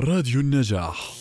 راديو النجاح.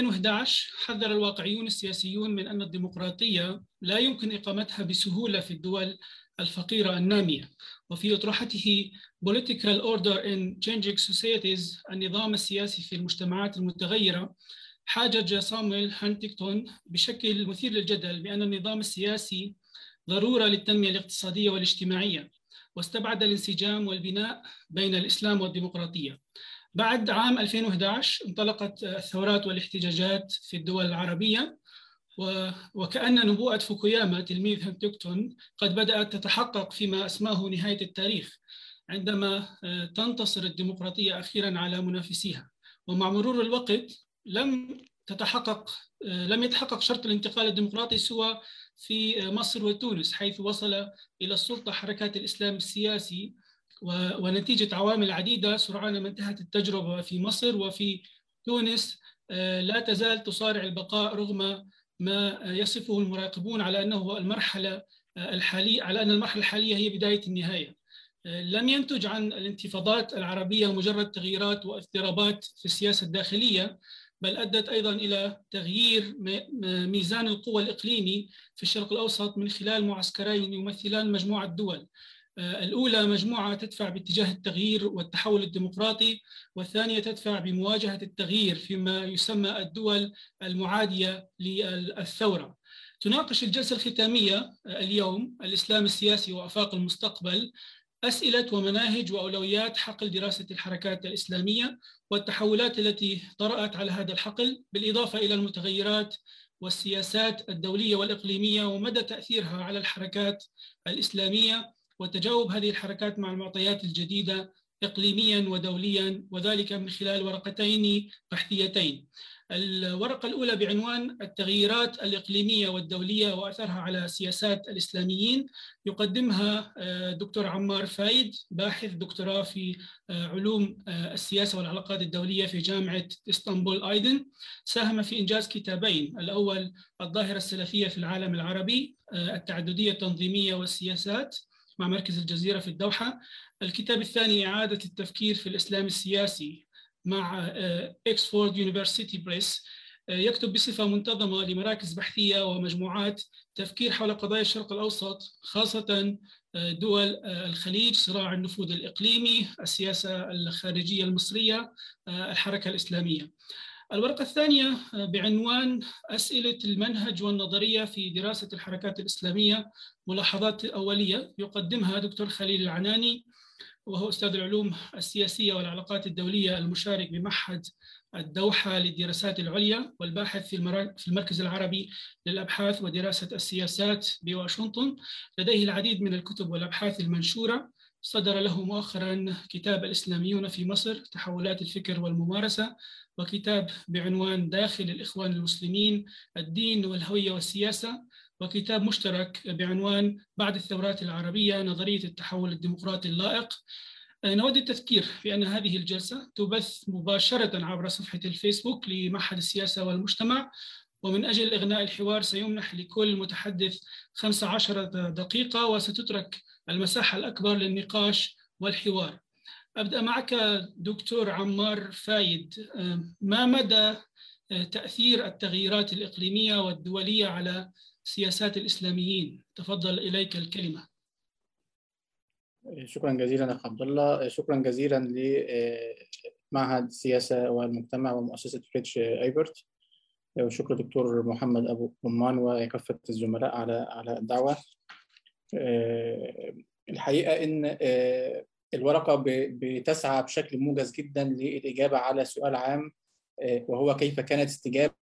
2011 حذر الواقعيون السياسيون من أن الديمقراطية لا يمكن إقامتها بسهولة في الدول الفقيرة النامية. وفي أطروحته Political Order in Changing Societies النظام السياسي في المجتمعات المتغيرة حاجج صامويل هانتيكتون بشكل مثير للجدل بأن النظام السياسي ضرورة للتنمية الاقتصادية والاجتماعية واستبعد الانسجام والبناء بين الإسلام والديمقراطية. بعد عام 2011 انطلقت الثورات والاحتجاجات في الدول العربية وكأن نبوءة فوكوياما تلميذ هنتنغتون قد بدأت تتحقق فيما أسماه نهاية التاريخ عندما تنتصر الديمقراطية أخيرا على منافسيها. ومع مرور الوقت لم تتحقق لم يتحقق شرط الانتقال الديمقراطي سوى في مصر وتونس حيث وصل إلى السلطة حركات الإسلام السياسي ونتيجة عوامل عديدة سرعان ما انتهت التجربة في مصر وفي تونس. لا تزال تصارع البقاء رغم ما يصفه المراقبون على أنه المرحلة الحالية على أن المرحلة الحالية هي بداية النهاية. لم ينتج عن الانتفاضات العربية مجرد تغييرات واضطرابات في السياسة الداخلية بل أدت أيضا إلى تغيير ميزان القوى الإقليمي في الشرق الأوسط من خلال معسكرين يمثلان مجموعة دول. الأولى مجموعة تدفع باتجاه التغيير والتحول الديمقراطي والثانية تدفع بمواجهة التغيير فيما يسمى الدول المعادية للثورة. تناقش الجلسة الختامية اليوم الإسلام السياسي وأفاق المستقبل أسئلة ومناهج وأولويات حقل دراسة الحركات الإسلامية والتحولات التي طرأت على هذا الحقل بالإضافة إلى المتغيرات والسياسات الدولية والإقليمية ومدى تأثيرها على الحركات الإسلامية. وتجاوب هذه الحركات مع المعطيات الجديدة إقليميا ودوليا وذلك من خلال ورقتين بحثيتين. الورقة الأولى بعنوان التغييرات الإقليمية والدولية وأثرها على سياسات الإسلاميين. يقدمها دكتور عمار فايد باحث دكتوراه في علوم السياسة والعلاقات الدولية في جامعة إسطنبول أيضا ساهم في إنجاز كتابين الأول الظاهرة السلفية في العالم العربي التعددية التنظيمية والسياسات مع مركز الجزيرة في الدوحة. الكتاب الثاني إعادة التفكير في الإسلام السياسي مع إكسفورد يونيفرسيتي بريس يكتب بصفة منتظمة لمراكز بحثية ومجموعات تفكير حول قضايا الشرق الأوسط خاصة دول الخليج صراع النفوذ الإقليمي السياسة الخارجية المصرية الحركة الإسلامية. الورقة الثانية بعنوان أسئلة المنهج والنظرية في دراسة الحركات الإسلامية ملاحظات أولية يقدمها دكتور خليل العناني وهو أستاذ العلوم السياسية والعلاقات الدولية المشارك بمعهد الدوحة للدراسات العليا والباحث في المركز العربي للأبحاث ودراسة السياسات بواشنطن. لديه العديد من الكتب والأبحاث المنشورة. صدر له مؤخرا كتاب الإسلاميون في مصر تحولات الفكر والممارسة وكتاب بعنوان داخل الإخوان المسلمين الدين والهوية والسياسة وكتاب مشترك بعنوان بعد الثورات العربية نظرية التحول الديمقراطي اللائق نود التذكير بأن هذه الجلسة تبث مباشرة عبر صفحة الفيسبوك لمعهد السياسة والمجتمع ومن أجل إغناء الحوار سيمنح لكل متحدث 15 دقيقة وستترك المساحة الأكبر للنقاش والحوار. أبدأ معك دكتور عمار فايد. ما مدى تأثير التغييرات الإقليمية والدولية على سياسات الإسلاميين؟ تفضل إليك الكلمة. شكرا جزيلا أخ عبد الله شكرا جزيلا لمعهد السياسة والمجتمع ومؤسسة فريتش أيبرت. وشكرا دكتور محمد أبو رمان وكافة الزملاء على على الدعوة. الحقيقة إن الورقة بتسعى بشكل موجز جدا للإجابة على سؤال عام وهو كيف كانت استجابة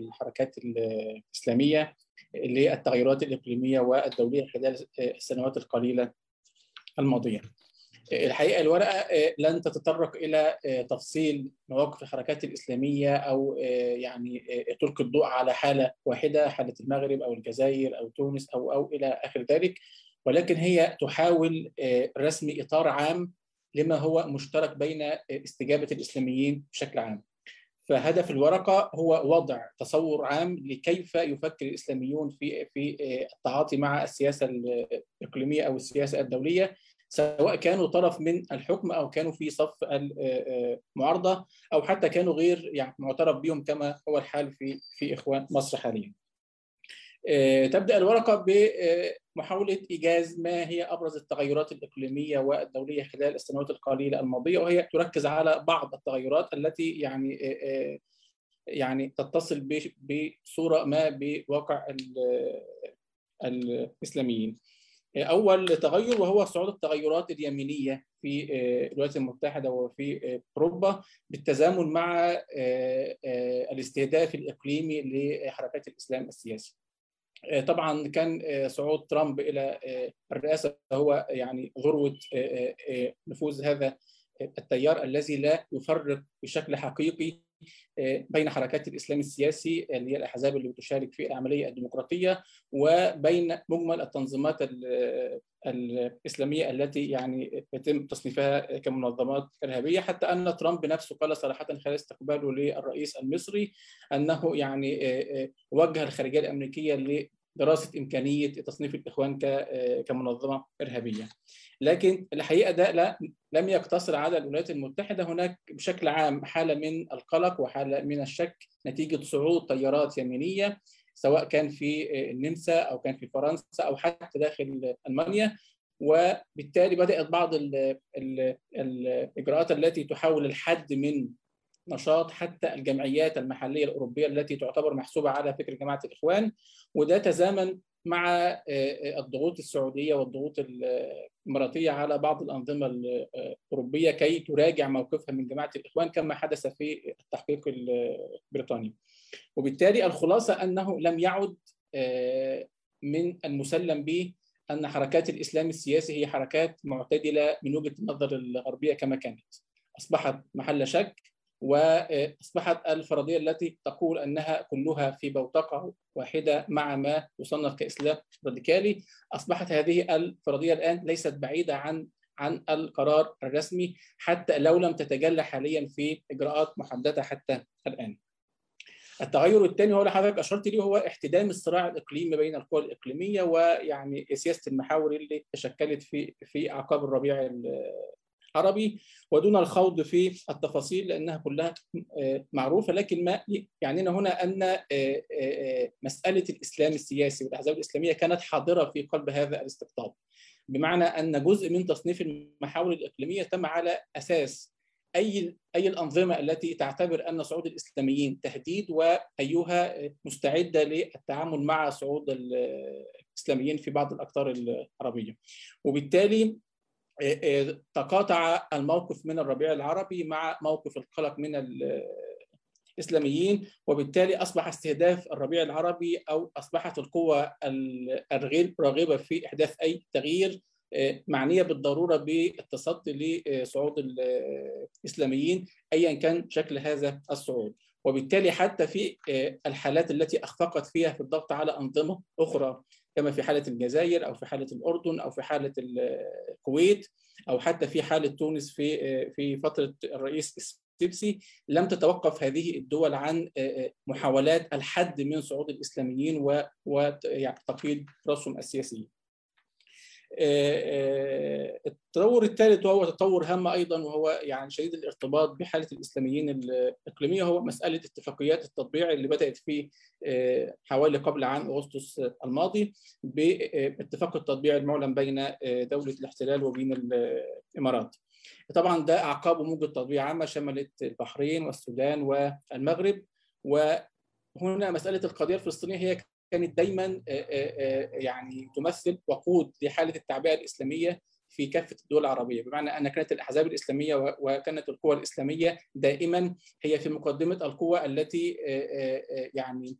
الحركات الإسلامية للتغيرات الإقليمية والدولية خلال السنوات القليلة. الماضية. الحقيقة الورقة لن تتطرق إلى تفصيل مواقف الحركات الإسلامية أو يعني تلقي الضوء على حالة واحدة حالة المغرب أو الجزائر أو تونس أو أو إلى آخر ذلك ولكن هي تحاول رسم إطار عام لما هو مشترك بين استجابة الإسلاميين بشكل عام. فهدف الورقة هو وضع تصور عام لكيف يفكر الإسلاميون في في التعاطي مع السياسة الإقليمية أو السياسة الدولية سواء كانوا طرف من الحكم أو كانوا في صف المعارضه أو حتى كانوا غير يعني معترف بهم كما هو الحال في في إخوان مصر حاليا. تبدأ الورقة بمحاوله إيجاز ما هي أبرز التغيرات الإقليمية والدولية خلال السنوات القليلة الماضية وهي تركز على بعض التغيرات التي يعني يعني تتصل بصورة ما بواقع الإسلاميين. أول تغير وهو صعود التغيرات اليمينية في الولايات المتحدة وفي أوروبا بالتزامن مع الاستهداف الإقليمي لحركات الإسلام السياسي. طبعا كان صعود ترامب إلى الرئاسة هو يعني ذروه نفوذ هذا التيار الذي لا يفرق بشكل حقيقي بين حركات الإسلام السياسي اللي هي الأحزاب اللي بتشارك في العملية الديمقراطية وبين مجمل التنظيمات الإسلامية التي يعني يتم تصنيفها كمنظمات إرهابية. حتى أن ترامب نفسه قال صراحة خلال استقباله للرئيس المصري أنه يعني وجه الخارجية الأمريكية لدراسه إمكانية تصنيف الإخوان كمنظمة إرهابية. لكن الحقيقة ده لا لم يقتصر على الولايات المتحدة هناك بشكل عام حالة من القلق وحالة من الشك نتيجة صعود تيارات يمينية سواء كان في النمسا أو كان في فرنسا أو حتى داخل ألمانيا وبالتالي بدأت بعض ال ال الإجراءات التي تحاول الحد من نشاط حتى الجمعيات المحلية الأوروبية التي تعتبر محسوبة على فكر جماعة الإخوان وده تزامن مع الضغوط السعودية والضغوط الإماراتية على بعض الأنظمة الأوروبية كي تراجع موقفها من جماعة الإخوان كما حدث في التحقيق البريطاني. وبالتالي الخلاصة أنه لم يعد من المسلم به أن حركات الإسلام السياسي هي حركات معتدلة من وجهة النظر الغربية كما كانت. أصبحت محل شك وأصبحت الفرضية التي تقول أنها كلها في بوتقة واحدة مع ما يصنف كإسلام راديكالي أصبحت هذه الفرضية الآن ليست بعيدة عن عن القرار الرسمي حتى لو لم تتجلى حاليا في إجراءات محددة حتى الآن. التغير الثاني هو اللي حضرتك أشرت ليه هو احتدام الصراع الإقليمي بين القوى الإقليمية ويعني سياسة المحاور اللي تشكلت في في أعقاب الربيع العربي ودون الخوض في التفاصيل لأنها كلها معروفة لكن ما يعنينا هنا أن مسألة الإسلام السياسي والأحزاب الإسلامية كانت حاضرة في قلب هذا الاستقطاب. بمعنى أن جزء من تصنيف المحاور الإقليمية تم على أساس أي أي الأنظمة التي تعتبر أن صعود الإسلاميين تهديد وأيها مستعدة للتعامل مع صعود الإسلاميين في بعض الأقطار العربية. وبالتالي تقاطع الموقف من الربيع العربي مع موقف القلق من الإسلاميين وبالتالي أصبح استهداف الربيع العربي أو أصبحت القوى الغير راغبه في إحداث أي تغيير معنية بالضرورة بالتصدي لصعود الإسلاميين ايا كان شكل هذا الصعود. وبالتالي حتى في الحالات التي أخفقت فيها في الضغط على أنظمة أخرى كما في حالة الجزائر أو في حالة الأردن أو في حالة الكويت أو حتى في حالة تونس في في فترة الرئيس السيسي لم تتوقف هذه الدول عن محاولات الحد من صعود الإسلاميين وتقييد رأسهم السياسيين. التطور الثالث وهو تطور هام أيضا وهو يعني شديد الارتباط بحالة الإسلاميين الإقليمية هو مسألة اتفاقيات التطبيع اللي بدأت في حوالي قبل عام أغسطس الماضي باتفاق التطبيع المعلن بين دولة الاحتلال وبين الإمارات. طبعا ده اعقابه موجه تطبيع عامة شملت البحرين والسودان والمغرب وهنا مسألة القضية الفلسطينية هي كانت دايما يعني تمثل وقود لحالة التعبئة الإسلامية في كافة الدول العربية. بمعنى أن كانت الأحزاب الإسلامية وكانت القوى الإسلامية دائما هي في مقدمة القوى التي يعني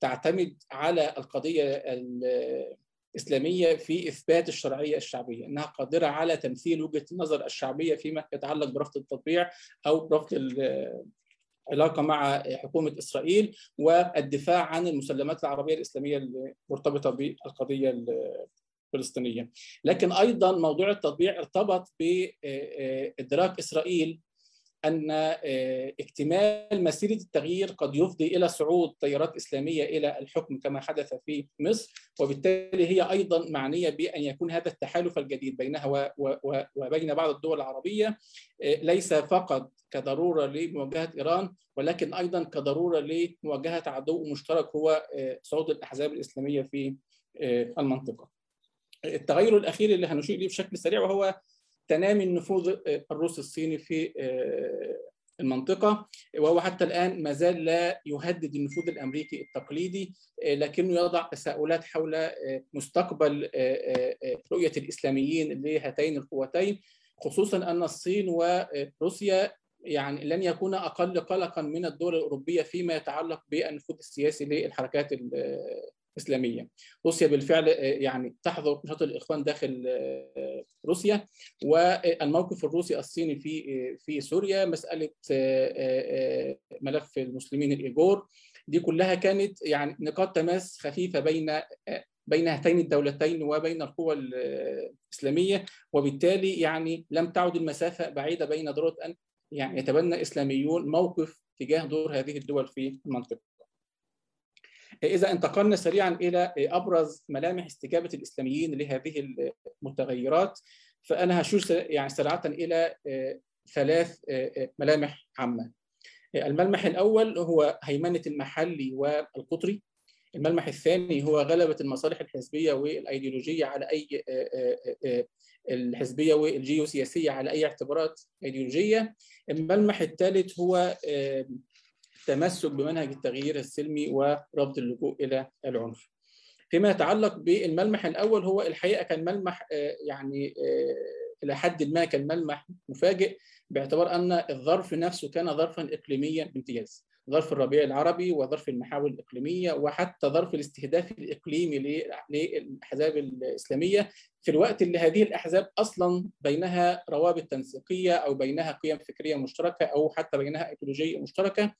تعتمد على القضية اسلاميه في إثبات الشرعية الشعبية إنها قادرة على تمثيل وجهة النظر الشعبية فيما يتعلق برفض التطبيع أو رفض العلاقه مع حكومة إسرائيل والدفاع عن المسلمات العربية الإسلامية المرتبطة بالقضية الفلسطينية. لكن أيضا موضوع التطبيع ارتبط بإدراك إسرائيل أن آه، اكتمال مسيرة التغيير قد يفضي إلى صعود تيارات إسلامية إلى الحكم كما حدث في مصر وبالتالي هي أيضا معنية بأن يكون هذا التحالف الجديد بينها وبين بعض الدول العربية آه، ليس فقط كضرورة لمواجهة إيران ولكن أيضا كضرورة لمواجهة عدو مشترك هو آه، صعود الأحزاب الإسلامية في المنطقة. التغير الأخير اللي هنشير إليه بشكل سريع وهو تنامي النفوذ الروسي الصيني في آه، المنطقة. وهو حتى الآن ما زال لا يهدد النفوذ الأمريكي التقليدي آه، لكنه يضع تساؤلات حول آه، مستقبل رؤية الإسلاميين لهاتين القوتين خصوصا أن الصين وروسيا يعني لن يكون أقل قلقا من الدول الأوروبية فيما يتعلق بالنفوذ السياسي للحركات إسلامية. روسيا بالفعل آه، يعني تحظر نشاط الإخوان داخل آه، روسيا والموقف الروسي الصيني في آه، في سوريا مسألة ملف المسلمين الايجور دي كلها كانت يعني نقاط تماس خفيفة بين بين هاتين الدولتين وبين القوى الإسلامية وبالتالي يعني لم تعد المسافة بعيدة بين ضروره أن يعني يتبنى إسلاميون موقف تجاه دور هذه الدول في المنطقة. إذا انتقلنا سريعا إلى أبرز ملامح استجابة الإسلاميين لهذه المتغيرات فأنا هشير يعني سريعة إلى آه، ثلاث آه، آه، ملامح عامة. الملمح الأول هو هيمنة المحلي والقطري. الملمح الثاني هو غلبة المصالح الحزبية والأيديولوجية على أي الحزبية والجيوسياسية على أي اعتبارات أيديولوجية. الملمح الثالث هو التمسك بمنهج التغيير السلمي ورفض اللجوء إلى العنف. فيما يتعلق بالملمح الأول هو الحقيقة كان ملمح آه، يعني آه، إلى حد ما كان ملمح مفاجئ باعتبار أن الظرف نفسه كان ظرفا اقليميا بامتياز. ظرف الربيع العربي وظرف المحاور الإقليمية وحتى ظرف الاستهداف الإقليمي للاحزاب الإسلامية في الوقت اللي هذه الأحزاب أصلا بينها روابط تنسيقية أو بينها قيم فكرية مشتركة أو حتى بينها إيديولوجية مشتركة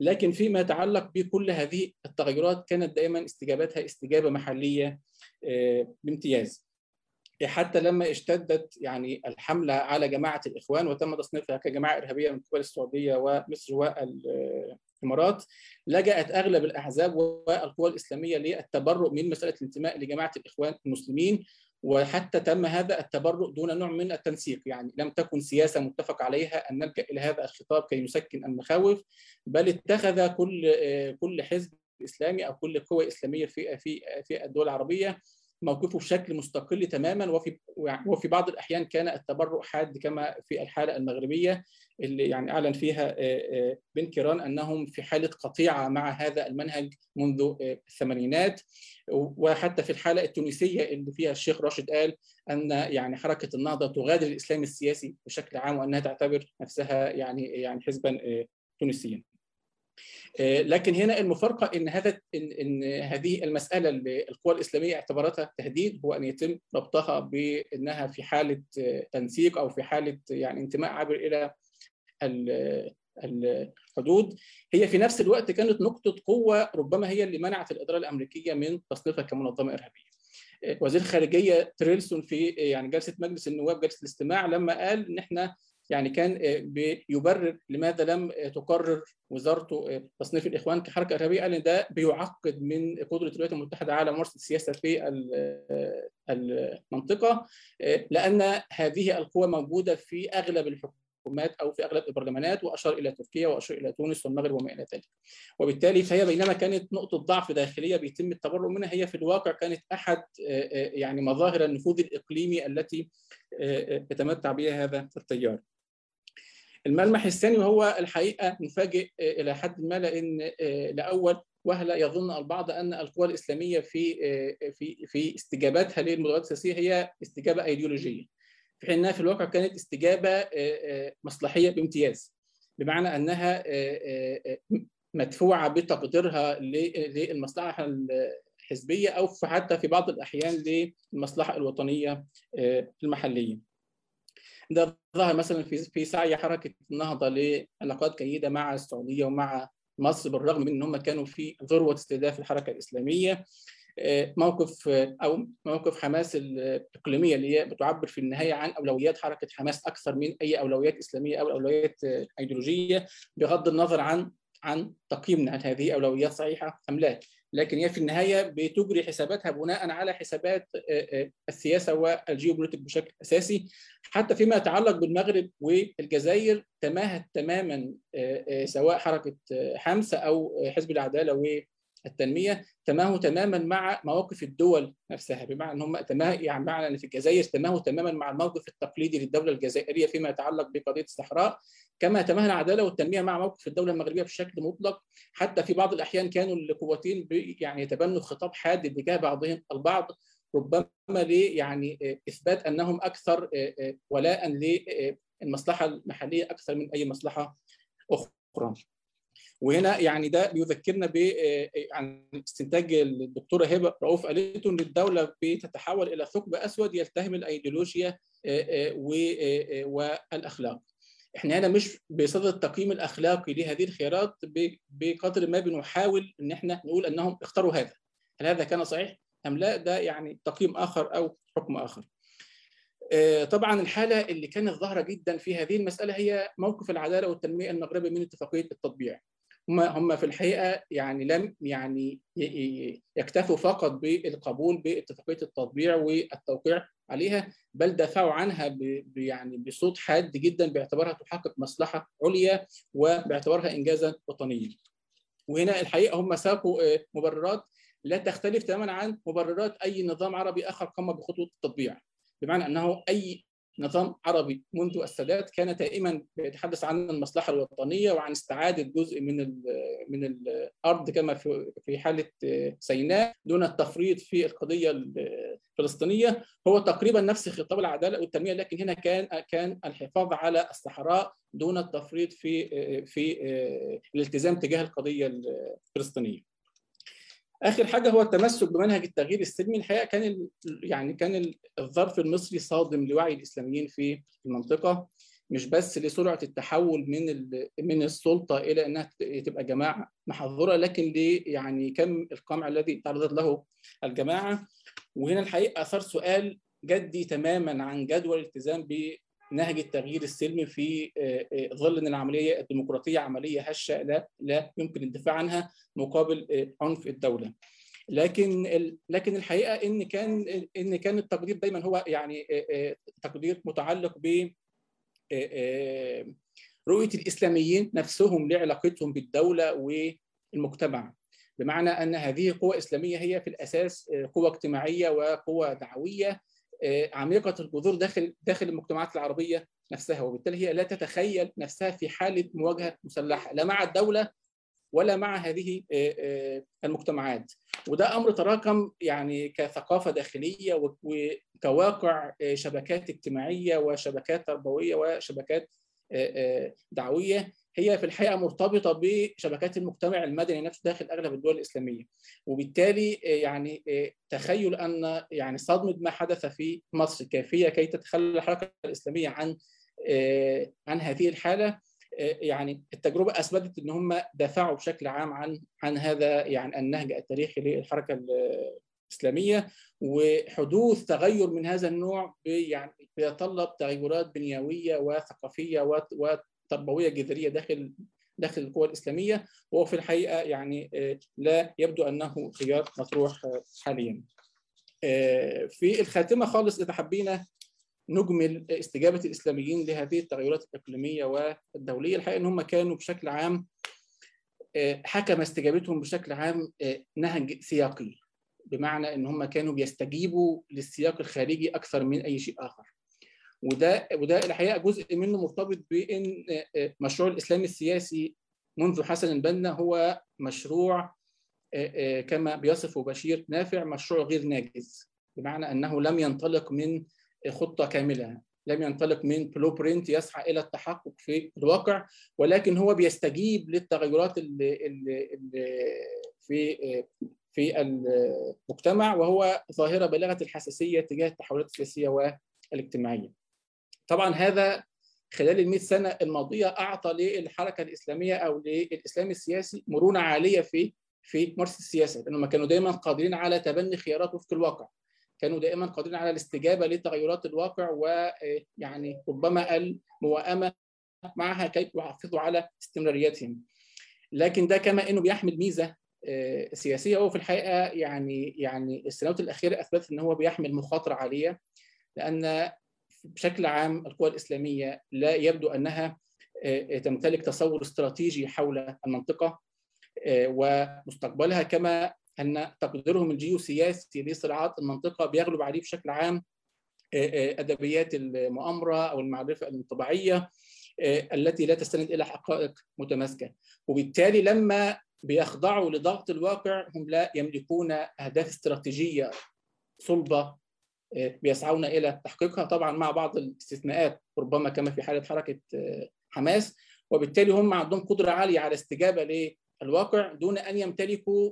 لكن فيما يتعلق بكل هذه التغيرات كانت دائما استجابتها استجابة محلية آه، بامتياز. حتى لما اشتدت يعني الحملة على جماعة الإخوان وتم تصنيفها كجماعة إرهابية من قبل السعودية ومصر والإمارات لجأت أغلب الأحزاب والقوى الإسلامية للتبرؤ من مسألة الانتماء لجماعة الإخوان المسلمين. وحتى تم هذا التبرؤ دون نوع من التنسيق. يعني لم تكن سياسة متفق عليها أن نلجأ إلى هذا الخطاب كي يسكن المخاوف بل اتخذ كل كل حزب إسلامي أو كل قوة إسلامية في في في الدول العربية موقفه بشكل مستقل تماما وفي وفي بعض الأحيان كان التبرؤ حاد كما في الحالة المغربية اللي يعني أعلن فيها بن كيران أنهم في حالة قطيعة مع هذا المنهج منذ الثمانينات وحتى في الحالة التونسية اللي فيها الشيخ راشد قال أن يعني حركة النهضة تغادر الإسلام السياسي بشكل عام وأنها تعتبر نفسها يعني يعني حزبا تونسيا. آه، لكن هنا المفارقة إن هذا ان, إن هذه المسألة اللي القوى الإسلامية اعتبرتها تهديد هو أن يتم ربطها بأنها في حالة تنسيق أو في حالة يعني انتماء عابر إلى الحدود هي في نفس الوقت كانت نقطة قوة ربما هي اللي منعت الإدارة الأمريكية من تصنيفها كمنظمة إرهابية. آه، وزير الخارجية تريلسون في يعني جلسة مجلس النواب جلسة الاستماع لما قال إن إحنا يعني كان آه، بيبرر لماذا لم آه، تقرر وزارته آه، تصنيف الإخوان كحركة إرهابية قال إن ده بيعقد من قدرة الولايات المتحدة على ممارسة السياسة في المنطقة لأن هذه القوى موجودة في أغلب الحكومات أو في أغلب البرلمانات وأشار إلى تركيا وأشار إلى تونس والمغرب وما إلى ذلك. وبالتالي فهي بينما كانت نقطة ضعف داخلية بيتم التبرؤ منها هي في الواقع كانت أحد يعني مظاهر النفوذ الإقليمي التي يتمتع بها هذا التيار. الملمح الثاني وهو الحقيقة نفاجئ آه، إلى حد ما لأن آه، لأول وهلة يظن البعض أن القوى الإسلامية في آه، في في استجاباتها للمداولات السياسية هي استجابة أيديولوجية في حين انها في الواقع كانت استجابة مصلحية بامتياز بمعنى أنها مدفوعة بتقديرها للمصلحة حزبيه أو حتى في بعض الأحيان للمصلحة الوطنية المحلية. ده ظهر مثلا في في سعي حركة النهضة لعلاقات جيدة مع السعودية ومع مصر بالرغم من إن هم كانوا في ذروة استهداف الحركة الإسلامية. موقف أو موقف حماس الإقليمية اللي هي بتعبر في النهاية عن أولويات حركة حماس أكثر من أي أولويات إسلامية أو أولويات إيديولوجية بغض النظر عن عن تقييمنا هل هذه أولويات صحيحة أم لا. لكن هي في النهاية بتجري حساباتها بناء على حسابات السياسة والجيوبوليتيك بشكل أساسي. حتى فيما يتعلق بالمغرب والجزائر تماهت تماما سواء حركة حمسه أو حزب العدالة والتنميه تماهوا تماما مع مواقف الدول نفسها بمعنى إن هم تماه يعني معنى إن في الجزائر تماهوا تماما مع الموقف التقليدي للدولة الجزائرية فيما يتعلق بقضية الصحراء كما تماهى العدالة والتنمية مع موقف الدولة المغربية بشكل مطلق حتى في بعض الأحيان كانوا القوتين يعني يتبنوا خطاب حاد اتجاه بعضهم البعض ربما يعني إثبات أنهم أكثر ولاء للمصلحه المحلية أكثر من أي مصلحة أخرى. وهنا يعني ده بيذكرنا ب عن استنتاج الدكتوره هبة رؤوف قالته إن الدولة بتتحول إلى ثقب أسود يلتهم الأيديولوجيا والأخلاق. إحنا هنا مش بصدد التقييم الأخلاقي لهذه الخيارات بقدر ما بنحاول إن إحنا نقول أنهم اختاروا هذا. هل هذا كان صحيح أم لا؟ ده يعني تقييم آخر أو حكم آخر. طبعا الحالة اللي كانت ظاهرة جدا في هذه المسألة هي موقف العدالة والتنمية المغربي من اتفاقية التطبيع. هم هم في الحقيقة يعني لم يعني يكتفوا فقط بالقبول باتفاقية التطبيع والتوقيع عليها بل دافعوا عنها يعني بصوت حاد جدا باعتبارها تحقق مصلحة عليا وباعتبارها انجازا وطنيا. وهنا الحقيقة هم ساقوا مبررات لا تختلف تماما عن مبررات أي نظام عربي آخر قام بخطوه التطبيع بمعنى أنه أي نظام عربي منذ السادات كان دائما يتحدث عن المصلحة الوطنية وعن استعادة جزء من من الأرض كما في في حالة سيناء دون التفريط في القضية الفلسطينية هو تقريبا نفس خطاب العدالة والتنمية لكن هنا كان كان الحفاظ على الصحراء دون التفريط في في الالتزام تجاه القضية الفلسطينية. آخر حاجة هو التمسك بمنهج التغيير السلمي. الحقيقة كان يعني كان الظرف المصري صادم لوعي الإسلاميين في المنطقة مش بس لسرعة التحول من من السلطة إلى إنها تبقى جماعة محظورة لكن ل يعني كم القمع الذي تعرضت له الجماعة. وهنا الحقيقة أثار سؤال جدي تماما عن جدول الالتزام بنهج التغيير السلمي في ظل إن العملية الديمقراطية عملية هشة لا لا يمكن الدفاع عنها مقابل عنف الدولة. لكن لكن الحقيقة إن كان إن كان التقدير دايما هو يعني تقدير متعلق ب رؤية الإسلاميين نفسهم لعلاقتهم بالدولة والمجتمع بمعنى أن هذه قوى إسلامية هي في الأساس قوى اجتماعية وقوى دعوية عميقة الجذور داخل داخل المجتمعات العربية نفسها وبالتالي هي لا تتخيل نفسها في حالة مواجهة مسلحة لا مع الدولة ولا مع هذه المجتمعات. وده أمر تراكم يعني كثقافة داخلية وكواقع شبكات اجتماعية وشبكات تربوية وشبكات دعوية. هي في الحقيقة مرتبطة بشبكات المجتمع المدني نفسه داخل أغلب الدول الإسلامية. وبالتالي يعني تخيل أن يعني صدمة ما حدث في مصر كافيه كي تتخلى الحركة الإسلامية عن عن هذه الحالة يعني التجربة أثبتت إن هم دافعوا بشكل عام عن عن هذا يعني النهج التاريخي للحركة الإسلامية. وحدوث تغير من هذا النوع يعني بيتطلب تغيرات بنيوية وثقافية وتربويه جذرية داخل داخل القوى الإسلامية وهو في الحقيقة يعني لا يبدو أنه خيار مطروح حاليا. في الخاتمة خالص إذا حبينا نجمل استجابة الإسلاميين لهذه التغيرات الإقليمية والدولية. الحقيقة إن هم كانوا بشكل عام حكم استجابتهم بشكل عام نهج سياقي. بمعنى إن هم كانوا بيستجيبوا للسياق الخارجي أكثر من أي شيء آخر. وده وده الحقيقة جزء منه مرتبط بإن مشروع الإسلام السياسي منذ حسن البنا هو مشروع كما بيصفه بشير نافع مشروع غير ناجز بمعنى أنه لم ينطلق من خطة كاملة لم ينطلق من بلو برنت يسعى إلى التحقق في الواقع ولكن هو بيستجيب للتغيرات اللي, اللي, اللي في في المجتمع وهو ظاهرة بالغه الحساسية تجاه التحولات السياسية والإجتماعية. طبعا هذا خلال ال 100 سنة الماضية أعطى للحركة الإسلامية أو للإسلام السياسي مرونة عالية في في ممارسة السياسة لأنهم كانوا دائما قادرين على تبني خيارات وفق الواقع. كانوا دائما قادرين على الاستجابة لتغيرات الواقع ويعني ربما الموائمه معها كي يحافظوا على استمراريتهم. لكن ده كما إنه بيحمل ميزة سياسية هو في الحقيقة يعني يعني السنوات الأخيرة أثبتت إن هو بيحمل مخاطرة عالية لأن بشكل عام القوى الإسلامية لا يبدو أنها تمتلك تصور استراتيجي حول المنطقة ومستقبلها كما أن تقديرهم الجيوسياسي لصراعات المنطقة بيغلب عليه بشكل عام أدبيات المؤامرة أو المعرفة الانطباعية التي لا تستند إلى حقائق متماسكة. وبالتالي لما بيخضعوا لضغط الواقع هم لا يملكون أهداف استراتيجية صلبة بيسعون إلى تحقيقها طبعا مع بعض الاستثناءات ربما كما في حالة حركة حماس. وبالتالي هم عندهم قدرة عالية على استجابة للواقع دون أن يمتلكوا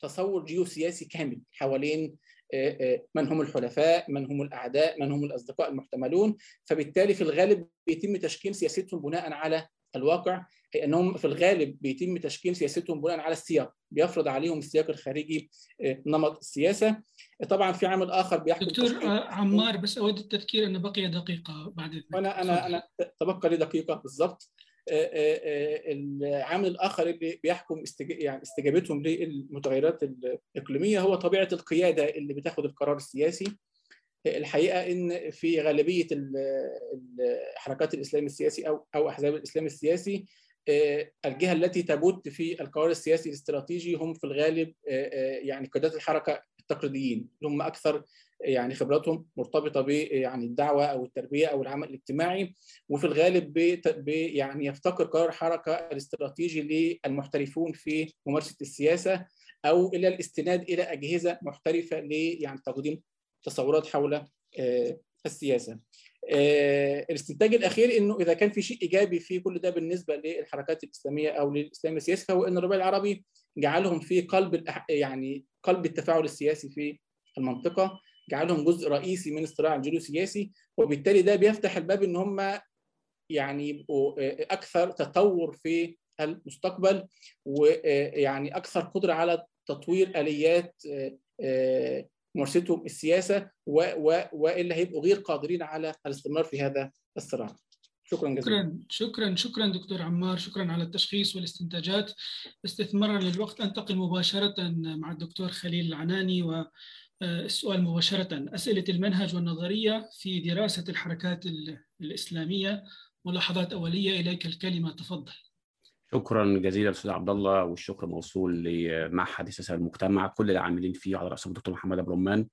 تصور جيوسياسي كامل حوالين من هم الحلفاء من هم الأعداء من هم الأصدقاء المحتملون. فبالتالي في الغالب بيتم تشكيل سياستهم بناء على الواقع هي إنهم في الغالب بيتم تشكيل سياستهم بناء على السياق بيفرض عليهم السياق الخارجي نمط السياسة. طبعا في عامل آخر بيحكم دكتور عمار بس أود التذكير إن بقي دقيقة بعد إذنك. أنا أنا أنا تبقى لي دقيقة بالضبط. العامل الآخر اللي بيحكم يعني استجابتهم للمتغيرات الإقليمية هو طبيعة القيادة اللي بتاخد القرار السياسي. الحقيقة إن في غالبية الحركات الاسلام السياسي أو أو أحزاب الإسلام السياسي الجهة التي تبت في القرار السياسي الاستراتيجي هم في الغالب يعني قيادات الحركة التقليديين. اللي هم أكثر يعني خبراتهم مرتبطة ب يعني الدعوة أو التربية أو العمل الاجتماعي وفي الغالب ب يعني يفتقر قرار الحركه الاستراتيجي للمحترفون في ممارسة السياسة أو إلى الاستناد إلى أجهزة محترفة ل يعني تقديم تصورات حول السياسة. الاستنتاج الأخير إنه إذا كان في شيء إيجابي في كل ده بالنسبة للحركات الإسلامية أو للإسلام السياسي فهو إن الربيع العربي جعلهم في قلب يعني قلب التفاعل السياسي في المنطقة جعلهم جزء رئيسي من الصراع الجيوسياسي وبالتالي ده بيفتح الباب إن هم يعني يبقوا أكثر تطور في المستقبل ويعني أكثر قدرة على تطوير آليات ممارستهم السياسة وإلا هيبقوا غير قادرين على الاستمرار في هذا الصراع. شكرا جزيلا. شكرا شكرا دكتور عمار شكرا على التشخيص والاستنتاجات استثمارا للوقت أنتقل مباشرة مع الدكتور خليل العناني و السؤال مباشرة أسئلة المنهج والنظرية في دراسة الحركات الإسلامية ملاحظات أولية إليك الكلمة تفضل شكرا جزيلا أستاذ عبد الله والشكر موصول لمعهد السياسة المجتمع كل العاملين فيه على رأسهم الدكتور محمد أبو رمان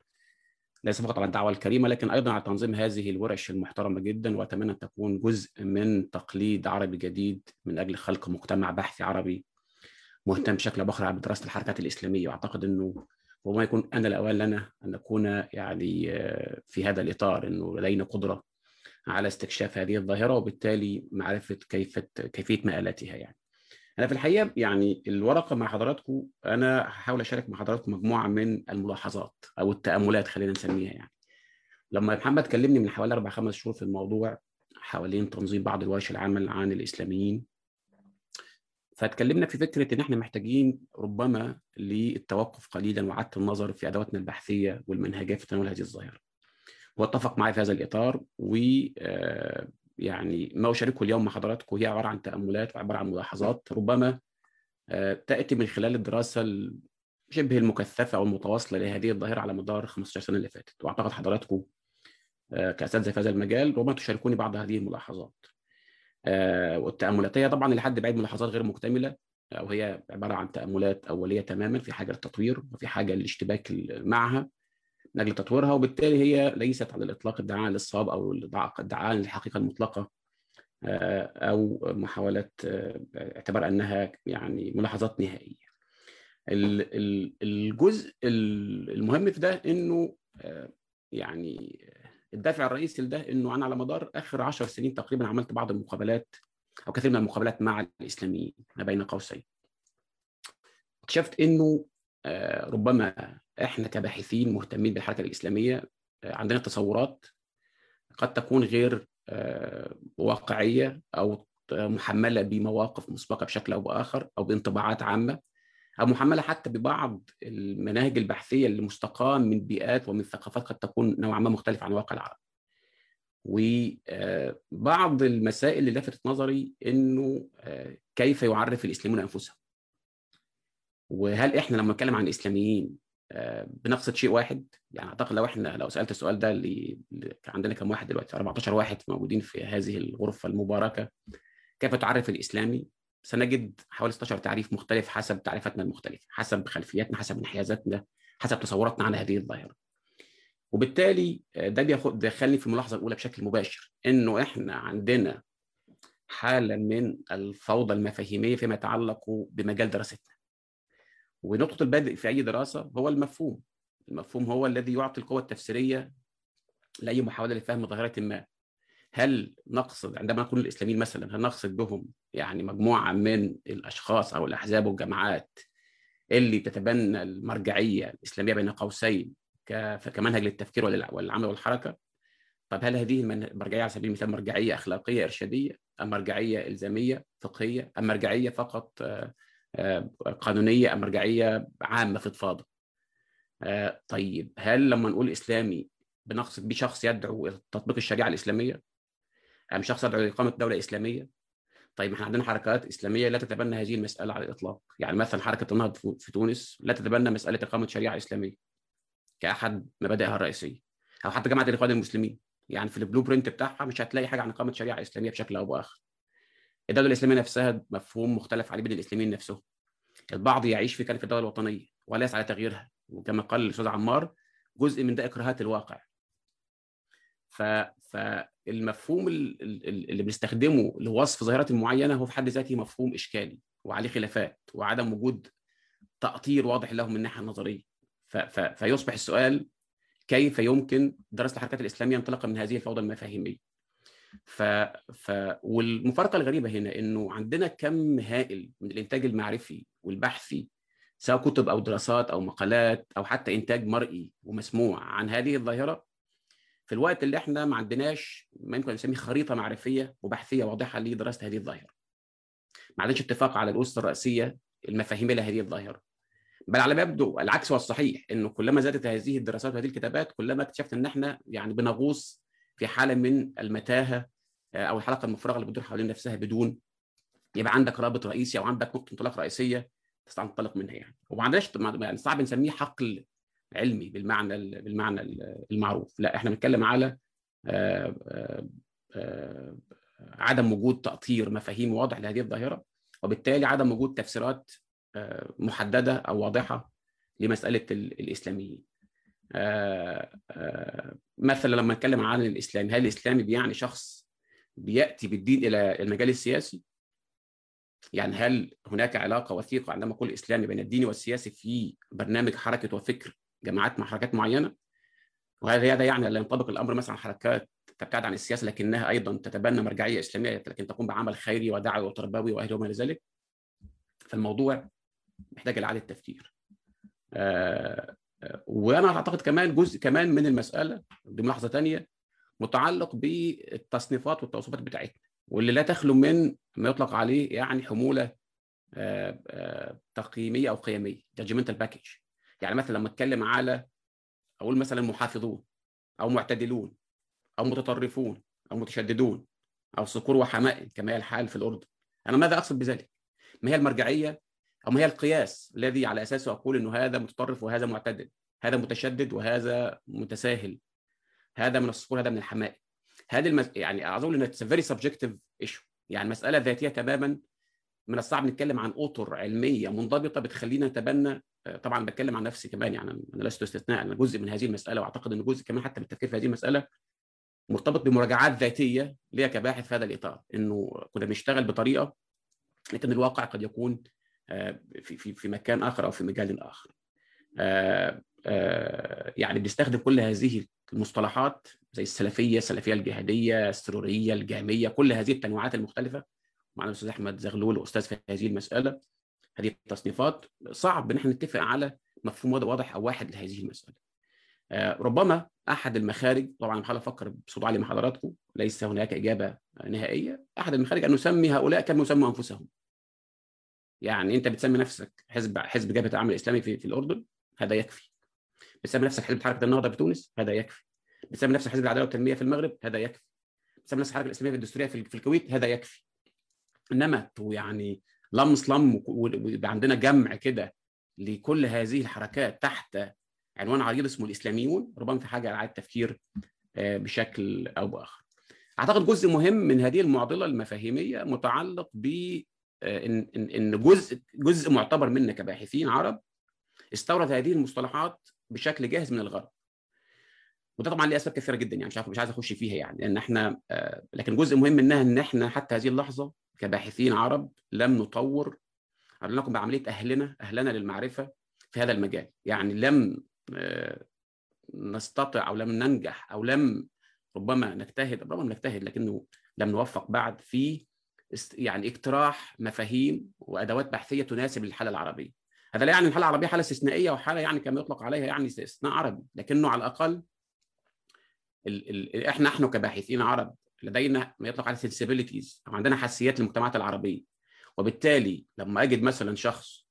ليس فقط على الدعوة الكريمة لكن أيضا على تنظيم هذه الورش المحترمة جدا وأتمنى أن تكون جزء من تقليد عربي جديد من أجل خلق مجتمع بحثي عربي مهتم بشكل بآخر بدراسه الحركات الإسلامية وأعتقد إنه ربما يكون أن الأوان لنا أن نكون يعني في هذا الإطار إنه لدينا قدرة على استكشاف هذه الظاهرة وبالتالي معرفة كيف كيفية مآلاتها يعني. أنا في الحقيقة يعني الورقة مع حضراتكم أنا هحاول أشارك مع حضراتكم مجموعة من الملاحظات أو التأملات خلينا نسميها يعني. لما محمد كلمني من حوالي أربع خمس شهور في الموضوع حوالين تنظيم بعض الورش العمل عن الإسلاميين فاتكلمنا في فكرة إن إحنا محتاجين ربما للتوقف قليلا وعاده النظر في أدواتنا البحثية والمنهجية في تناول هذه الظاهرة. واتفق معي في هذا الإطار و يعني ما أشاركه اليوم مع حضراتكم هي عبارة عن تأملات وعبارة عن ملاحظات ربما تأتي من خلال الدراسة شبه المكثفة أو المتواصلة لهذه الظاهرة على مدار 15 سنة اللي فاتت وأعتقد حضراتكم كاساتذه في هذا المجال ربما تشاركوني بعض هذه الملاحظات. والتأملات هي طبعا لحد بعيد ملاحظات غير مكتملة أو هي عبارة عن تأملات أولية تماما في حاجة للتطوير وفي حاجة للاشتباك معها من أجل تطويرها وبالتالي هي ليست على الإطلاق ادعاء للصواب أو ادعاء للحقيقة المطلقة أو محاوله اعتبار أنها يعني ملاحظات نهائية. الجزء المهم في ده إنه يعني الدافع الرئيسي لده إنه أنا على مدار آخر 10 سنين تقريبا عملت بعض المقابلات أو كثير من المقابلات مع الإسلاميين ما بين قوسين. اكتشفت إنه ربما إحنا كباحثين مهتمين بالحركة الإسلامية عندنا تصورات قد تكون غير واقعية أو محملة بمواقف مسبقة بشكل أو بآخر أو بانطباعات عامة أو محملة حتى ببعض المناهج البحثية اللي مستقاة من بيئات ومن ثقافات قد تكون نوعا ما مختلفة عن الواقع العربي. وبعض المسائل اللي لفتت نظري إنه كيف يعرف الاسلاميون أنفسهم. وهل إحنا لما نتكلم عن الإسلاميين بنقصد شيء واحد؟ يعني أعتقد لو إحنا لو سألت السؤال ده اللي عندنا كم واحد دلوقتي 14 واحد موجودين في هذه الغرفة المباركة كيف تعرف الإسلامي؟ سنجد حوالي 16 تعريف مختلف حسب تعريفاتنا المختلفة، حسب خلفياتنا، حسب انحيازاتنا، حسب تصوراتنا عن هذه الظاهرة. وبالتالي ده بياخد دخلني في الملاحظة الأولى بشكل مباشر إنه إحنا عندنا حالة من الفوضى المفاهيمية فيما يتعلق بمجال دراستنا. ونقطة البدء في أي دراسة هو المفهوم. المفهوم هو الذي يعطي القوة التفسيرية لأي محاولة لفهم ظاهرة ما. هل نقصد عندما نقول الإسلاميين مثلا هل نقصد بهم يعني مجموعة من الأشخاص أو الأحزاب والجماعات اللي تتبنى المرجعية الإسلامية بين قوسين كمنهج للتفكير والعمل والحركة طب هل هذه المرجعيه على سبيل المثال مرجعية أخلاقية إرشادية أم مرجعية إلزامية فقهية أم مرجعية فقط قانونية أم مرجعيه عامة فضفاضه طيب هل لما نقول إسلامي بنقصد بشخص يدعو إلى تطبيق الشريعة الإسلامية؟ أم شخص يدعو لاقامه دولة إسلامية؟ طيب إحنا عندنا حركات إسلامية لا تتبنى هذه المسألة على الإطلاق. يعني مثلا حركة النهضة في تونس لا تتبنى مسألة إقامة شريعة إسلامية كأحد مبادئها الرئيسية أو حتى جماعة الإخوان المسلمين. يعني في البلو برنت بتاعها مش هتلاقي حاجة عن إقامة شريعة إسلامية بشكل أو بآخر. الدولة الإسلامية نفسها مفهوم مختلف عليه بين الإسلاميين نفسهم. البعض يعيش في كلمه الدولة الوطنية ولا يسعى لتغييرها وكما قال الأستاذ عمار جزء من ده اكراهات الواقع. ف... فالمفهوم اللي بنستخدمه لوصف ظاهرة معينة هو في حد ذاته مفهوم إشكالي وعليه خلافات وعدم وجود تأطير واضح له من الناحية النظرية. ف... ف... فيصبح السؤال كيف يمكن دراسة الحركات الإسلامية انطلاقا من هذه الفوضى المفاهيمية؟ ف... ف... والمفارقة الغريبة هنا إنه عندنا كم هائل من الإنتاج المعرفي والبحثي سواء كتب أو دراسات أو مقالات أو حتى إنتاج مرئي ومسموع عن هذه الظاهرة في الوقت اللي إحنا ما عندناش ما يمكن نسميه خريطة معرفية وبحثية واضحة لدراسة هذه الظاهرة. ما عندناش اتفاق على الأسس الرئيسية المفاهيميه لهذه الظاهرة. بل على ما يبدو العكس هو الصحيح إنه كلما زادت هذه الدراسات وهذه الكتابات كلما اكتشفت إن إحنا يعني بنغوص في حالة من المتاهة أو الحلقة المفرغة اللي بتدور حوالين نفسها بدون يبقى عندك رابط رئيسي أو عندك نقطه انطلاق رئيسية تنطلق منها يعني. وما عندناش يعني صعب نسميه حقل علمي بالمعنى بالمعنى المعروف. لا إحنا بنتكلم على عدم وجود تأطير مفاهيم واضح لهذه الظاهرة وبالتالي عدم وجود تفسيرات محددة أو واضحة لمسألة الإسلاميين. مثلا لما نتكلم عن الإسلام هل الإسلامي بيعني شخص بيأتي بالدين إلى المجال السياسي؟ يعني هل هناك علاقة وثيقة عندما أقول إسلامي بين الدين والسياسي في برنامج حركة وفكر جماعات مع حركات معينة؟ وهذا هذا يعني لا ينطبق الأمر مثلا على حركات تبتعد عن السياسة لكنها أيضا تتبنى مرجعية إسلامية لكن تقوم بعمل خيري ودعوي وتربوي واهل وما إلى ذلك. فالموضوع محتاج إعادة تفكير. آه وأنا أعتقد كمان جزء كمان من المسألة دي ملاحظة ثانية متعلق بالتصنيفات والتوصيفات بتاعتنا واللي لا تخلو من ما يطلق عليه يعني حمولة آه آه تقييمية أو قيمية judgmental baggage يعني مثلا لما أتكلم على أقول مثلا محافظون أو معتدلون أو متطرفون أو متشددون أو صقور وحمائم كما هي الحال في الأردن. أنا ماذا أقصد بذلك؟ ما هي المرجعية؟ ما هي القياس الذي على أساسه أقول إنه هذا متطرف وهذا معتدل هذا متشدد وهذا متساهل هذا من الصقور هذا من الحمائم هذه المس... يعني أظن إن it's very subjective issue يعني مسألة ذاتية تماما من الصعب نتكلم عن أطر علمية منضبطة بتخلينا نتبنى طبعا بتكلم عن نفسي كمان يعني أنا لست استثناء أنا جزء من هذه المسألة وأعتقد إن جزء كمان حتى من التفكير في هذه المسألة مرتبط بمراجعات ذاتية ليا كباحث في هذا الإطار إنه كنا بنشتغل بطريقة لكن الواقع قد يكون في في في مكان آخر أو في مجال آخر. يعني بنستخدم كل هذه المصطلحات زي السلفية، السلفية الجهادية، السرورية، الجامية، كل هذه التنوعات المختلفة. معنا الأستاذ أحمد زغلول أستاذ في هذه المسألة. هذه التصنيفات صعب إن إحنا نتفق على مفهوم واضح أو واحد لهذه المسألة. ربما أحد المخارج طبعا بحاول أفكر مع حضراتكم ليس هناك إجابة نهائية. أحد المخارج أن نسمي هؤلاء كما يسموا أنفسهم. يعني انت بتسمي نفسك حزب حزب جبهة العمل الإسلامي في, في الأردن هذا يكفي. بتسمي نفسك حزب حركه النهضة في تونس هذا يكفي. بتسمي نفسك حزب العداله والتنميه في المغرب هذا يكفي. بتسمي نفسك الحركه الإسلامية في الدستوريه في, الكويت هذا يكفي. إنما يعني لمس لم ويبقى عندنا جمع كده لكل هذه الحركات تحت عنوان عريض اسمه الإسلاميون ربما في حاجة على التفكير بشكل أو بآخر. أعتقد جزء مهم من هذه المعضلة المفاهيمية متعلق ب ان ان جزء جزء معتبر منا كباحثين عرب استورد هذه المصطلحات بشكل جاهز من الغرب. وده طبعا ليه أسباب كثيرة جدا يعني مش عارف مش عايز أخش فيها يعني لأن إحنا لكن جزء مهم منها إن إحنا حتى هذه اللحظة كباحثين عرب لم نطور لكم بعملية أهلنا أهلنا للمعرفة في هذا المجال يعني لم نستطع أو لم ننجح أو لم ربما نجتهد ربما نجتهد لكنه لم نوفق بعد في يعني اقتراح مفاهيم وأدوات بحثية تناسب الحاله العربية. هذا لا يعني الحالة العربية حالة استثنائية وحالة يعني كما يطلق عليها يعني استثناء عربي، لكنه على الأقل ال ال إحنا نحن كباحثين عرب لدينا ما يطلق عليه سنسيبيليتيز أو عندنا حساسيات للمجتمعات العربية. وبالتالي لما أجد مثلا شخص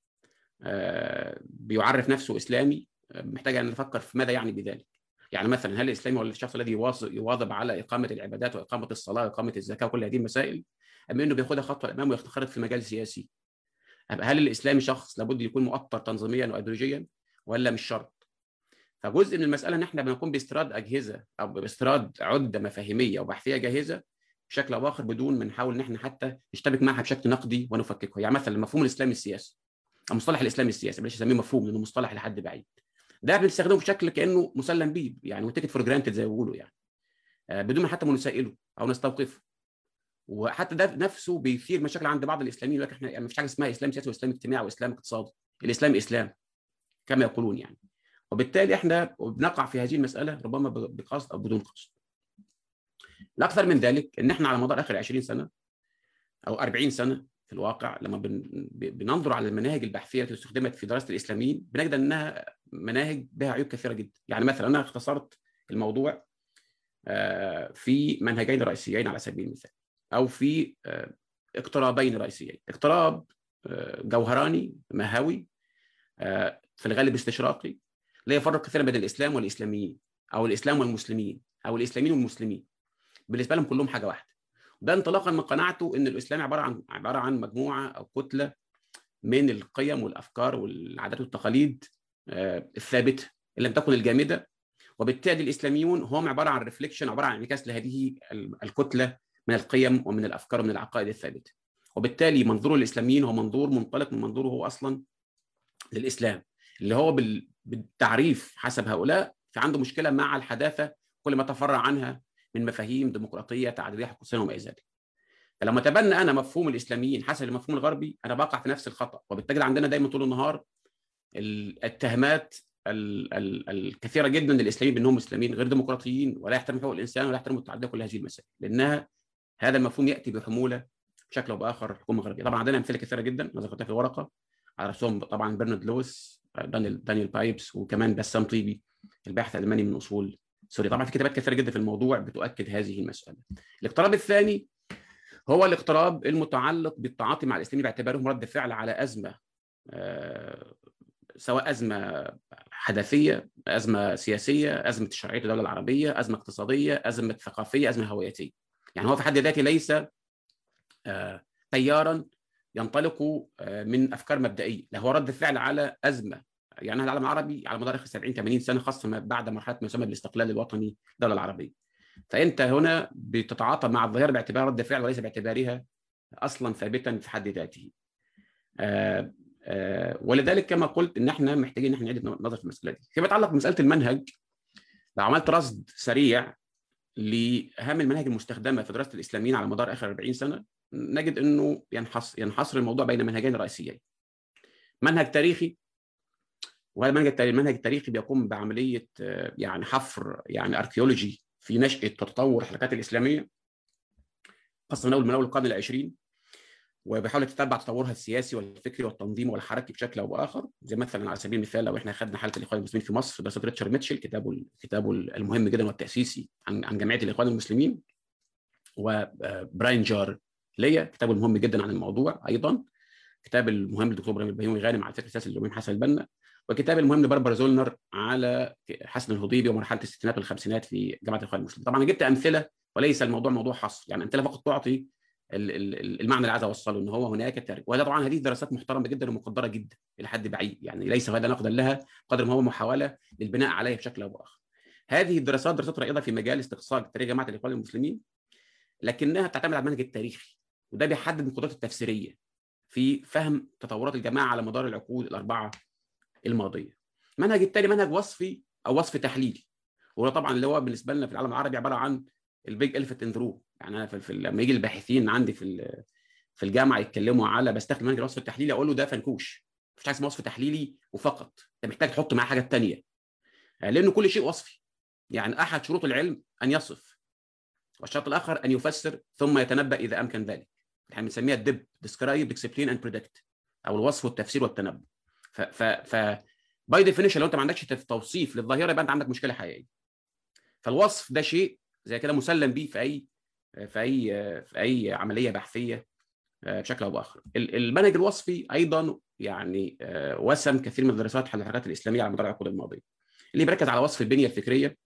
بيعرف نفسه إسلامي محتاج أن نفكر في ماذا يعني بذلك. يعني مثلا هل الإسلامي ولا الشخص الذي يواظب على إقامة العبادات وإقامة الصلاة وإقامة الزكاة وكل هذه المسائل؟ أم إنه بياخدها خطوة للأمام وينخرط في مجال سياسي. هل الإسلامي شخص لابد يكون مؤطر تنظيميا وايديولوجيا ولا مش شرط؟ فجزء من المسألة إن إحنا بنقوم باستيراد أجهزة أو باستيراد عدة مفاهيمية وبحثية جاهزة بشكل أو بآخر بدون ما نحاول إن إحنا حتى نشتبك معها بشكل نقدي ونفككه يعني مثلا المفهوم الاسلامي السياسي المصطلح الاسلامي السياسي بلاش نسميه مفهوم لأنه مصطلح لحد بعيد. ده بنستخدمه بشكل كأنه مسلم بيه يعني و taken for granted زي ما بيقولوا يعني. آه بدون ما حتى ما نسائله أو نستوقفه. وحتى ده نفسه بيثير مشاكل عند بعض الإسلاميين يقول لك إحنا يعني مفيش حاجة اسمها إسلام سياسي وإسلام اجتماعي وإسلام اقتصادي. الإسلام إسلام كما يقولون يعني. وبالتالي إحنا بنقع في هذه المسألة ربما بقصد أو بدون قصد. الأكثر من ذلك إن إحنا على مدار آخر 20 سنة أو 40 سنة في الواقع لما بننظر على المناهج البحثية التي استخدمت في دراسة الإسلاميين بنجد أنها مناهج بها عيوب كثيرة جدا. يعني مثلا أنا اختصرت الموضوع في منهجين رئيسيين على سبيل المثال. أو في اقترابين رئيسيين. اقتراب جوهراني مهوي في الغالب استشراقي لا يفرق كثيرا بين الإسلام والإسلاميين أو الإسلام والمسلمين أو الإسلاميين والمسلمين. بالنسبة لهم كلهم حاجة واحدة. ده انطلاقا من قناعته إن الإسلام عبارة عن عبارة عن مجموعة أو كتلة من القيم والأفكار والعادات والتقاليد الثابتة ان لم تكن الجامدة. وبالتالي الإسلاميون هم عبارة عن ريفليكشن عبارة عن انعكاس لهذه الكتلة من القيم ومن الأفكار ومن العقائد الثابتة. وبالتالي منظور الإسلاميين هو منظور منطلق من منظوره هو أصلا للإسلام اللي هو بالتعريف حسب هؤلاء في عنده مشكلة مع الحداثة كل ما تفرع عنها من مفاهيم ديمقراطية تعدديه حقوقيه وما إلى ذلك. فلما اتبنى أنا مفهوم الإسلاميين حسب المفهوم الغربي أنا بقع في نفس الخطأ. وبالتالي عندنا دايما طول النهار الاتهامات الكثيرة جدا للإسلاميين بأنهم اسلاميين غير ديمقراطيين ولا يحترموا حقوق الإنسان ولا يحترموا التعدديه كل هذه المسائل. لأنها هذا المفهوم يأتي بحمولة بشكل أو بآخر الحكومة الغربيه طبعا عندنا أمثلة كثيرة جدا أنا ذكرتها في الورقه على رأسهم طبعا برنارد لويس دانيال دانيال بايبس وكمان بسام طيبي الباحث الألماني من أصول سوريا. طبعا في كتابات كثيرة جدا في الموضوع بتؤكد هذه المسألة. الاقتراب الثاني هو الاقتراب المتعلق بالتعاطي مع الإسلامي باعتبارهم رد فعل على أزمة آه سواء أزمة حداثية أزمة سياسية أزمة شرعية الدولة العربية أزمة اقتصادية أزمة ثقافية أزمة هويتية. يعني هو في حد ذاته ليس آه تيارا ينطلق آه من أفكار مبدئية لا هو رد فعل على أزمة يعني العالم العربي على مدار آخر 70 80 سنة خاصة بعد مرحلة ما يسمى بالاستقلال الوطني الدولة العربية. فأنت هنا بتتعاطى مع الظاهرة باعتبار رد فعل وليس باعتبارها أصلا ثابتا في حد ذاته. آآ ولذلك كما قلت إن إحنا محتاجين إن إحنا نعيد النظر في المسألة دي. فيما يتعلق بمسألة المنهج لو عملت رصد سريع لأهم المناهج المستخدمة في دراسة الإسلاميين على مدار آخر 40 سنة نجد إنه ينحصر ينحصر الموضوع بين منهجين رئيسيين. منهج تاريخي وهذا المنهج المنهج التاريخي بيقوم بعملية يعني حفر يعني archaeological في نشأة وتطور الحركات الإسلامية خاصة من اول من أول القرن العشرين وبيحاول تتبع تطورها السياسي والفكري والتنظيمي والحركي بشكل أو بآخر. زي مثلا على سبيل المثال لو إحنا خدنا حالة الإخوان المسلمين في مصر دراسه ريتشارد ميتشل كتابه كتابه المهم جدا والتأسيسي عن عن جمعية الإخوان المسلمين. وبراين جار ليا كتابه المهم جدا عن الموضوع أيضا. كتاب المهم للدكتور إبراهيم البيومي غانم على فكرة السياسي للامام حسن البنا. وكتاب المهم لبربر زولنر على حسن الهضيبي ومرحلة الستينات والخمسينات في جامعه الإخوان المسلمين. طبعا جبت أمثلة وليس الموضوع موضوع حصر. يعني أمثلة فقط تعطي المعنى اللي عايز أوصله إن هو هناك تاريخ وهذا طبعا هذه دراسات محترمة جدا ومقدرة جدا إلى حد بعيد يعني ليس هذا نقدا لها قدر ما هو محاولة للبناء عليها بشكل أو بآخر. هذه الدراسات دراسات رائدة في مجال استقصاء تاريخ جماعة الإخوان المسلمين لكنها تعتمد على المنهج التاريخي وده بيحدد القدرات التفسيرية في فهم تطورات الجماعة على مدار العقود الأربعة الماضية. المنهج الثاني منهج وصفي أو وصف تحليلي وهو طبعا اللي هو بالنسبة لنا في العالم العربي عبارة عن البيج الفت إن يعني أنا في, لما يجي الباحثين عندي في في الجامعة يتكلموا على بستخدم منهج الوصف التحليلي أقول له ده فنكوش. مفيش حاجة اسمها وصف تحليلي وفقط. أنت محتاج تحط معاه حاجات ثانية لأنه كل شيء وصفي. يعني أحد شروط العلم أن يصف والشرط الآخر أن يفسر ثم يتنبأ إذا أمكن ذلك. إحنا بنسميها ال DEP describe explain and predict أو الوصف والتفسير والتنبؤ. ف ف ف by definition لو أنت ما عندكش توصيف للظاهرة يبقى أنت عندك مشكلة حقيقية. فالوصف ده شيء زي كده مسلم بيه في أي في أي في أي عملية بحثية بشكل أو بآخر. المنهج الوصفي أيضا يعني وسم كثير من الدراسات حول الحركات الإسلامية على مدار العقود الماضية. اللي بيركز على وصف البنية الفكرية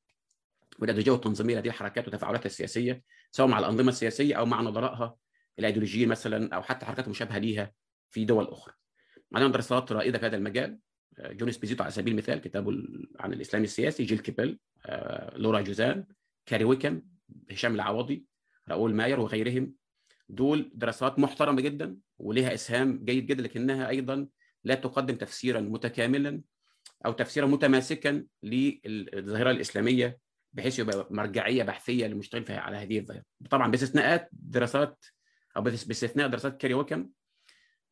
والايديولوجيه والتنظيميه لهذه الحركات وتفاعلاتها السياسية سواء مع الأنظمة السياسية أو مع نظرائها الايديولوجيين مثلا أو حتى حركات مشابهة ليها في دول أخرى. عندنا دراسات رائدة في هذا المجال جون اسبوزيتو على سبيل المثال كتابه عن الاسلام السياسي جيل كيبل لورا جوزانسكي كاري ويكهام هشام العوضي رؤول ماير وغيرهم دول دراسات محترمة جدا ولها إسهام جيد جدا لكنها أيضا لا تقدم تفسيرا متكاملا أو تفسيرا متماسكا للظاهرة الإسلامية بحيث يبقى مرجعية بحثية للمشتغل فيها على هذه الظاهرة. طبعا باستثناءات دراسات أو باستثناء دراسات كاري ويكم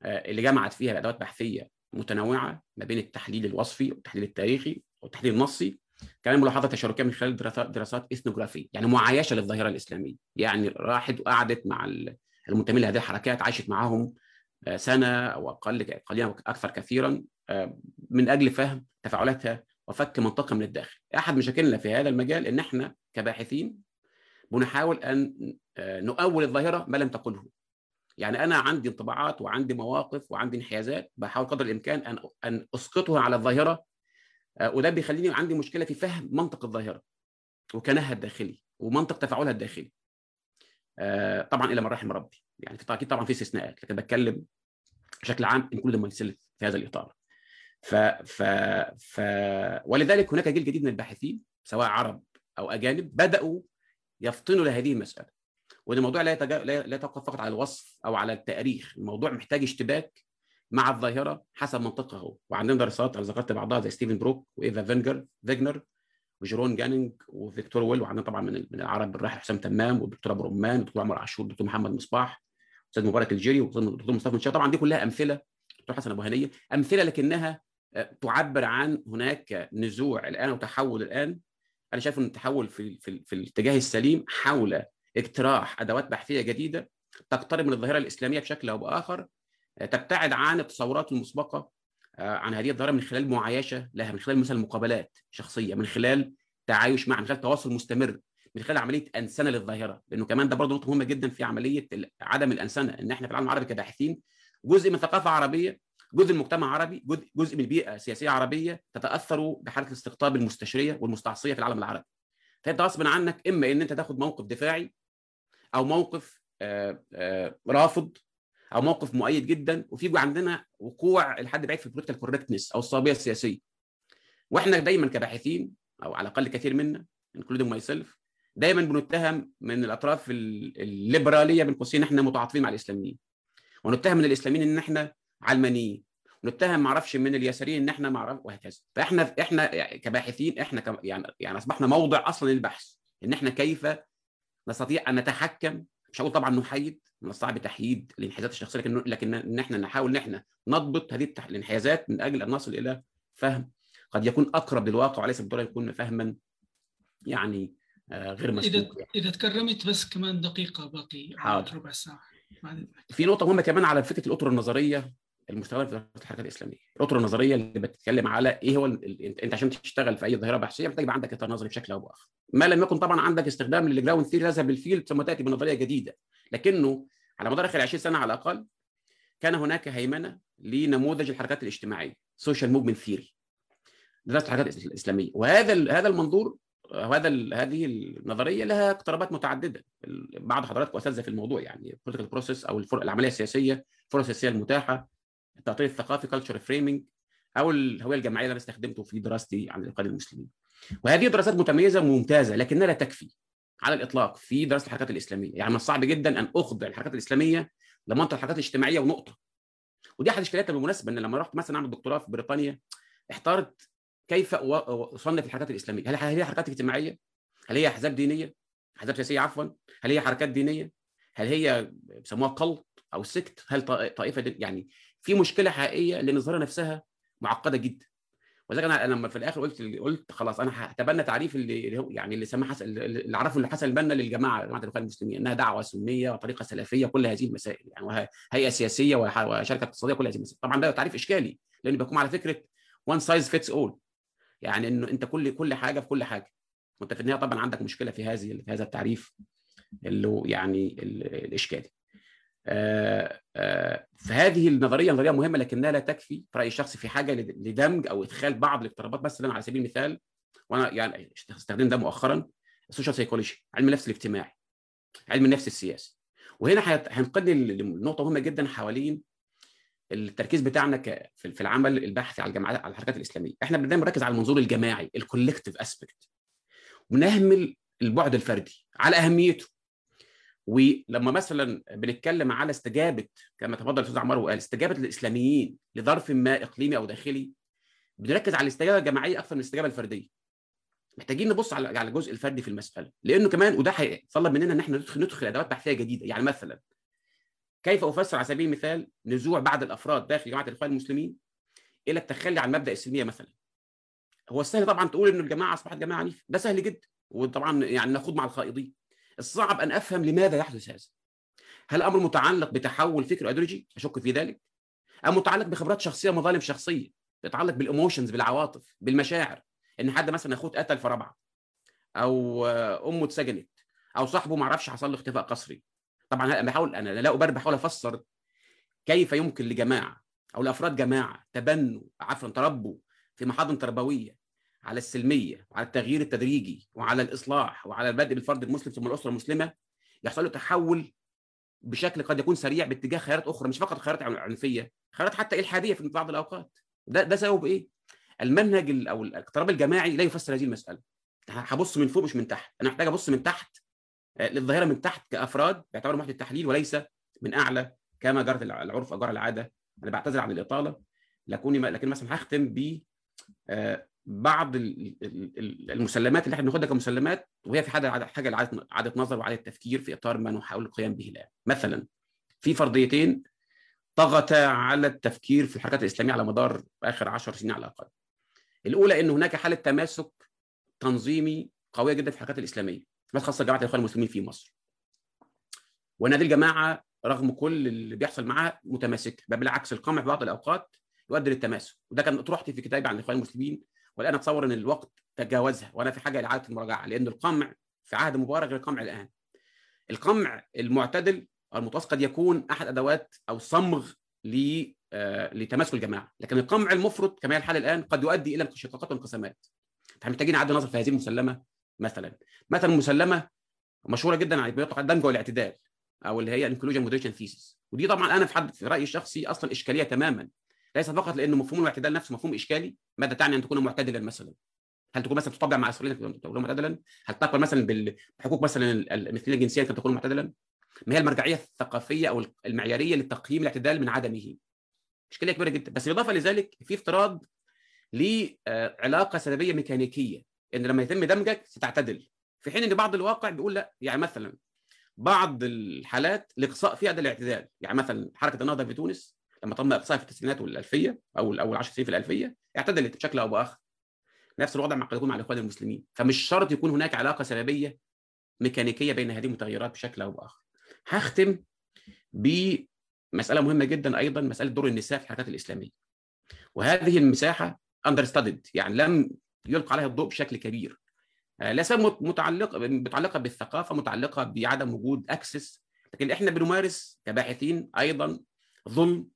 اللي جمعت فيها ادوات بحثية متنوعة ما بين التحليل الوصفي والتحليل التاريخي والتحليل النصي كمان ملاحظة تشاركية من خلال دراسات إثنوغرافية يعني معايشة للظاهرة الإسلامية. يعني راحت وقعدت مع المنتمين لهذه الحركات عاشت معاهم سنة أو أقل قليلا أكثر كثيرا من أجل فهم تفاعلاتها وفك منطقة من الداخل. أحد مشاكلنا في هذا المجال إن إحنا كباحثين بنحاول أن نؤول الظاهرة ما لم تقله. يعني أنا عندي انطباعات وعندي مواقف وعندي انحيازات بحاول قدر الإمكان أن أن أسقطها على الظاهرة وده بيخليني عندي مشكلة في فهم منطق الظاهرة وكناها الداخلي ومنطق تفاعلها الداخلي. طبعا إلا من رحم ربي. يعني في أكيد طبعا في استثناءات لكن بتكلم بشكل عام included myself في هذا الإطار. ف ف ف ولذلك هناك جيل جديد من الباحثين سواء عرب أو أجانب بدأوا يفطنوا لهذه المسألة. وده موضوع لا يتجا... لا يتوقف فقط على الوصف أو على التاريخ. الموضوع محتاج اشتباك مع الظاهرة حسب منطقها هو. وعندنا دراسات أنا ذكرت بعضها زي ستيفن بروك وإيفا فيجنر فيجنر وجيروين جانينج وفيكتور ويل وعندنا طبعا من من العرب الراحل حسام تمام والدكتور أبو رمان والدكتور عمر عاشور والدكتور محمد مصباح أستاذ مبارك الجري والدكتور مصطفى منشاوي طبعا دي كلها أمثلة دكتور حسن أبو هنية أمثلة لكنها تعبر عن هناك نزوع الآن وتحول الآن. أنا شايف إن التحول في في, في الاتجاه السليم حول اقتراح أدوات بحثية جديدة تقترب من الظاهرة الإسلامية بشكل أو بآخر. تبتعد عن التصورات المسبقة عن هذه الظاهره من خلال معايشة لها من خلال مثلا مقابلات شخصية من خلال تعايش مع من خلال تواصل مستمر من خلال عملية أنسنة للظاهرة. لأنه كمان ده برضه نقطة مهمة جدا في عملية عدم الأنسنة إن إحنا في العالم العربي كباحثين جزء من ثقافة عربية جزء من مجتمع عربي جزء, جزء من البيئه السياسيه عربية تتأثر بحالة الاستقطاب المستشرية والمستعصية في العالم العربي. فأنت غصبا عنك إما إن أنت تاخد موقف دفاعي أو موقف آآ آآ رافض أو موقف مؤيد جدا وفي عندنا وقوع لحد بعيد في ال political correctness أو الصوابيه السياسية. وإحنا دايما كباحثين أو على الأقل كثير منا including myself دايما بنتهم من الأطراف الليبرالية بين قوسين إحنا متعاطفين مع الإسلاميين. ونتهم من الإسلاميين إن إحنا علمانيين. ونتهم معرفش من اليساريين إن إحنا معرف وهكذا. فإحنا إحنا كباحثين إحنا كم يعني يعني أصبحنا موضع أصلا للبحث. إن إحنا كيف نستطيع أن نتحكم مش هقول طبعا نحيد من الصعب تحييد الانحيازات الشخصية لكن لكن إن إحنا نحاول إن إحنا نضبط هذه الانحيازات من أجل أن نصل إلى فهم قد يكون أقرب للواقع وليس بالضرورة يكون فهما يعني غير مسبوق اذا يعني. إذا تكرمت بس كمان دقيقة باقي حاضر. ربع ساعة. في نقطة مهمة كمان على فكرة الأطر النظرية. المستخدمه في دراسه الحركات الإسلامية. الاطر النظرية اللي بتتكلم على إيه هو. أنت عشان تشتغل في أي ظاهرة بحثية محتاج يبقى عندك إطار نظري بشكل أو بآخر. ما لم يكن طبعا عندك استخدام لل grounded theory تذهب لل field ثم تأتي بنظرية جديدة. لكنه على مدار آخر 20 سنة على الأقل كان هناك هيمنة لنموذج الحركات الاجتماعية social movement theory دراسة الحركات الإسلامية. وهذا هذا المنظور وهذا هذه النظرية لها اقترابات متعددة. بعض حضراتكم أساتذة في الموضوع يعني ال political process أو العملية السياسية الفرص السياسية المتاحة. التأطير الثقافي cultural framing أو الهوية الجماعية اللي أنا استخدمته في دراستي عن الإخوان المسلمين. وهذه دراسات متميزة وممتازة لكنها لا تكفي على الإطلاق في دراسة الحركات الإسلامية. يعني من الصعب جدا أن أخضع الحركات الإسلامية لمنطق الحركات الاجتماعية ونقطة. ودي أحد الاشكاليات بالمناسبه إن لما رحت مثلا أعمل دكتوراه في بريطانيا احترت كيف أصنف الحركات الإسلامية. هل هي حركات اجتماعية؟ هل هي أحزاب دينية؟ أحزاب سياسية عفوا. هل هي حركات دينية؟ هل هي بيسموها قلط أو سكت هل طائفة دين؟ يعني في مشكلة حقيقية لأن الظاهرة نفسها معقدة جدا. ولذلك أنا لما في الآخر قلت قلت خلاص أنا هتبنى تعريف اللي هو يعني اللي سماه حسن اللي عرفه اللي حسن البنا للجماعة جماعة الإخوان المسلمين إنها دعوة سنية وطريقة سلفية كل هذه المسائل يعني هيئة سياسية وشركة اقتصادية كل هذه المسائل. طبعا ده تعريف إشكالي لأن بيقوم على فكرة one size fits all يعني إنه أنت كل كل حاجة في كل حاجة. وانت في النهايه طبعا عندك مشكلة في هذه في هذا التعريف اللي هو يعني الإشكالي. فهذه النظرية نظرية مهمة لكنها لا تكفي في رايي الشخصي في حاجة لدمج أو إدخال بعض الاقترابات مثلا على سبيل المثال وأنا يعني استخدم ده مؤخرا ال social psychology علم النفس الاجتماعي علم النفس السياسي. وهنا هنقلني لنقطة مهمة جدا حوالين التركيز بتاعنا في العمل البحثي على الجماعات على الحركات الإسلامية. إحنا دايما بنركز على المنظور الجماعي ال collective aspect ونهمل البعد الفردي على أهميته. ولما مثلا بنتكلم على استجابة كما تفضل الاستاذ عمار وقال استجابة الإسلاميين لظرف ما إقليمي أو داخلي بنركز على الاستجابة الجماعية أكثر من الاستجابة الفردية. محتاجين نبص على على الجزء الفردي في المسألة لأنه كمان وده هيتطلب مننا إن إحنا ندخل ندخل أدوات بحثية جديدة. يعني مثلا كيف أفسر على سبيل المثال نزوع بعض الأفراد داخل جماعة الإخوان المسلمين إلى التخلي عن مبدأ السلميه مثلا؟ هو السهل طبعا تقول ان الجماعة أصبحت جماعة عنيفة. ده سهل جدا وطبعا يعني نخوض مع الخائضين. الصعب أن أفهم لماذا يحدث هذا. هل أمر متعلق بتحول فكر ايديولوجي أشك في ذلك. أم متعلق بخبرات شخصية مظالم شخصية؟ يتعلق بال emotions بالعواطف بالمشاعر. إن حد مثلا أخوه اتقتل رابعة أو أمه اتسجنت أو صاحبه ما عرفش حصل له اختفاء قسري طبعا أنا بحاول أنا لا أبرر بحاول أفسر كيف يمكن لجماعة أو لأفراد جماعة تبنوا عفوا تربوا في محاضن تربوية على السلمية وعلى التغيير التدريجي وعلى الإصلاح وعلى البدء بالفرد المسلم ثم الأسرة المسلمة يحصل له تحول بشكل قد يكون سريع باتجاه خيارات أخرى مش فقط خيارات عنفية خيارات حتى إلحادية في بعض الأوقات. ده ده سبب إيه؟ المنهج أو الاقتراب الجماعي لا يفسر هذه المسألة. هبص من فوق مش من تحت. أنا محتاج أبص من تحت للظاهرة من تحت كأفراد باعتبار محت التحليل وليس من أعلى كما جرت العرف اجار العادة. أنا بعتذر عن الإطالة لكني لكن مثلا هختم ب بعض المسلمات اللي إحنا بناخدها كمسلمات وهي في حاجة حاجة لعادة عادة نظر وعادة تفكير في إطار ما نحاول القيام به الآن. مثلا في فرضيتين طغتا على التفكير في الحركات الإسلامية على مدار آخر 10 سنين على الأقل. الأولى إن هناك حالة تماسك تنظيمي قوية جدا في الحركات الإسلامية خاصة جماعة الإخوان المسلمين في مصر. وأن هذه الجماعة رغم كل اللي بيحصل معاها متماسكة بل بالعكس القمع في بعض الأوقات يؤدي للتماسك. وده كان أطروحتي في كتابي عن الإخوان المسلمين والان أتصور إن الوقت تجاوزها وأنا في حاجة لاعاده المراجعة لأن القمع في عهد مبارك غير القمع الآن. القمع المعتدل أو المتوسط قد يكون أحد أدوات أو صمغ ل لتماسك الجماعة. لكن القمع المفرط كما هي الحال الآن قد يؤدي إلى انشقاقات وانقسامات. فاحنا محتاجين نعيد النظر في هذه المسلمة مثلا. مثلا مسلمة مشهورة جدا اللي بيطلق الدمج والاعتدال أو اللي هي inclusion moderation thesis ودي طبعا أنا في حد في رأيي الشخصي أصلا إشكالية تماما. ليس فقط لأنه مفهوم الاعتدال نفسه مفهوم إشكالي ماذا تعني أن تكون معتدلا مثلا؟ هل تكون مثلا تطبع مع اسرائيل تكون معتدلا؟ هل تقبل مثلا بحقوق مثلا المثلية الجنسية ان تكون معتدلا؟ ما هي المرجعية الثقافية أو المعيارية لتقييم الاعتدال من عدمه؟ إشكالية كبيرة جدا. بس بالإضافة لذلك في افتراض لعلاقه سببية ميكانيكية إن لما يتم دمجك ستعتدل. في حين إن بعض الواقع بيقول لأ يعني مثلا بعض الحالات الاقصاء فيها ده الاعتدال يعني مثلا حركة النهضة في تونس لما تم اقصائها في التسعينات والألفية أو اول 10 سنين في الألفية اعتدلت بشكل أو بآخر. نفس الوضع مع قد يكون مع الإخوان المسلمين. فمش شرط يكون هناك علاقة سببيه ميكانيكية بين هذه المتغيرات بشكل أو بآخر. هختم بمسألة مهمة جدا أيضا مسألة دور النساء في الحركات الإسلامية. وهذه المساحة اندر يعني لم يلقى عليها الضوء بشكل كبير. لا سبب متعلقه متعلقة بالثقافة متعلقة بعدم وجود access لكن إحنا بنمارس كباحثين أيضا ظلم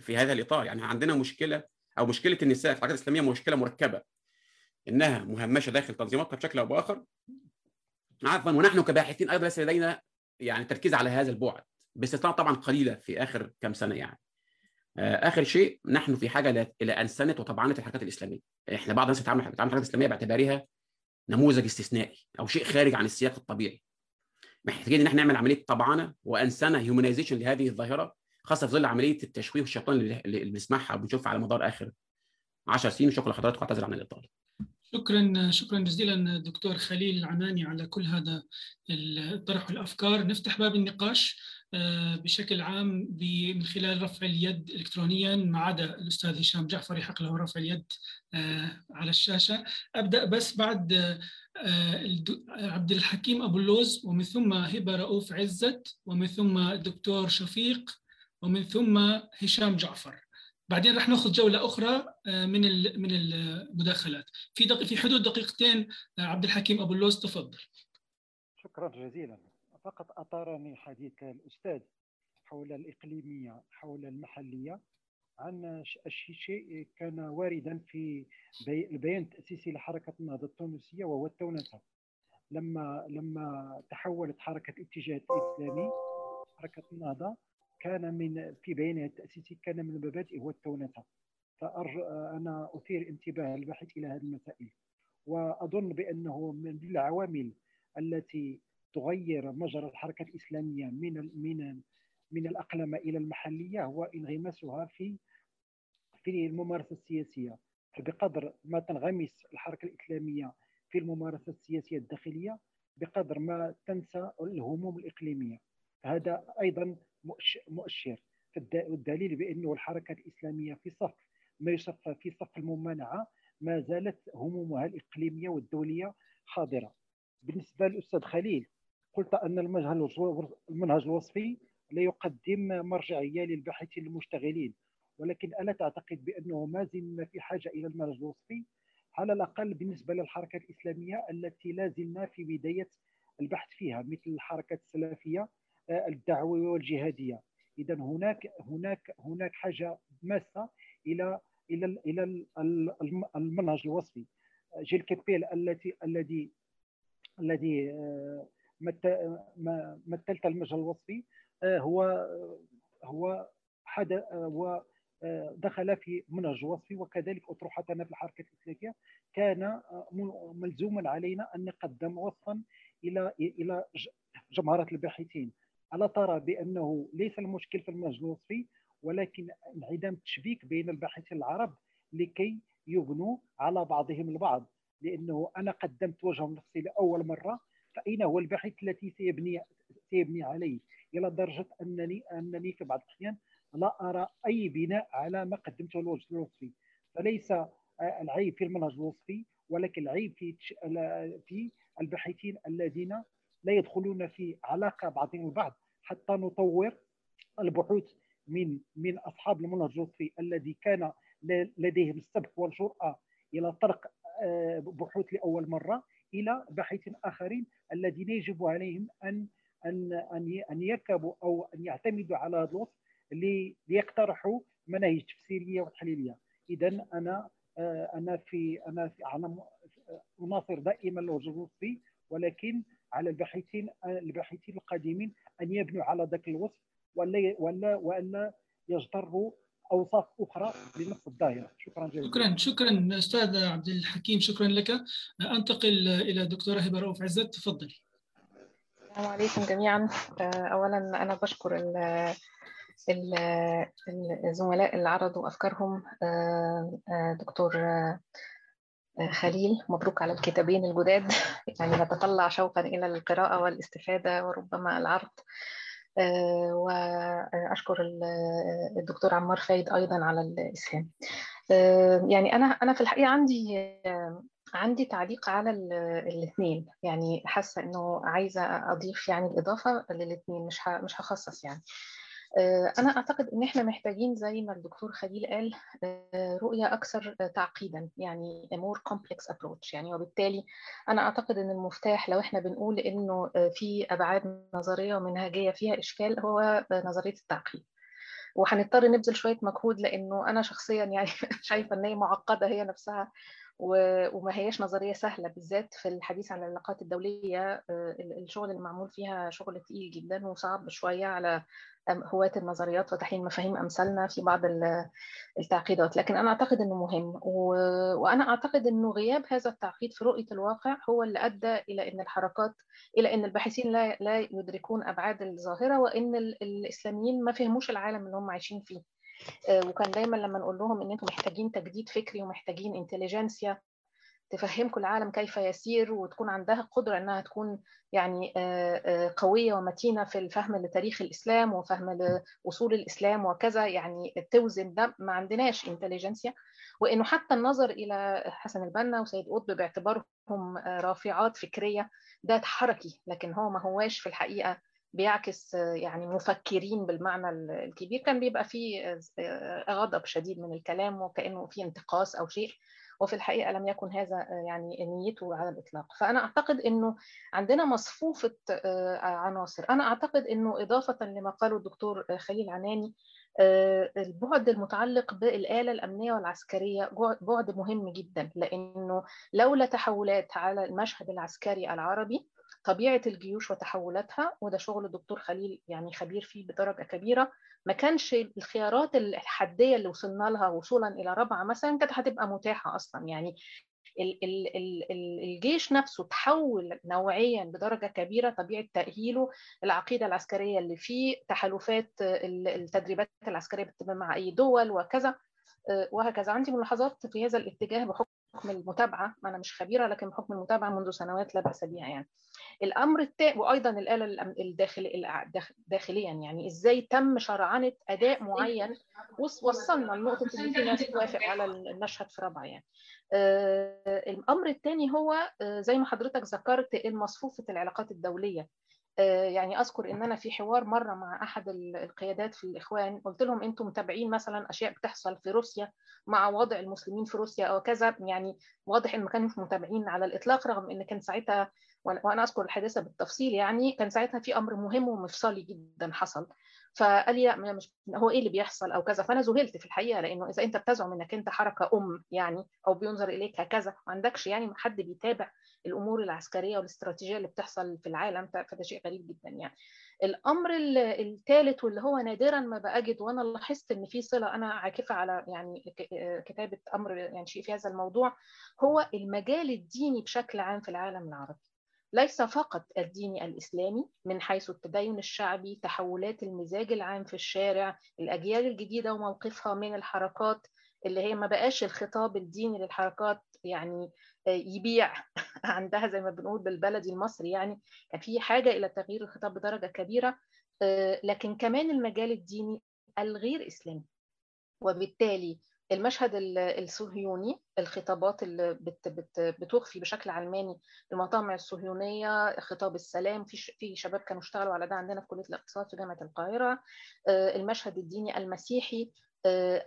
في هذا الإطار. يعني عندنا مشكلة أو مشكلة النساء في الحركات الإسلامية مشكلة مركبة إنها مهمشة داخل تنظيماتها بشكل أو بآخر. عفوا ونحن كباحثين أيضا ليس لدينا يعني تركيز على هذا البعد باستثناء طبعا قليلة في آخر كم سنة يعني. آخر شيء نحن في حاجة إلى انسنه وطبعنه الحركات الإسلامية. إحنا بعض الناس بتتعامل الحركات الإسلامية باعتبارها نموذج استثنائي أو شيء خارج عن السياق الطبيعي. محتاجين إن إحنا نعمل عملية طبعنه وانسنه هيومنايزيشن لهذه الظاهرة خاصة في ظل عملية التشويه والشيطان اللي بنسمعها وبنشوفها على مدار آخر 10 سنين وشكرا لحضراتكم اعتذر عن الاطاله شكرا شكرا جزيلا دكتور خليل العناني على كل هذا الطرح والأفكار. نفتح باب النقاش بشكل عام من خلال رفع اليد الكترونيا ما عدا الأستاذ هشام جعفر يحق له رفع اليد على الشاشة. أبدأ بس بعد عبد الحكيم أبو اللوز ومن ثم هبة رؤوف عزت ومن ثم الدكتور شفيق ومن ثم هشام جعفر. بعدين رح ناخذ جولة أخرى من من المداخلات. في دق... في حدود دقيقتين عبد الحكيم أبو اللوز تفضل. شكرا جزيلا. فقط اثارني حديث الأستاذ حول الإقليمية حول المحلية عن شيء كان واردا في البيان التأسيسي لحركة النهضة التونسية وهو التونسة. لما لما تحولت حركة الاتجاه الإسلامي حركة النهضة كان من في بيانها التاسيسي كان من المبادئ هو التونسة. فأرجو أنا أثير انتباه الباحث إلى هذه المسائل وأظن بأنه من العوامل التي تغير مجرى الحركة الإسلامية من من من الاقلمه إلى المحلية هو انغماسها في في الممارسة السياسية. فبقدر ما تنغمس الحركة الإسلامية في الممارسة السياسية الداخلية بقدر ما تنسى الهموم الإقليمية. هذا أيضا مؤشر والدليل بأنه الحركة الإسلامية في صف ما يصف في صف الممانعة ما زالت همومها الإقليمية والدولية حاضرة. بالنسبة للأستاذ خليل قلت أن المنهج الوصفي لا يقدم مرجعيه للباحثين المشتغلين ولكن ألا تعتقد بأنه ما زلنا في حاجة إلى المنهج الوصفي؟ على الأقل بالنسبة للحركة الإسلامية التي لا زلنا في بداية البحث فيها مثل الحركات السلفية الدعويه والجهادية. اذا هناك هناك هناك حاجة ماسة إلى إلى إلى المنهج الوصفي. جيل كابيل التي الذي الذي مثلت المنهج الوصفي هو هو حدث هو دخل في منهج وصفي وكذلك اطروحتنا في الحركة الإسلامية. كان ملزوما علينا أن نقدم وصفا إلى إلى جمهره الباحثين. الا ترى بأنه ليس المشكل في المنهج الوصفي ولكن انعدام التشبيك بين الباحثين العرب لكي يبنوا على بعضهم البعض. لأنه أنا قدمت وجه نفسي لأول مرة فأين هو الباحث الذي سيبني سيبني عليه؟ إلى درجة أنني أنني في بعض الأحيان لا أرى أي بناء على ما قدمته الوجه الوصفي فليس العيب في المنهج الوصفي ولكن العيب في في الباحثين الذين لا يدخلون في علاقة بعضهم البعض حتى نطور البحوث من من أصحاب المنهج الوصفي الذي كان لديهم السبق والجرأة إلى طرق بحوث لأول مرة إلى باحثين آخرين الذين يجب عليهم أن أن أن أن يركبوا أو أن يعتمدوا على هذا الوصف ليقترحوا مناهج تفسيرية وتحليلية. إذا أنا أنا في أنا في على مناصر دائما الوجه ولكن على الباحثين الباحثين القادمين أن يبنوا على ذاك الوصف ولا ولا والا يجتروا أوصاف أخرى لنفس الظاهرة. شكرا جزيلا. شكرا شكرا أستاذ عبد الحكيم شكرا لك. أنتقل إلى الدكتوره هبة رؤوف عزت تفضلي السلام عليكم جميعا. اولا أنا بشكر الزملاء اللي عرضوا أفكارهم. دكتور خليل مبروك على الكتابين الجداد. يعني نتطلع شوقا إلى القراءة والاستفادة وربما العرض. وأشكر الدكتور عمار فايد أيضا على الإسهام. يعني أنا أنا في الحقيقة عندي عندي تعليق على الاثنين. يعني حاسة إنه عايزة أضيف يعني الاضافه للاثنين مش مش هخصص يعني. أنا أعتقد إن إحنا محتاجين زي ما الدكتور خليل قال رؤية أكثر تعقيدا يعني more complex approach. يعني وبالتالي أنا أعتقد إن المفتاح لو إحنا بنقول إنه في أبعاد نظرية ومنهجية فيها إشكال هو نظرية التعقيد. وهنضطر نبذل شوية مجهود لأنه أنا شخصيا يعني شايفة إن هي معقدة هي نفسها وما هياش نظرية سهلة بالذات في الحديث عن العلاقات الدولية الشغل اللي معمول فيها شغل تقيل جدا وصعب شوية على هواة النظريات وتحليل مفاهيم أمثالنا في بعض التعقيدات. لكن أنا أعتقد إنه مهم. وأنا أعتقد إنه غياب هذا التعقيد في رؤية الواقع هو اللي أدى إلى إن الحركات إلى إن الباحثين لا لا يدركون أبعاد الظاهرة وإن الإسلاميين ما فهموش العالم اللي هم عايشين فيه. وكان دايما لما نقول لهم إن أنتم محتاجين تجديد فكري ومحتاجين انتليجنسيا تفهمكم العالم كيف يسير وتكون عندها قدرة إنها تكون يعني قوية ومتينة في الفهم لتاريخ الإسلام وفهم لأصول الإسلام وكذا. يعني توزن ده ما عندناش انتليجنسيا وإنه حتى النظر إلى حسن البنا وسيد قطب باعتبارهم رافعات فكرية ده حركي لكن هو ما هواش في الحقيقة بيعكس يعني مفكرين بالمعنى الكبير. كان بيبقى فيه غضب شديد من الكلام وكأنه في انتقاص أو شيء. وفي الحقيقة لم يكن هذا يعني نيته على الإطلاق. فأنا أعتقد إنه عندنا مصفوفة عناصر. أنا أعتقد إنه إضافة لما قاله الدكتور خليل عناني البعد المتعلق بالآلة الأمنية والعسكرية بعد مهم جدا. لأنه لولا تحولات على المشهد العسكري العربي طبيعة الجيوش وتحولاتها وده شغل الدكتور خليل يعني خبير فيه بدرجة كبيرة. ما كانش الخيارات الحدية اللي وصلنا لها وصولا إلى رابعة مثلا كانت هتبقى متاحة أصلا. يعني ال ال ال الجيش نفسه تحول نوعيا بدرجة كبيرة طبيعة تأهيله العقيدة العسكرية اللي فيه تحالفات التدريبات العسكرية بتتم مع أي دول وكذا وهكذا. عندي ملاحظات في هذا الاتجاه بحكم بحكم المتابعة أنا مش خبيرة لكن بحكم المتابعة منذ سنوات لا بأس بها يعني. الأمر التاني وأيضا الآلة الداخلي داخليا يعني إزاي تم شرعنه أداء معين وصلنا لنقطة إن في ناس توافق على المشهد في رابعة يعني. الأمر الثاني هو زي ما حضرتك ذكرت المصفوفة العلاقات الدولية. يعني أذكر إن أنا في حوار مرة مع أحد القيادات في الإخوان قلت لهم أنتم متابعين مثلا أشياء بتحصل في روسيا مع وضع المسلمين في روسيا أو كذا يعني واضح إن ما كانوش متابعين على الإطلاق رغم إن كان ساعتها وأنا أذكر الحادثة بالتفصيل يعني كان ساعتها في أمر مهم ومفصلي جدا حصل. فقال لي لا مش هو إيه اللي بيحصل أو كذا؟ فأنا ذهلت في الحقيقة لأنه إذا أنت بتزعم إنك أنت حركة أم يعني أو بينظر إليك هكذا ما عندكش يعني حد بيتابع الأمور العسكرية والاستراتيجية اللي بتحصل في العالم فده شيء غريب جدا يعني. الأمر الثالث واللي هو نادرا ما بجد وأنا لاحظت إن في صلة أنا عاكفة على يعني كتابة أمر يعني شيء في هذا الموضوع هو المجال الديني بشكل عام في العالم العربي. ليس فقط الديني الإسلامي من حيث التدين الشعبي تحولات المزاج العام في الشارع الأجيال الجديدة وموقفها من الحركات اللي هي ما بقاش الخطاب الديني للحركات يعني يبيع عندها زي ما بنقول بالبلدي المصري يعني. كان في حاجة إلى تغيير الخطاب بدرجة كبيرة لكن كمان المجال الديني الغير إسلامي. وبالتالي المشهد الصهيوني الخطابات اللي بت بت بتخفي بشكل علماني المطامع الصهيونية خطاب السلام في في شباب كانوا اشتغلوا على ده عندنا في كلية الاقتصاد في جامعة القاهرة المشهد الديني المسيحي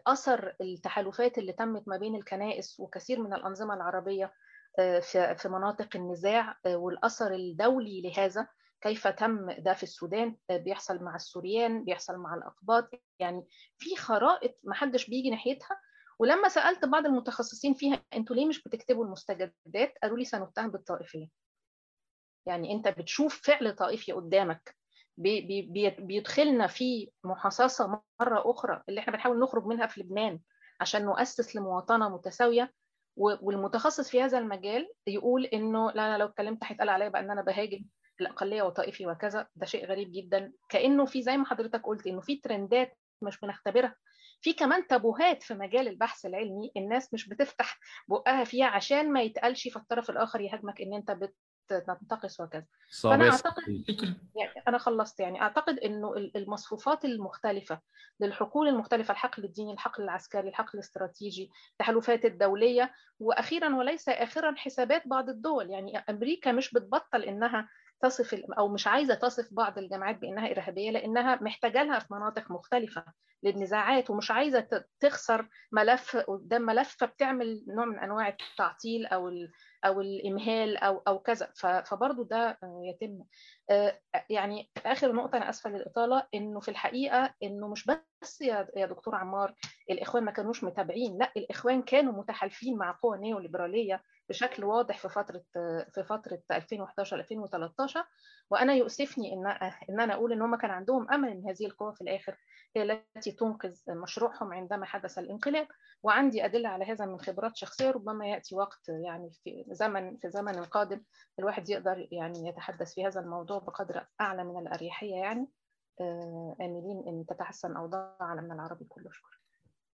أثر التحالفات اللي تمت ما بين الكنائس وكثير من الأنظمة العربية في في مناطق النزاع والأثر الدولي لهذا كيف تم ده في السودان بيحصل مع السوريان بيحصل مع الأقباط يعني في خرائط ما حدش بيجي ناحيتها. ولما سألت بعض المتخصصين فيها أنتوا ليه مش بتكتبوا المستجدات؟ قالوا لي سنتهم بالطائفية. يعني أنت بتشوف فعل طائفي قدامك. بي بي بيدخلنا في محاصصة مرة أخرى اللي إحنا بنحاول نخرج منها في لبنان عشان نؤسس لمواطنة متساوية. والمتخصص في هذا المجال يقول إنه لا أنا لو اتكلمت هيتقال عليا بقى إن أنا بهاجم الاقليه وطائفي وكذا ده شيء غريب جدا. كأنه في زي ما حضرتك قلت إنه في ترندات مش بنختبرها. في كمان تابوهات في مجال البحث العلمي الناس مش بتفتح بقها فيها عشان ما يتقالش فالطرف الآخر يهاجمك إن أنت بتنتقص وكذا. فأنا أعتقد يعني أنا خلصت. يعني أعتقد إنه المصفوفات المختلفة للحقول المختلفة الحقل الديني الحقل العسكري الحقل الاستراتيجي التحالفات الدولية وأخيرا وليس اخرا حسابات بعض الدول. يعني أمريكا مش بتبطل إنها تصف أو مش عايزة تصف بعض الجامعات بإنها إرهابية لإنها محتاجة لها في مناطق مختلفة للنزاعات ومش عايزة تخسر ملف قدام ملف فبتعمل نوع من أنواع التعطيل أو أو الإمهال أو أو كذا. فبرضه ده يتم. يعني آخر نقطة أنا آسفة للإطالة إنه في الحقيقة إنه مش بس يا دكتور عمار الإخوان ما كانوش متابعين لأ الإخوان كانوا متحالفين مع قوى نيوليبرالية بشكل واضح في فترة في فترة 2011 2013 وأنا يؤسفني إن إن أنا أقول إن هم كان عندهم أمل إن هذه القوى في الآخر التي تنقذ مشروعهم عندما حدث الانقلاب. وعندي أدلة على هذا من خبرات شخصية ربما يأتي وقت يعني في زمن في زمن قادم الواحد يقدر يعني يتحدث في هذا الموضوع بقدر أعلى من الأريحية يعني. آملين إن تتحسن أوضاع عالمنا العربي كله. شكرا.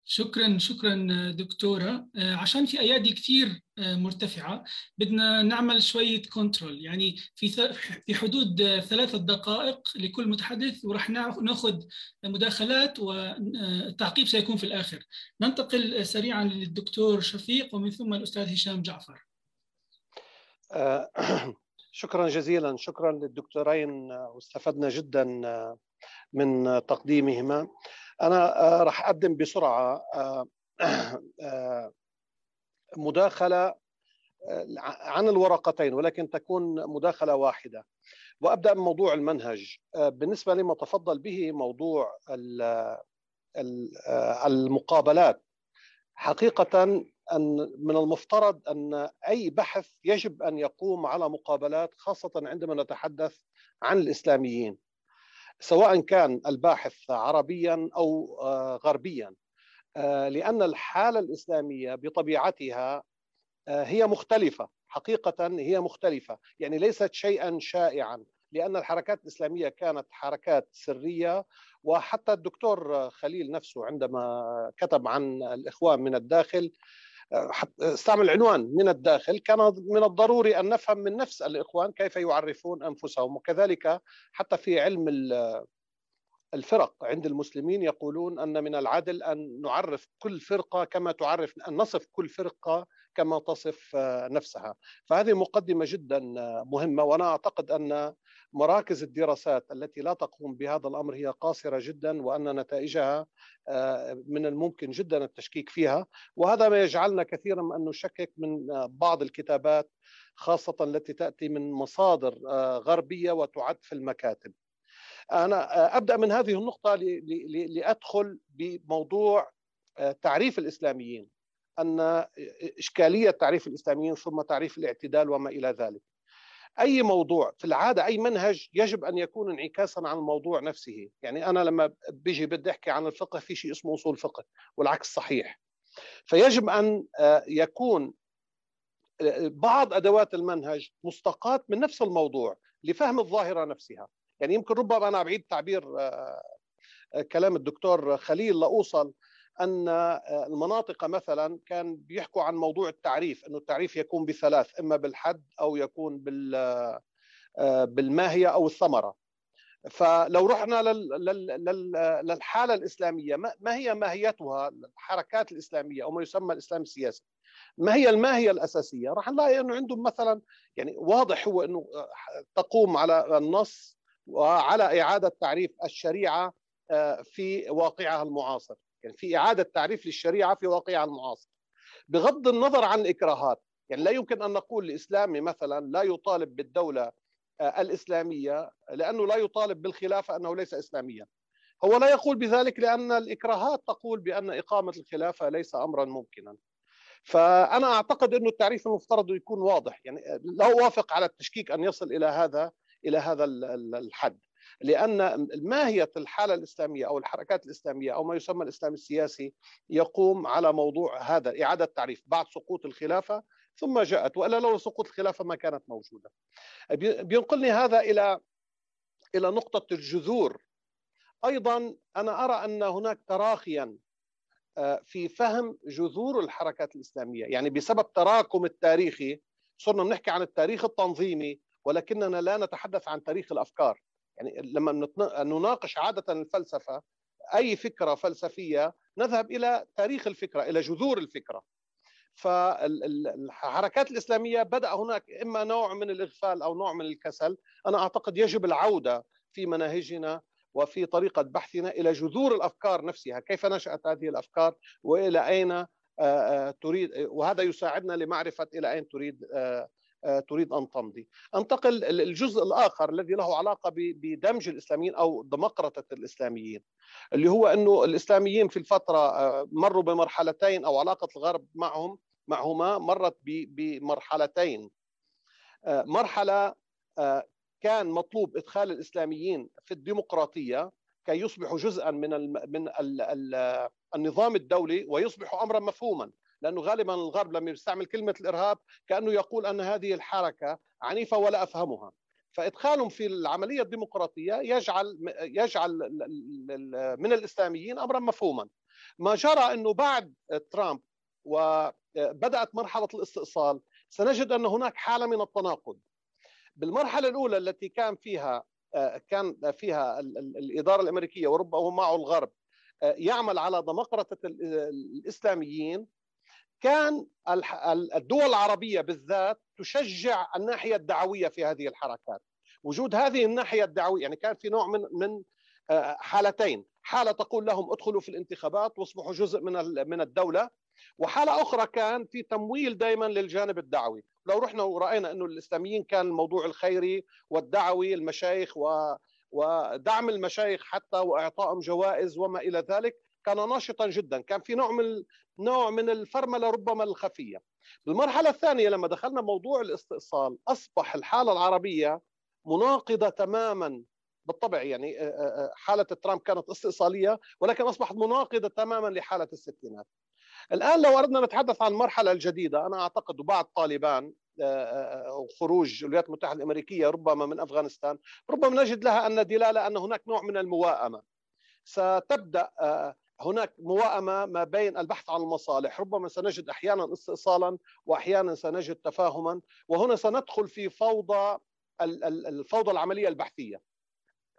شكرا شكرا دكتورة. عشان في أيادي كثير مرتفعة بدنا نعمل شوية كنترول يعني في في حدود ثلاثة دقائق لكل متحدث وراح ناخذ مداخلات والتعقيب سيكون في الآخر. ننتقل سريعا للدكتور شفيق ومن ثم الأستاذ هشام جعفر. شكرا جزيلا. شكرا للدكتورين واستفدنا جدا من تقديمهما. أنا راح أقدم بسرعة مداخلة عن الورقتين ولكن تكون مداخلة واحدة. وأبدأ بموضوع المنهج. بالنسبة لما تفضل به موضوع المقابلات. حقيقة أن من المفترض أن أي بحث يجب أن يقوم على مقابلات خاصة عندما نتحدث عن الإسلاميين. سواء كان الباحث عربيا أو غربيا. لأن الحالة الإسلامية بطبيعتها هي مختلفة حقيقه هي مختلفة. يعني ليست شيئا شائعا لأن الحركات الإسلامية كانت حركات سرية وحتى الدكتور خليل نفسه عندما كتب عن الإخوان من الداخل استعمل عنوان من الداخل. كان من الضروري أن نفهم من نفس الإخوان كيف يعرفون أنفسهم وكذلك حتى في علم الفرق عند المسلمين يقولون أن من العدل أن نعرف كل فرقة كما تعرف أن نصف كل فرقة كما تصف نفسها. فهذه مقدمة جدا مهمة وأنا أعتقد أن مراكز الدراسات التي لا تقوم بهذا الأمر هي قاصرة جدا وأن نتائجها من الممكن جدا التشكيك فيها. وهذا ما يجعلنا كثيرا أن نشكك من بعض الكتابات خاصة التي تأتي من مصادر غربية وتعد في المكاتب. أنا أبدأ من هذه النقطة لأدخل بموضوع تعريف الإسلاميين أن إشكالية تعريف الإسلاميين ثم تعريف الاعتدال وما إلى ذلك. أي موضوع في العادة أي منهج يجب أن يكون انعكاسا عن الموضوع نفسه، يعني أنا لما بيجي بدي أحكي عن الفقه في شيء اسمه أصول فقه والعكس صحيح. فيجب أن يكون بعض أدوات المنهج مستقاة من نفس الموضوع لفهم الظاهرة نفسها. يعني يمكن ربما أنا بعيد تعبير كلام الدكتور خليل لأوصل أن المناطق مثلا كان بيحكوا عن موضوع التعريف إنه التعريف يكون بثلاث إما بالحد أو يكون بال بالماهية أو الثمرة. فلو رحنا للحالة الإسلامية ما هي ماهيتها؟ الحركات الإسلامية أو ما يسمى الإسلام السياسي. ما هي الماهية الأساسية؟ راح نلاقي إنه عندهم مثلا يعني واضح هو إنه تقوم على النص وعلى إعادة تعريف الشريعة في واقعها المعاصر. يعني في إعادة تعريف للشريعة في واقعها المعاصر. بغض النظر عن الإكراهات يعني لا يمكن أن نقول الإسلامي مثلا لا يطالب بالدولة الإسلامية لأنه لا يطالب بالخلافة أنه ليس إسلاميا. هو لا يقول بذلك لأن الإكراهات تقول بأن إقامة الخلافة ليس أمرا ممكنا. فأنا أعتقد أنه التعريف المفترض يكون واضح. يعني لا أوافق على التشكيك أن يصل إلى هذا. إلى هذا الحد لأن ماهية الحالة الإسلامية أو الحركات الإسلامية أو ما يسمى الإسلام السياسي يقوم على موضوع هذا إعادة تعريف بعد سقوط الخلافة ثم جاءت وإلا لو سقوط الخلافة ما كانت موجودة. بينقلني هذا إلى إلى نقطة الجذور. أيضا أنا أرى أن هناك تراخيا في فهم جذور الحركات الإسلامية، يعني بسبب تراكم التاريخي صرنا بنحكي عن التاريخ التنظيمي ولكننا لا نتحدث عن تاريخ الأفكار. يعني لما نناقش عادة الفلسفة أي فكرة فلسفية نذهب إلى تاريخ الفكرة إلى جذور الفكرة. فالحركات الإسلامية بدأ هناك إما نوع من الإغفال أو نوع من الكسل. أنا أعتقد يجب العودة في مناهجنا وفي طريقة بحثنا إلى جذور الأفكار نفسها. كيف نشأت هذه الأفكار؟ وإلى أين تريد؟ وهذا يساعدنا لمعرفة إلى أين تريد تريد أن تمضي. أنتقل للجزء الآخر الذي له علاقة بدمج الإسلاميين أو دمقرطه الإسلاميين اللي هو إنه الإسلاميين في الفترة مروا بمرحلتين أو علاقة الغرب معهم معهما مرت بمرحلتين مرحلة كان مطلوب إدخال الإسلاميين في الديمقراطية كي يصبحوا جزءا من من النظام الدولي ويصبحوا امرا مفهوما لأنه غالبا الغرب لما يستعمل كلمة الإرهاب كأنه يقول أن هذه الحركة عنيفة ولا أفهمها. فإدخالهم في العملية الديمقراطية يجعل يجعل من الإسلاميين امرا مفهوما. ما جرى إنه بعد ترامب وبدأت مرحلة الاستئصال سنجد أن هناك حالة من التناقض. بالمرحلة الأولى التي كان فيها كان فيها الإدارة الأمريكية وربما معه الغرب يعمل على دمقرطه الإسلاميين كان الدول العربية بالذات تشجع الناحية الدعوية في هذه الحركات. وجود هذه الناحية الدعوية يعني كان في نوع من من حالتين. حالة تقول لهم ادخلوا في الانتخابات واصبحوا جزء من من الدولة. وحالة أخرى كان في تمويل دائما للجانب الدعوي. لو رحنا ورأينا إنه الإسلاميين كان الموضوع الخيري والدعوي المشايخ و ودعم المشايخ حتى وإعطائهم جوائز وما إلى ذلك كان ناشطا جدا. كان في نوع من نوع من الفرملة ربما الخفية. بالمرحلة الثانية لما دخلنا موضوع الاستئصال أصبح الحالة العربية مناقضة تماما. بالطبع يعني حالة ترامب كانت استئصالية ولكن أصبحت مناقضة تماما لحالة الستينات. الآن لو أردنا نتحدث عن المرحلة الجديدة أنا أعتقد بعد طالبان وخروج الولايات المتحدة الأمريكية ربما من أفغانستان ربما نجد لها أن دلالة أن هناك نوع من المواءمة. ستبدأ هناك موائمه ما بين البحث عن المصالح. ربما سنجد أحيانا استئصالا واحيانا سنجد تفاهما. وهنا سندخل في فوضى الفوضى العملية البحثية.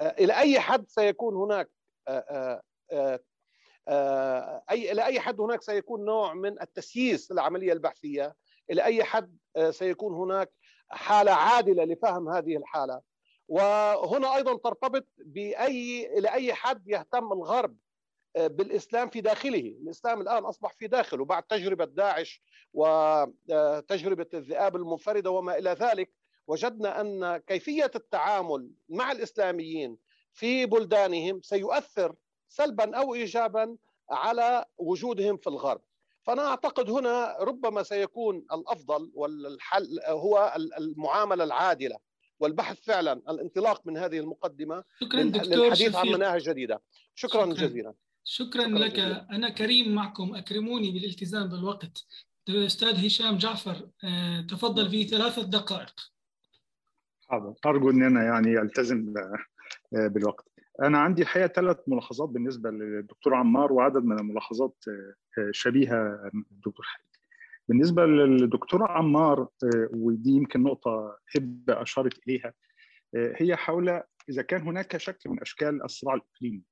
إلى أي حد سيكون هناك اي إلى أي حد هناك سيكون نوع من التسييس للعملية البحثية؟ إلى أي حد سيكون هناك حالة عادلة لفهم هذه الحالة؟ وهنا أيضا ترتبط باي إلى أي حد يهتم الغرب بالإسلام في داخله، الإسلام الآن أصبح في داخله بعد تجربة داعش وتجربه الذئاب المنفردة وما إلى ذلك وجدنا أن كيفية التعامل مع الإسلاميين في بلدانهم سيؤثر سلبا أو ايجابا على وجودهم في الغرب. فأنا أعتقد هنا ربما سيكون الأفضل والحل هو المعاملة العادلة والبحث فعلا الانطلاق من هذه المقدمة شكرا دكتور للحديث شفيق. عن مناهج جديدة شكرا, شكراً. جزيلا شكرا, شكراً لك. جزيلاً. أنا كريم معكم. أكرموني بالالتزام بالوقت. أستاذ هشام جعفر آه، تفضل في ثلاثة دقائق. حاضر. أرجو ان أنا يعني التزم آه، بالوقت. أنا عندي الحقيقة ثلاث ملاحظات بالنسبة للدكتور عمار وعدد من الملاحظات آه، آه، شبيهة الدكتور حبيب بالنسبة للدكتور عمار آه، ودي يمكن نقطة هبه أشارت إليها آه، هي حول إذا كان هناك شكل من أشكال الصراع الإقليمي.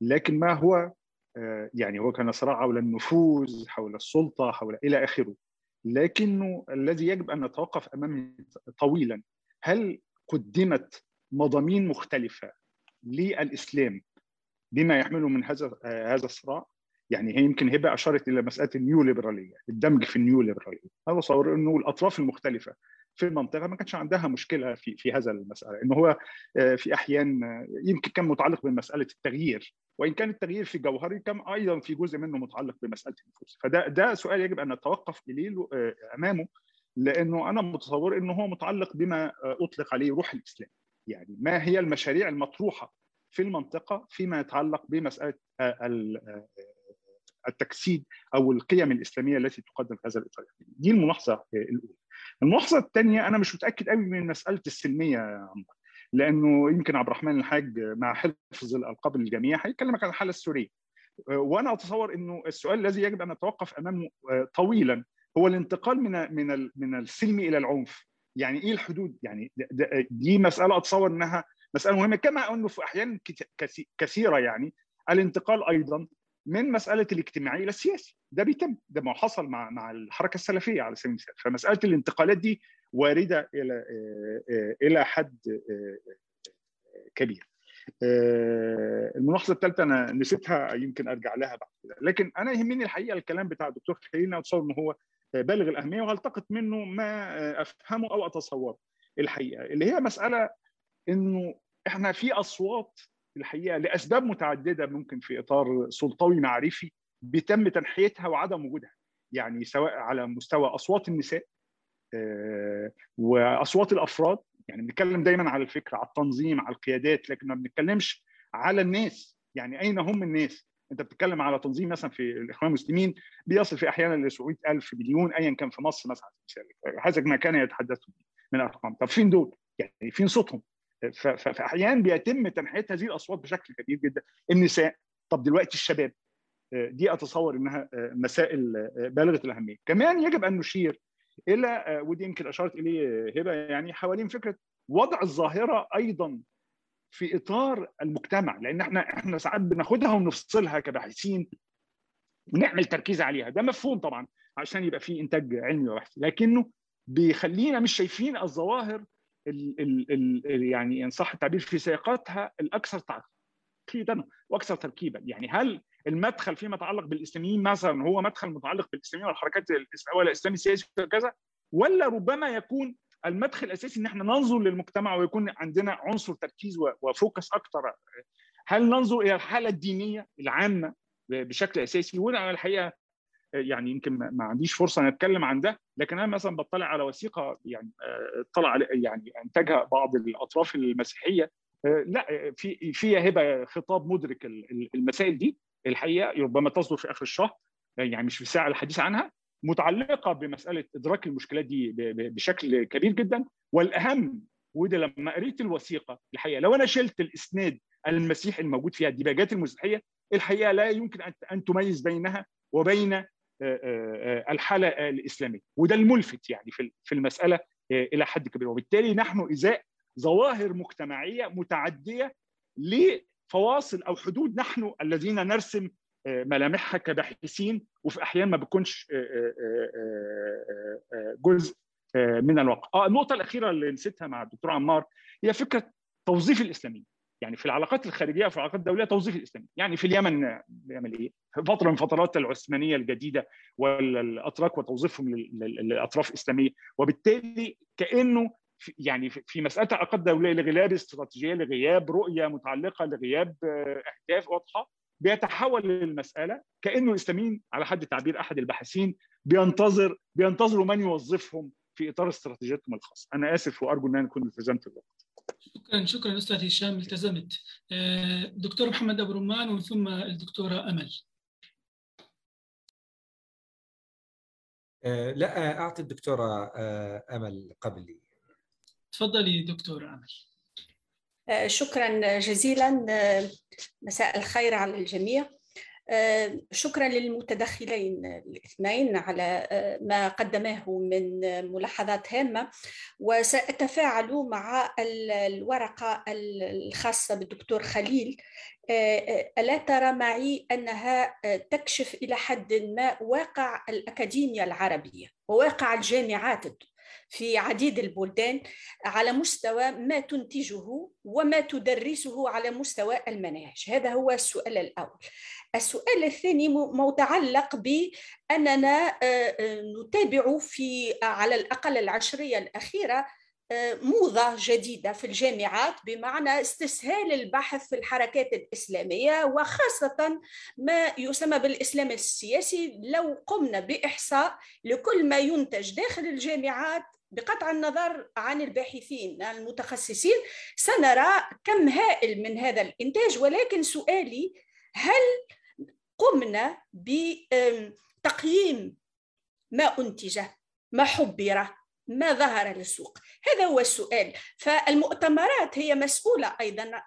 لكن ما هو آه، يعني هو كان صراع حول النفوذ حول السلطة حول إلى آخره. لكنه الذي يجب أن نتوقف أمامه طويلا. هل قدمت مضامين مختلفة للإسلام بما يحمله من هذا آه، هذا الصراع؟ يعني هي يمكن هبة أشارت إلى مسألة النيو ليبراليه الدمج في النيو ليبراليه أنا بصور إنه الأطراف المختلفة في المنطقة ما كانش عندها مشكلة في في هذا المسألة إنه هو آه، في أحيان آه، يمكن كان متعلق بمسألة التغيير وإن كان التغيير في جوهره كان أيضا في جزء منه متعلق بمسألة النفوذ فده ده سؤال يجب أن نتوقف إليه آه، أمامه لأنه أنا متصور إنه هو متعلق بما أطلق عليه روح الإسلام. يعني ما هي المشاريع المطروحة في المنطقة فيما يتعلق بمسألة ال- التجسيد أو القيم الإسلامية التي تقدم في هذا الإطار. دي الملاحظة الأولى. الملاحظة الثانية أنا مش متأكد قوي من مسألة السلمية يا عمرو لأنه يمكن عبد الرحمن الحاج مع حفظ الألقاب للجميع هيكلمك عن الحالة السورية. وأنا أتصور إنه السؤال الذي يجب أن نتوقف أمامه آه، طويلا هو الانتقال من من من السلم إلى العنف. يعني إيه الحدود؟ يعني دي مسألة أتصور إنها مسألة مهمة كما أنه في أحيان كثيرة يعني الانتقال أيضا من مسألة الاجتماعي إلى السياسي. ده بيتم. ده ما حصل مع مع الحركة السلفية على سبيل المثال. فمسألة الانتقالات دي واردة إلى إلى حد كبير. الملاحظة الثالثة أنا نسيتها يمكن أرجع لها بعد كده. لكن أنا يهمني الحقيقة الكلام بتاع الدكتور خليل اتصور ان هو بالغ الأهمية وهلتقط منه ما أفهمه أو أتصوره. الحقيقة اللي هي مسألة إنه إحنا في أصوات الحقيقة لأسباب متعددة ممكن في إطار سلطوي معرفي بيتم تنحيتها وعدم وجودها. يعني سواء على مستوى أصوات النساء وأصوات الأفراد. يعني بنتكلم دايما على الفكرة على التنظيم على القيادات لكن ما بنتكلمش على الناس. يعني أين هم الناس؟ أنت بتتكلم على تنظيم مثلا في الإخوان المسلمين بيصل في أحيانا ل 700000 مليون ايا كان في مصر مثلا. هذا ما كان يتحدثون من ارقام طب فين دول؟ يعني فين صوتهم؟ ففي احيان بيتم تنحية هذه الأصوات بشكل كبير جدا. النساء طب دلوقتي الشباب دي أتصور إنها مسائل بالغة الأهمية. كمان يجب أن نشير إلى ودي يمكن أشارت إليه هبة يعني حوالين فكرة وضع الظاهرة أيضا في إطار المجتمع. لأن إحنا إحنا ساعات بناخدها ونفصلها كباحثين ونعمل تركيز عليها. ده مفهوم طبعا عشان يبقى في إنتاج علمي وبحثي لكنه بيخلينا مش شايفين الظواهر ال ال ال يعني إن صح التعبير في سياقاتها الأكثر تعقيدا وأكثر تركيبا. يعني هل المدخل فيما يتعلق بالإسلاميين مثلا هو مدخل متعلق بالإسلاميين والحركات الإسلامية ولا الاسلامي السياسي وكذا ولا ربما يكون المدخل الأساسي إن إحنا ننظر للمجتمع ويكون عندنا عنصر تركيز وفوكس أكثر هل ننظر إلى الحالة الدينية العامة بشكل أساسي؟ وأنا الحقيقة يعني يمكن ما عنديش فرصة أن أتكلم عن ده لكن أنا مثلا بطلع على وثيقة يعني اطلع يعني أنتجها بعض الأطراف المسيحية. لا في فيها هبه خطاب مدرك المسائل دي. الحقيقة ربما تصدر في آخر الشهر يعني مش في ساعة الحديث عنها. متعلقة بمسألة إدراك المشكلات دي بشكل كبير جدا. والأهم وده لما قريت الوثيقة الحقيقة لو أنا شلت الإسناد المسيحي الموجود فيها الديباجات المسيحية الحقيقة لا يمكن أن تميز بينها وبين الحالة الإسلامية وده الملفت يعني في المسألة إلى حد كبير وبالتالي نحن ازاء ظواهر مجتمعية متعدية لفواصل أو حدود نحن الذين نرسم ملامحها كباحثين وفي أحيان ما بتكونش جزء من الواقع. آه النقطة الأخيرة اللي نسيتها مع الدكتور عمار هي فكرة توظيف الإسلاميين. يعني في العلاقات الخارجية وفي العلاقات الدولية توظيف الاسلامي يعني في اليمن بيعمل إيه في فترة من فترات العثمانية الجديدة والأتراك وتوظيفهم للأطراف الإسلامية. وبالتالي كأنه في يعني في مسألة العلاقات الدولية لغياب استراتيجية لغياب رؤية متعلقة لغياب أهداف واضحة بيتحول المساله كأنه الإسلاميين على حد تعبير أحد الباحثين بينتظر بينتظروا من يوظفهم في إطار استراتيجيتهم الخاصه أنا آسف وأرجو أن أنا أكون التزمت الوقت شكرا شكرا أستاذ هشام التزمت. دكتور محمد أبو رمان ومن ثم الدكتورة أمل. لا أعطي الدكتورة أمل قبلي. تفضلي دكتورة أمل. شكرا جزيلا. مساء الخير على الجميع. شكرا للمتدخلين الاثنين على ما قدماه من ملاحظات هامة وسأتفاعل مع الورقة الخاصة بالدكتور خليل. ألا ترى معي أنها تكشف إلى حد ما واقع الأكاديمية العربية وواقع الجامعات في عديد البلدان على مستوى ما تنتجه وما تدرسه على مستوى المناهج. هذا هو السؤال الأول. السؤال الثاني متعلق بأننا نتابع في على الأقل العشرية الأخيرة موضة جديدة في الجامعات بمعنى استسهال البحث في الحركات الإسلامية وخاصة ما يسمى بالإسلام السياسي. لو قمنا بإحصاء لكل ما ينتج داخل الجامعات بقطع النظر عن الباحثين المتخصصين سنرى كم هائل من هذا الإنتاج. ولكن سؤالي هل قمنا بتقييم ما أنتج ما حبر؟ ما ظهر للسوق؟ هذا هو السؤال. فالمؤتمرات هي مسؤولة أيضا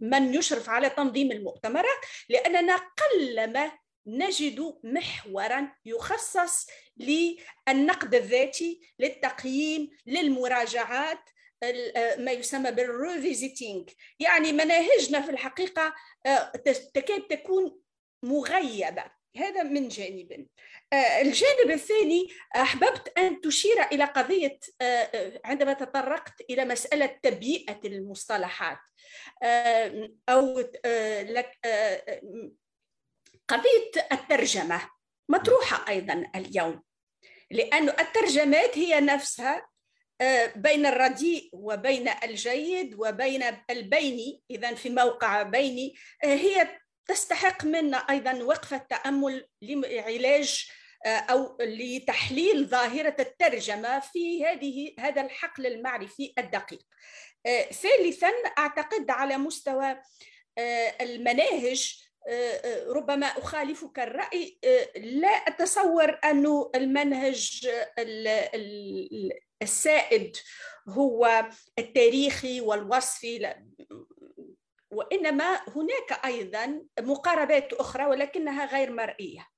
من يشرف على تنظيم المؤتمرات لأننا قلما نجد محورا يخصص للنقد الذاتي للتقييم للمراجعات ما يسمى بالريفيزيتينج يعني مناهجنا في الحقيقة تكاد تكون مغيبة. هذا من جانب الجانب الثاني أحببت أن تشير إلى قضية عندما تطرقت إلى مسألة تبيئة المصطلحات. لك قضية الترجمة مطروحة أيضا اليوم لأن الترجمات هي نفسها بين الرديء وبين الجيد وبين البيني إذا في موقع بيني هي تستحق منا أيضا وقفة تأمل لعلاج أو لتحليل ظاهرة الترجمة في هذه هذا الحقل المعرفي الدقيق. ثالثا أعتقد على مستوى المناهج ربما أخالفك الرأي لا أتصور أن المنهج السائد هو التاريخي والوصفي وإنما هناك أيضا مقاربات أخرى ولكنها غير مرئية.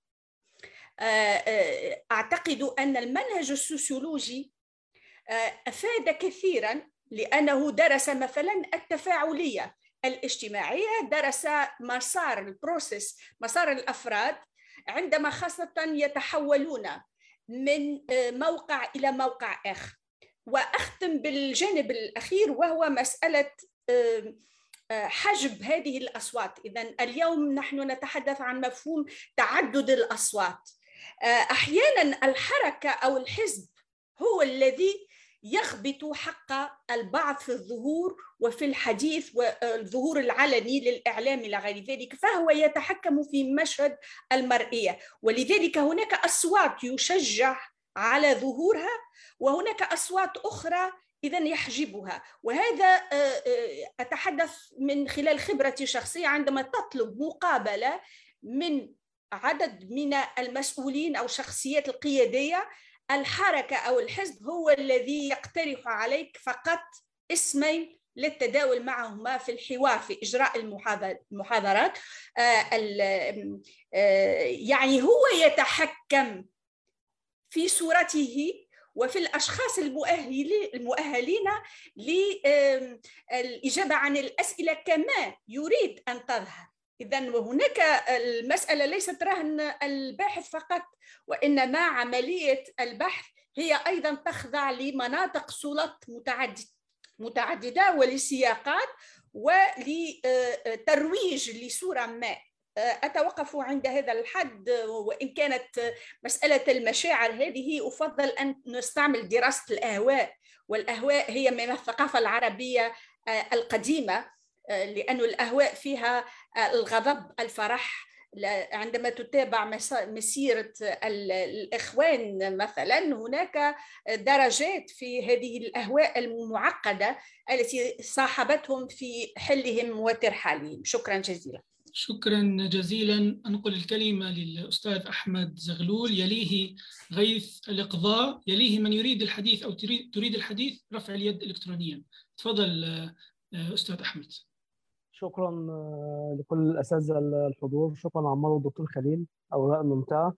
أعتقد أن المنهج السوسيولوجي أفاد كثيرا لأنه درس مثلا التفاعلية الاجتماعية درس مسار البروسيس مسار الأفراد عندما خاصة يتحولون من موقع إلى موقع آخر. وأختم بالجانب الأخير وهو مسألة حجب هذه الأصوات. إذا اليوم نحن نتحدث عن مفهوم تعدد الأصوات. أحيانا الحركة أو الحزب هو الذي يغبط حق البعض في الظهور وفي الحديث والظهور العلني للإعلام إلى غير ذلك فهو يتحكم في مشهد المرئية. ولذلك هناك أصوات يشجع على ظهورها وهناك أصوات أخرى إذا يحجبها. وهذا أتحدث من خلال خبرتي الشخصية عندما تطلب مقابلة من عدد من المسؤولين أو الشخصيات القيادية الحركة أو الحزب هو الذي يقترح عليك فقط اسمين للتداول معهما في الحوار في إجراء المحاضرات. يعني هو يتحكم في صورته وفي الأشخاص المؤهلين المؤهلين للاجابه عن الأسئلة كما يريد أن تظهر. اذا وهناك المسألة ليست رهن الباحث فقط وإنما عملية البحث هي أيضا تخضع لمناطق سلط متعددة ولسياقات ولترويج لصورة ما. أتوقف عند هذا الحد وإن كانت مسألة المشاعر هذه أفضل أن نستعمل دراسة الأهواء والأهواء هي من الثقافة العربية القديمة. لأن الأهواء فيها الغضب الفرح عندما تتابع مسيرة الإخوان مثلا هناك درجات في هذه الأهواء المعقدة التي صاحبتهم في حلهم وترحالهم. شكرا جزيلا. شكرا جزيلا. أنقل الكلمة للأستاذ أحمد زغلول. يليه غيث الإقضاء. يليه من يريد الحديث أو تريد الحديث رفع اليد إلكترونيا. تفضل أستاذ أحمد. شكرا لكل الأساتذة الحضور. شكرا عمار والدكتور خليل. أوراق ممتعة.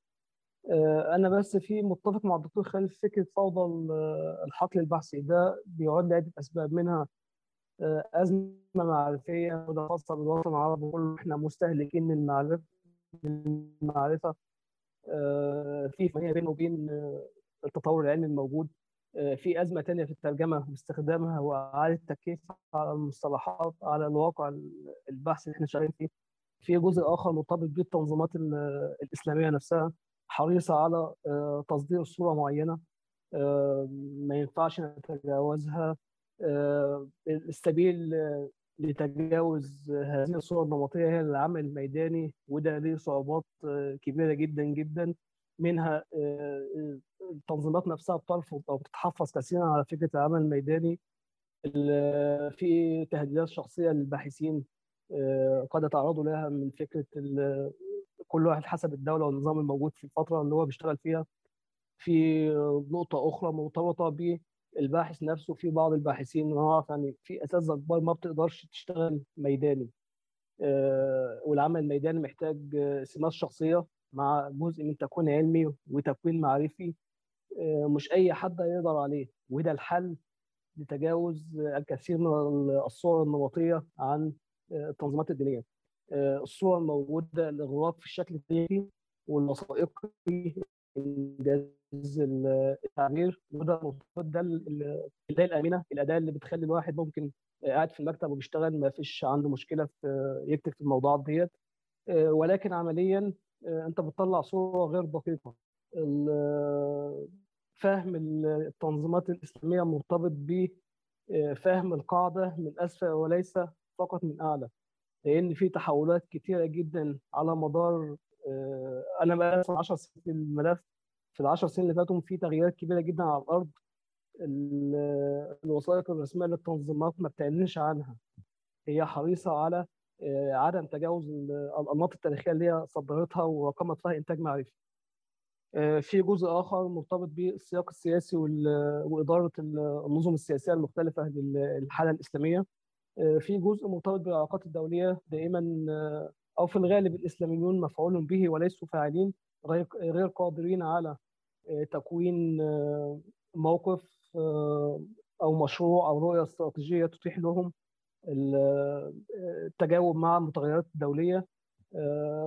أنا بس في متفق مع الدكتور خليل في فكرة فوضى الحقل البحثي. ده بيعد لعدة أسباب منها أزمة معرفية وده خاصة بالوطن العربي كله إحنا مستهلكين من المعرفة المعرفة في فنية بينه وبين التطور العلمي الموجود. في أزمة تانية في الترجمة باستخدامها وإعادة التكييف على المصطلحات على الواقع البحث اللي إحنا شغالين فيه. في جزء آخر مرتبط بالتنظيمات الإسلامية نفسها حريصة على تصدير صورة معينة ما ينفعش نتجاوزها السبيل لتجاوز هذه الصورة النمطية هي العمل الميداني وده ليه صعوبات كبيرة جدا جدا. منها التنظيمات نفسها بترفض أو بتتحفظ كثيرا على فكرة العمل الميداني. في تهديدات شخصية للباحثين قد يتعرضوا لها من فكرة كل واحد حسب الدولة والنظام الموجود في الفترة اللي هو بيشتغل فيها. في نقطة أخرى مرتبطة ب الباحث نفسه في بعض الباحثين نعرف يعني في اساتذه كبار ما بتقدرش تشتغل ميداني. والعمل الميداني محتاج سمات شخصية. مع جزء من تكوين علمي وتكوين معرفي أه مش أي حد يقدر عليه. وده الحل لتجاوز الكثير من الصور النمطية عن التنظيمات الدينية. الصور الموجوده الاغراق في الشكل التاريخي والوثائقي انجاز التعبير. وده مرتبط ده الاداه الامنه الأداة اللي بتخلي الواحد ممكن قاعد في المكتب وبيشتغل ما فيش عنده مشكلة في يكتب في الموضوعات ديت. ولكن عمليا انت بتطلع صورة غير دقيقة. فهم التنظيمات الإسلامية مرتبط بفهم القاعدة من اسفل وليس فقط من أعلى لأن في تحولات كثيره جدا على مدار أنا بقى 10 سنين في الملف. في العشر سنين اللي فاتوا في تغييرات كبيرة جدا على الأرض. الوثائق الرسمية للتنظيمات ما بتعلنش عنها. هي حريصة على عدم تجاوز الأنماط التاريخية اللي هي صدرتها ورقمت فيها إنتاج معرفي. في جزء آخر مرتبط بالسياق السياسي وإدارة النظم السياسية المختلفة للحالة الإسلامية. في جزء مرتبط بالعلاقات الدولية دائما أو في الغالب الإسلاميون مفعول به وليسوا فاعلين غير قادرين على تكوين موقف أو مشروع أو رؤية استراتيجية تتيح لهم. التجاوب مع المتغيرات الدولية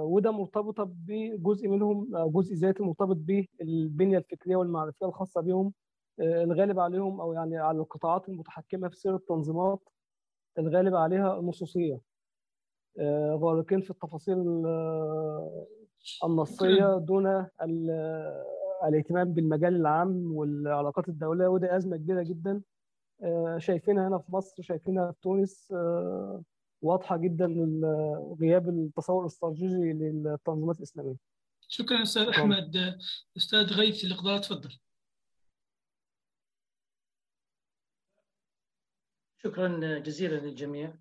وده مرتبطه بجزء منهم جزء ذاتي مرتبط بالبنية الفكرية والمعرفية الخاصة بهم الغالب عليهم أو يعني على القطاعات المتحكمة في سير التنظيمات الغالب عليها النصوصية. غارقين في التفاصيل النصية دون الاهتمام بالمجال العام والعلاقات الدولية وده أزمة كبيرة جدا. شايفينها هنا في مصر شايفينها في تونس واضحة جدا غياب التصور الاستراتيجي للتنظيمات الإسلامية. شكرا أستاذ أحمد أستاذ غيث الاقدار تفضل. شكرا جزيلا للجميع.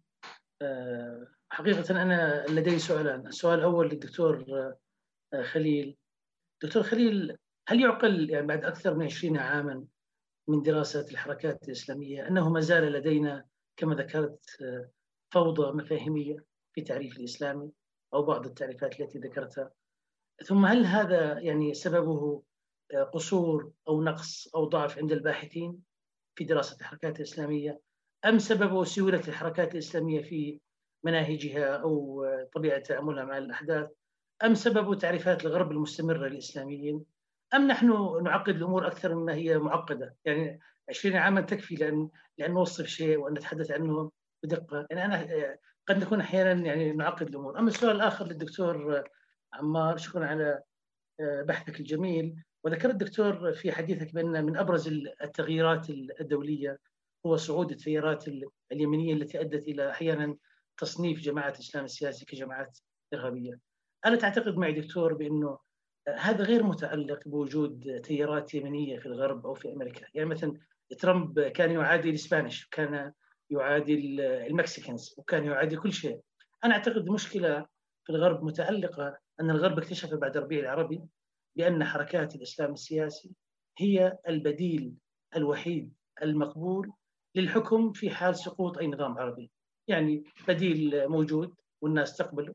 حقيقة أنا لدي سؤالان، السؤال الأول للدكتور خليل. دكتور خليل هل يعقل يعني بعد أكثر من 20 عاما من دراسة الحركات الإسلامية أنه ما زال لدينا كما ذكرت فوضى مفاهيمية في تعريف الإسلامي أو بعض التعريفات التي ذكرتها. ثم هل هذا يعني سببه قصور أو نقص أو ضعف عند الباحثين في دراسة الحركات الإسلامية؟ أم سببه سيولة الحركات الإسلامية في مناهجها أو طبيعة تعاملها مع الأحداث؟ أم سببه تعريفات الغرب المستمرة للإسلاميين؟ أم نحن نعقد الأمور أكثر مما هي معقدة؟ يعني 20 عاما تكفي لأن لأن نوصف شيء وأن نتحدث عنه بدقة. يعني أنا قد نكون أحيانا يعني نعقد الأمور. أما السؤال الآخر للدكتور عمار شكرا على بحثك الجميل. وذكر الدكتور في حديثك بأن من أبرز التغييرات الدولية هو صعود التيارات اليمينية التي أدت إلى أحيانا تصنيف جماعة الإسلام السياسي كجماعات إرهابية. ألا تعتقد معي دكتور بأنه هذا غير متعلق بوجود تيارات يمنية في الغرب أو في أمريكا، يعني مثلا ترامب كان يعادي الإسبانيش، كان يعادي المكسيكنز، وكان يعادي كل شيء. أنا أعتقد المشكلة في الغرب متعلقة أن الغرب اكتشف بعد الربيع العربي بأن حركات الإسلام السياسي هي البديل الوحيد المقبول للحكم في حال سقوط أي نظام عربي. يعني بديل موجود والناس تقبله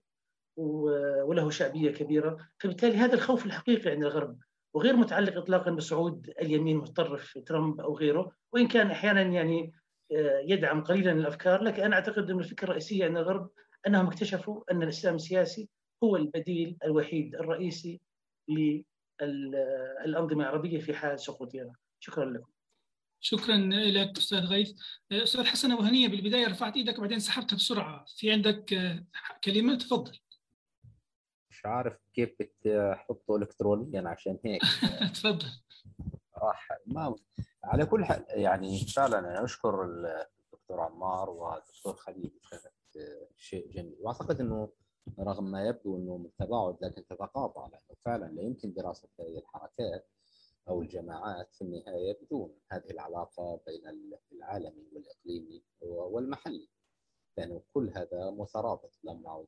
وله شعبية كبيرة، فبالتالي هذا الخوف الحقيقي عند الغرب وغير متعلق اطلاقا بصعود اليمين المتطرف ترامب أو غيره، وإن كان أحيانا يعني يدعم قليلا الأفكار، لكن أنا أعتقد أن الفكرة الرئيسية عند الغرب أنهم اكتشفوا أن الإسلام السياسي هو البديل الوحيد الرئيسي للأنظمة العربية في حال سقوطها. شكرا لكم. شكرا لك أستاذ غيث. أستاذ حسن أبو هنية بالبداية رفعت إيدك وبعدين سحبتها بسرعة. في عندك كلمة؟ تفضل. مش عارف كيف بتحطه الكترونيا عشان هيك. تفضل. راح ما على كل حال يعني فعلا أنا أشكر الدكتور عمار والدكتور خليل كانت شيء جميل. وأعتقد إنه رغم ما يبدو إنه من تباعد لكن تتقاطع لأنه فعلا لا يمكن دراسة هذه الحركات أو الجماعات في النهاية بدون هذه العلاقة بين العالمي والإقليمي والمحلي لأنه كل هذا مترابط لم نعد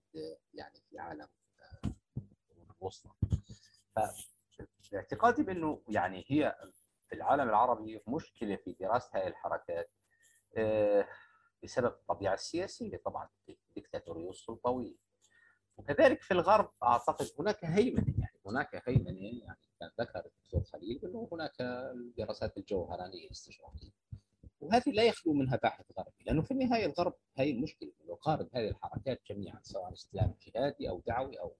يعني في عالم الوسطى. فاعتقادي بأنه يعني هي في العالم العربي مشكلة في دراسة هذه الحركات بسبب الطبيعة السياسية طبعا الدكتاتوريه السلطويه وكذلك في الغرب أعتقد هناك هيمنة يعني هناك هيمنة يعني كان ذكر الدكتور خليل انه هناك الدراسات الجوهرانية الاستشراقية. وهذه لا يخلو منها باحث غربي لأنه في النهاية الغرب هي المشكلة يقارب هذه الحركات جميعا سواء إسلام جهادي أو دعوي أو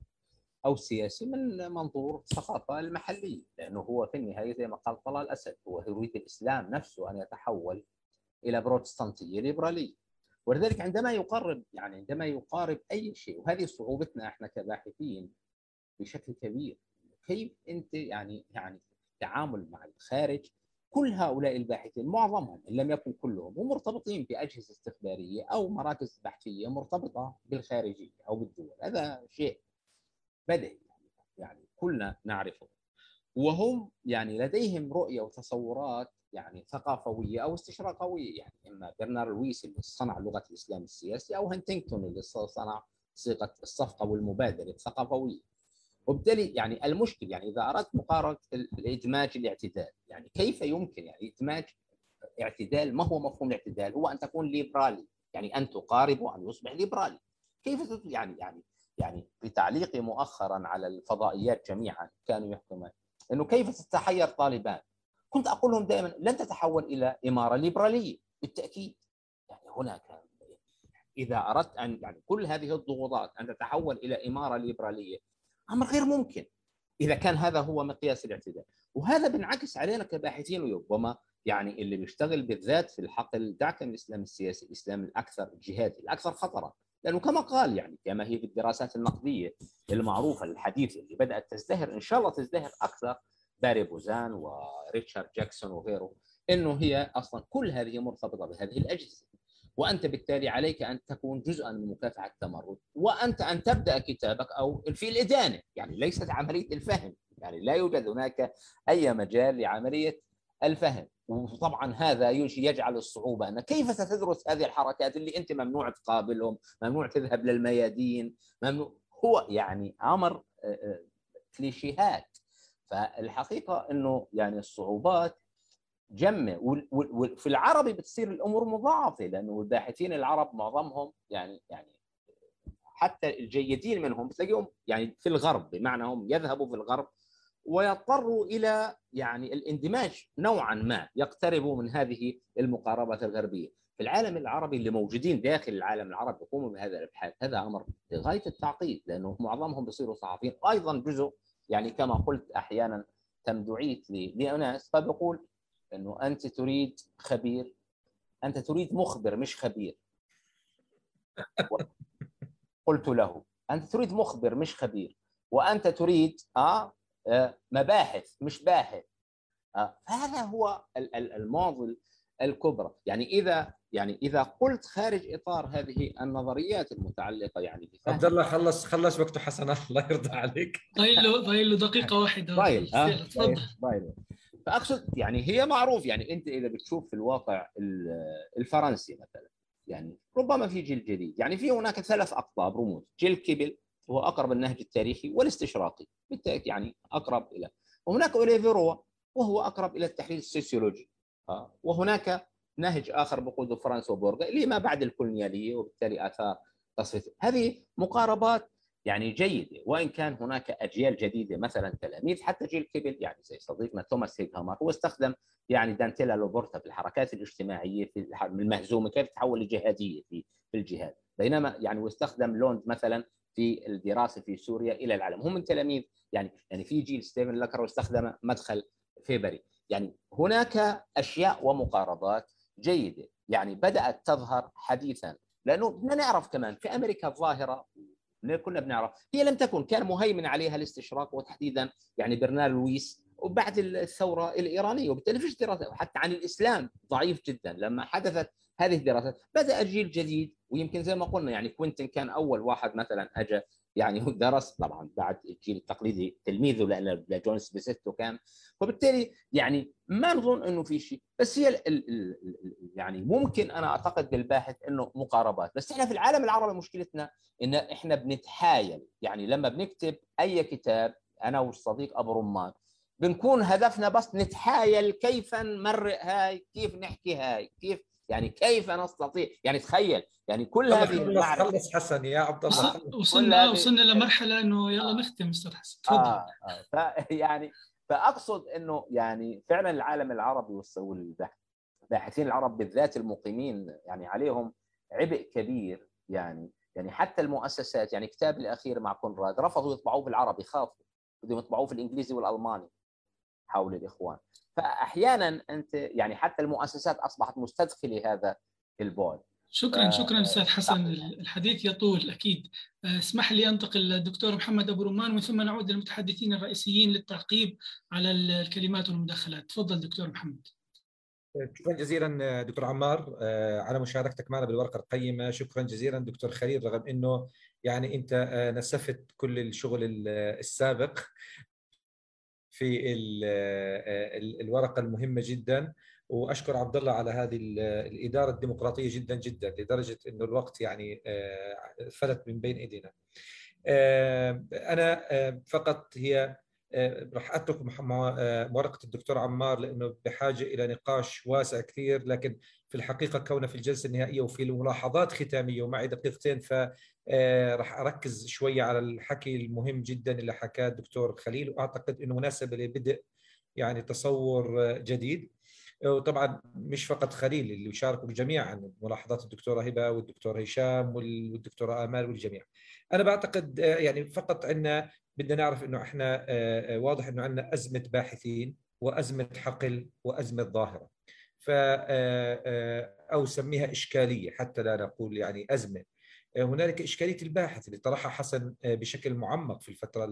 أو سياسي من منظور الثقافه المحلية لأنه هو في النهاية زي ما قال طلال الاسد هو يريد الإسلام نفسه أن يتحول إلى بروتستانتية ليبرالية. ولذلك عندما يقرب يعني عندما يقارب أي شيء وهذه صعوبتنا إحنا كباحثين بشكل كبير كيف أنت يعني يعني التعامل مع الخارج كل هؤلاء الباحثين معظمهم إن لم يكن كلهم هم مرتبطين بأجهزة استخبارية أو مراكز بحثية مرتبطة بالخارجية أو بالدول هذا شيء بديهي يعني كلنا نعرفه. وهم يعني لديهم رؤية وتصورات يعني ثقافوية أو استشراقوية يعني إما برنار لويس اللي صنع لغة الإسلام السياسي أو هنتنغتون اللي صنع صيغة الصفقة والمبادرة الثقافوية. وبالتالي يعني المشكل يعني إذا أردت مقارنة الإدماج الاعتدال يعني كيف يمكن يعني إدماج اعتدال؟ ما هو مفهوم الاعتدال؟ هو أن تكون ليبرالي يعني أن تقارب ان يصبح ليبرالي. كيف يعني يعني يعني في تعليقي مؤخرا على الفضائيات جميعا كانوا يحكمون. إنه كيف تتحير طالبان؟ كنت أقول لهم دائما لن تتحول إلى إمارة ليبرالية بالتأكيد. يعني هناك إذا أردت أن يعني كل هذه الضغوطات أن تتحول إلى إمارة ليبرالية أمر غير ممكن إذا كان هذا هو مقياس الاعتدال وهذا بينعكس علينا كباحثين وربما يعني اللي بيشتغل بالذات في الحقل دعك الإسلام السياسي الإسلام الأكثر جهادي الأكثر خطرا. لأنه كما قال يعني كما هي في الدراسات النقدية المعروفة الحديثه اللي بدأت تزدهر إن شاء الله تزدهر أكثر باري بوزان وريتشارد جاكسون وغيره إنه هي أصلا كل هذه مرتبطة بهذه الأجهزة. وأنت بالتالي عليك أن تكون جزءا من مكافحة التمرد وأنت أن تبدأ كتابك أو في الإدانة يعني ليست عملية الفهم يعني لا يوجد هناك أي مجال لعملية الفهم. وطبعا هذا يجعل الصعوبة أن كيف ستدرس هذه الحركات اللي أنت ممنوع تقابلهم، ممنوع تذهب للميادين، ممنوع هو يعني أمر كليشيهات. فالحقيقة إنه يعني الصعوبات جمه وفي العربي بتصير الأمور مضاعفة لأنه الباحثين العرب معظمهم يعني يعني حتى الجيدين منهم بتلاقيهم يعني في الغرب بمعنى هم يذهبوا في الغرب ويضطروا إلى يعني الاندماج نوعا ما يقتربوا من هذه المقاربات الغربية. في العالم العربي اللي موجودين داخل العالم العربي يقوموا بهذا الأبحاث. هذا أمر لغاية التعقيد لأنه معظمهم بيصيروا صحفيين. أيضا جزء يعني كما قلت أحيانا تم دعيت لأناس فبقول إنه أنت تريد خبير. أنت تريد مخبر مش خبير. قلت له أنت تريد مخبر مش خبير. وأنت تريد آه مباحث مش باحث. آه هذا هو المعضل الكبرى. يعني إذا يعني إذا قلت خارج إطار هذه النظريات المتعلقة يعني عبد الله خلص خلص وقته حسن الله يرضى عليك. ضايل له ضايل له دقيقة واحدة. ضايل تفضل. ضايل. فأقصد يعني هي معروف يعني أنت إذا بتشوف في الواقع الفرنسي مثلا يعني ربما في جيل جديد يعني في هناك ثلاث أقطاب رموز. جيل كيبل هو أقرب النهج التاريخي والاستشراقي بالتأكيد يعني أقرب إلى وهناك أوليفييه روا وهو أقرب إلى التحليل السوسيولوجي وهناك نهج آخر بقوده فرانسوا بورغا اللي ما بعد الكولونيالية وبالتالي آثار تصفية. هذه مقاربات يعني جيدة وإن كان هناك أجيال جديدة مثلا تلاميذ حتى جيل كيبل يعني زي صديقنا توماس هيغهامر هو استخدم يعني دانتيلا لوبورتا في الحركات الاجتماعية في المهزومة كيف تحول لجهادية في في الجهاد. بينما يعني واستخدم لوند مثلا في الدراسة في سوريا إلى العالم. هم من تلاميذ يعني يعني في جيل ستيفن لكر واستخدم مدخل فيبري. يعني هناك أشياء ومقاربات جيدة. يعني بدأت تظهر حديثا. لأنه بدنا نعرف كمان في أمريكا الظاهرة كنا بنعرف هي لم تكن كان مهيمن عليها الاستشراق وتحديدا يعني برنار لويس وبعد الثورة الإيرانية. وبالتالي فيش دراسة حتى عن الإسلام ضعيف جدا. لما حدثت هذه الدراسات. بدأ جيل جديد ويمكن زي ما قلنا يعني كوينتان كان أول واحد مثلا اجى يعني درس طبعا بعد الجيل التقليدي تلميذه لأن جون إسبوزيتو كان. وبالتالي يعني ما نظن إنه في شيء بس هي ال ال ال يعني ممكن أنا أعتقد بالباحث إنه مقاربات. بس إحنا في العالم العربي مشكلتنا إن إحنا بنتحايل. يعني لما بنكتب أي كتاب أنا والصديق أبو رمان بنكون هدفنا بس نتحايل كيف نمرق هاي كيف نحكي هاي كيف يعني كيف نستطيع يعني تخيل يعني كل هذه المعرفة خلص حسن يا عبد الله وصلنا وصلنا لمرحله إنه يلا نختم أستاذ حسن تفضل. آه آه يعني فأقصد إنه يعني فعلا العالم العربي والباحثين العرب بالذات المقيمين يعني عليهم عبء كبير يعني يعني حتى المؤسسات يعني كتابي الأخير مع كونراد رفضوا يطبعوه بالعربي خافوا بدهم يطبعوه في الإنجليزي والألماني. حول الإخوان. فأحيانا أنت يعني حتى المؤسسات أصبحت مستدخلة هذا البعد. شكرا شكرا أستاذ حسن. الحديث يطول أكيد. اسمح لي أنتقل للدكتور محمد أبو رمان ومن ثم نعود للمتحدثين الرئيسيين للتعقيب على الكلمات والمداخلات. تفضل دكتور محمد. شكرا جزيلا دكتور عمار. على مشاركتك معنا بالورقة القيمة. شكرا جزيلا دكتور خليل رغم إنه يعني أنت نسفت كل الشغل السابق. في الورقة المهمة جدا وأشكر عبد الله على هذه الإدارة الديمقراطية جدا جدا لدرجة إنه الوقت يعني فلت من بين إيدينا. أنا فقط هي راح أترك ورقه الدكتور عمار لأنه بحاجة إلى نقاش واسع كثير لكن في الحقيقة كونه في الجلسة النهائية وفي ملاحظات ختامية ومعي دقيقتين ف راح أركز شوية على الحكي المهم جدا اللي حكاه الدكتور خليل وأعتقد إنه مناسب لبدء يعني تصور جديد وطبعا مش فقط خليل اللي شاركوا جميعا ملاحظات الدكتورة هبة والدكتور هشام والدكتورة آمال والجميع. أنا بعتقد يعني فقط عندنا بدنا نعرف إنه إحنا واضح إنه عندنا أزمة باحثين وأزمة حقل وأزمة ظاهرة. ف أو سميها إشكالية حتى لا نقول يعني أزمة. هنالك إشكالية الباحث اللي طرحها حسن بشكل معمق في الفترة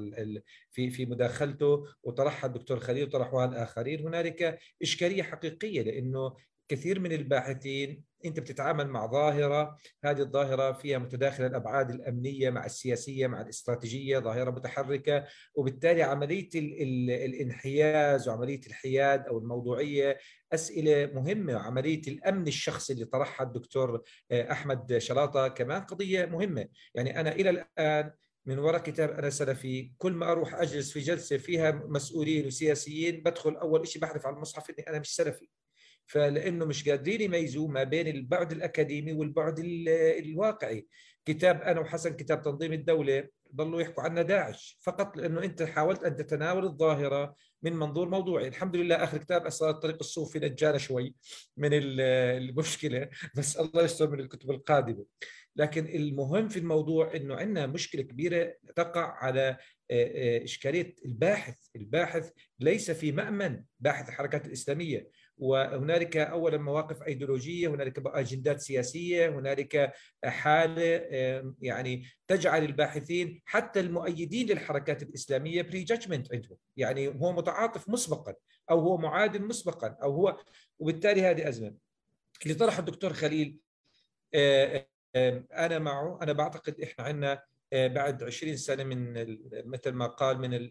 في في مداخلته وطرحها الدكتور خليل وطرحوها الاخرين هنالك إشكالية حقيقية لإنه كثير من الباحثين أنت بتتعامل مع ظاهرة هذه الظاهرة فيها متداخلة الأبعاد الأمنية مع السياسية مع الاستراتيجية ظاهرة متحركة وبالتالي عملية ال ال الانحياز وعملية الحياد أو الموضوعية أسئلة مهمة وعملية الأمن الشخصي اللي طرحها الدكتور أحمد شلاطة كمان قضية مهمة. يعني أنا إلى الآن من وراء كتاب أنا سلفي كل ما أروح أجلس في جلسة فيها مسؤولين وسياسيين بدخل أول شيء بحذف على المصحف إني أنا مش سلفي. فلأنه مش قادرين يميزوا ما بين البعد الأكاديمي والبعد الواقعي. كتاب أنا وحسن كتاب تنظيم الدولة ضلوا يحكوا عنا داعش فقط لأنه أنت حاولت أن تتناول الظاهرة من منظور موضوعي. الحمد لله آخر كتاب أسرار الطريق الصوفي نجانا شوي من المشكلة بس الله يستر من الكتب القادمة. لكن المهم في الموضوع إنه عندنا مشكلة كبيرة تقع على إشكالية الباحث. الباحث ليس في مأمن. باحث الحركات الإسلامية. وهنالك اولا مواقف أيديولوجية هنالك أجندات سياسية هنالك حالة يعني تجعل الباحثين حتى المؤيدين للحركات الإسلامية بري جادجمنت عندهم. يعني هو متعاطف مسبقا أو هو معادل مسبقا أو هو وبالتالي هذه أزمة. اللي طرحه الدكتور خليل أنا معه أنا بعتقد إحنا عندنا بعد 20 سنة من مثل ما قال من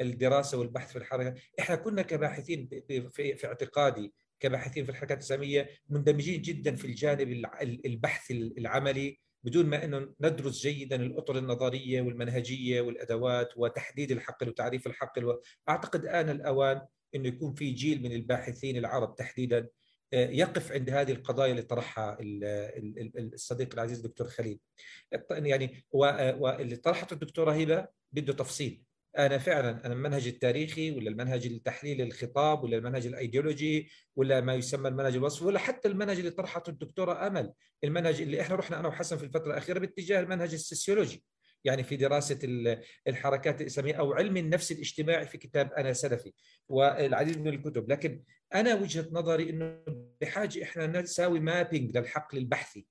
الدراسة والبحث في الحركة. إحنا كنا كباحثين في, في اعتقادي كباحثين في الحركات الاسلاميه مندمجين جدا في الجانب البحث العملي بدون ما إنه ندرس جيدا الأطر النظرية والمنهجية والأدوات وتحديد الحقل وتعريف الحقل اعتقد آن الأوان إنه يكون في جيل من الباحثين العرب تحديدا يقف عند هذه القضايا اللي طرحها الصديق العزيز دكتور خليل. يعني واللي طرحته الدكتورة هبة بده تفصيل. أنا فعلا أنا المنهج التاريخي ولا المنهج التحليل الخطاب ولا المنهج الأيديولوجي ولا ما يسمى المنهج الوصفي ولا حتى المنهج اللي طرحته الدكتورة أمل المنهج اللي إحنا رحنا أنا وحسن في الفترة الأخيرة باتجاه المنهج السوسيولوجي يعني في دراسة الحركات الاسلاميه أو علم النفس الاجتماعي في كتاب أنا سلفي والعديد من الكتب. لكن أنا وجهة نظري إنه بحاجة إحنا نساوي mapping للحقل البحثي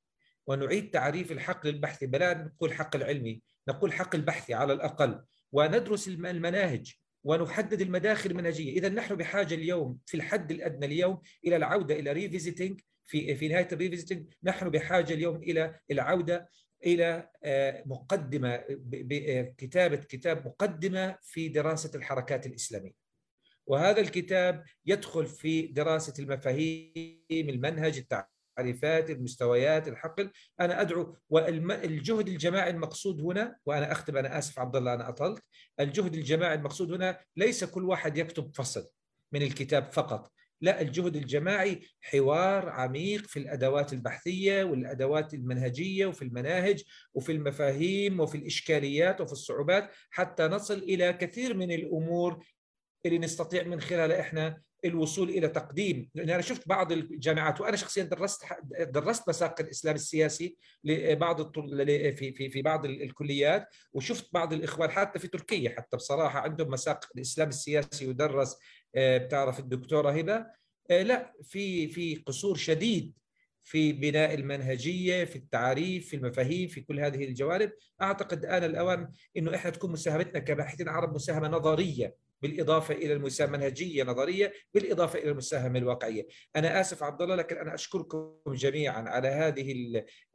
ونعيد تعريف الحقل البحثي. بلا نقول حقل علمي نقول حقل بحثي على الأقل. وندرس المناهج ونحدد المداخل المنهجية، إذا نحن بحاجة اليوم في الحد الأدنى اليوم إلى العودة إلى revisiting في في نهاية ال revisiting نحن بحاجة اليوم إلى العودة إلى مقدمة كتابة كتاب مقدمة في دراسة الحركات الإسلامية. وهذا الكتاب يدخل في دراسة المفاهيم، المنهج، التعريفات، المستويات، الحقل، أنا أدعو والجهد الجماعي المقصود هنا وأنا أختم أنا آسف عبد الله أنا أطلت، الجهد الجماعي المقصود هنا ليس كل واحد يكتب فصل من الكتاب فقط، لا الجهد الجماعي حوار عميق في الأدوات البحثية والأدوات المنهجية وفي المناهج وفي المفاهيم وفي الإشكاليات وفي الصعوبات حتى نصل إلى كثير من الأمور اللي نستطيع من خلالها إحنا الوصول إلى تقديم. لأن أنا شفت بعض الجامعات وأنا شخصيا درست درست مساق الإسلام السياسي لبعض في في في بعض الكليات وشفت بعض الإخوان حتى في تركيا حتى بصراحة عندهم مساق الإسلام السياسي يدرس بتعرف الدكتورة هبه لا في في قصور شديد في بناء المنهجية في التعريف في المفاهيم في كل هذه الجوانب. أعتقد آن الأوان إنه إحنا تكون مساهمتنا كباحثين عرب مساهمة نظرية. بالإضافة إلى المساهمة منهجية نظرية بالإضافة إلى المساهمة الواقعية. أنا آسف عبد الله لكن أنا أشكركم جميعا على هذه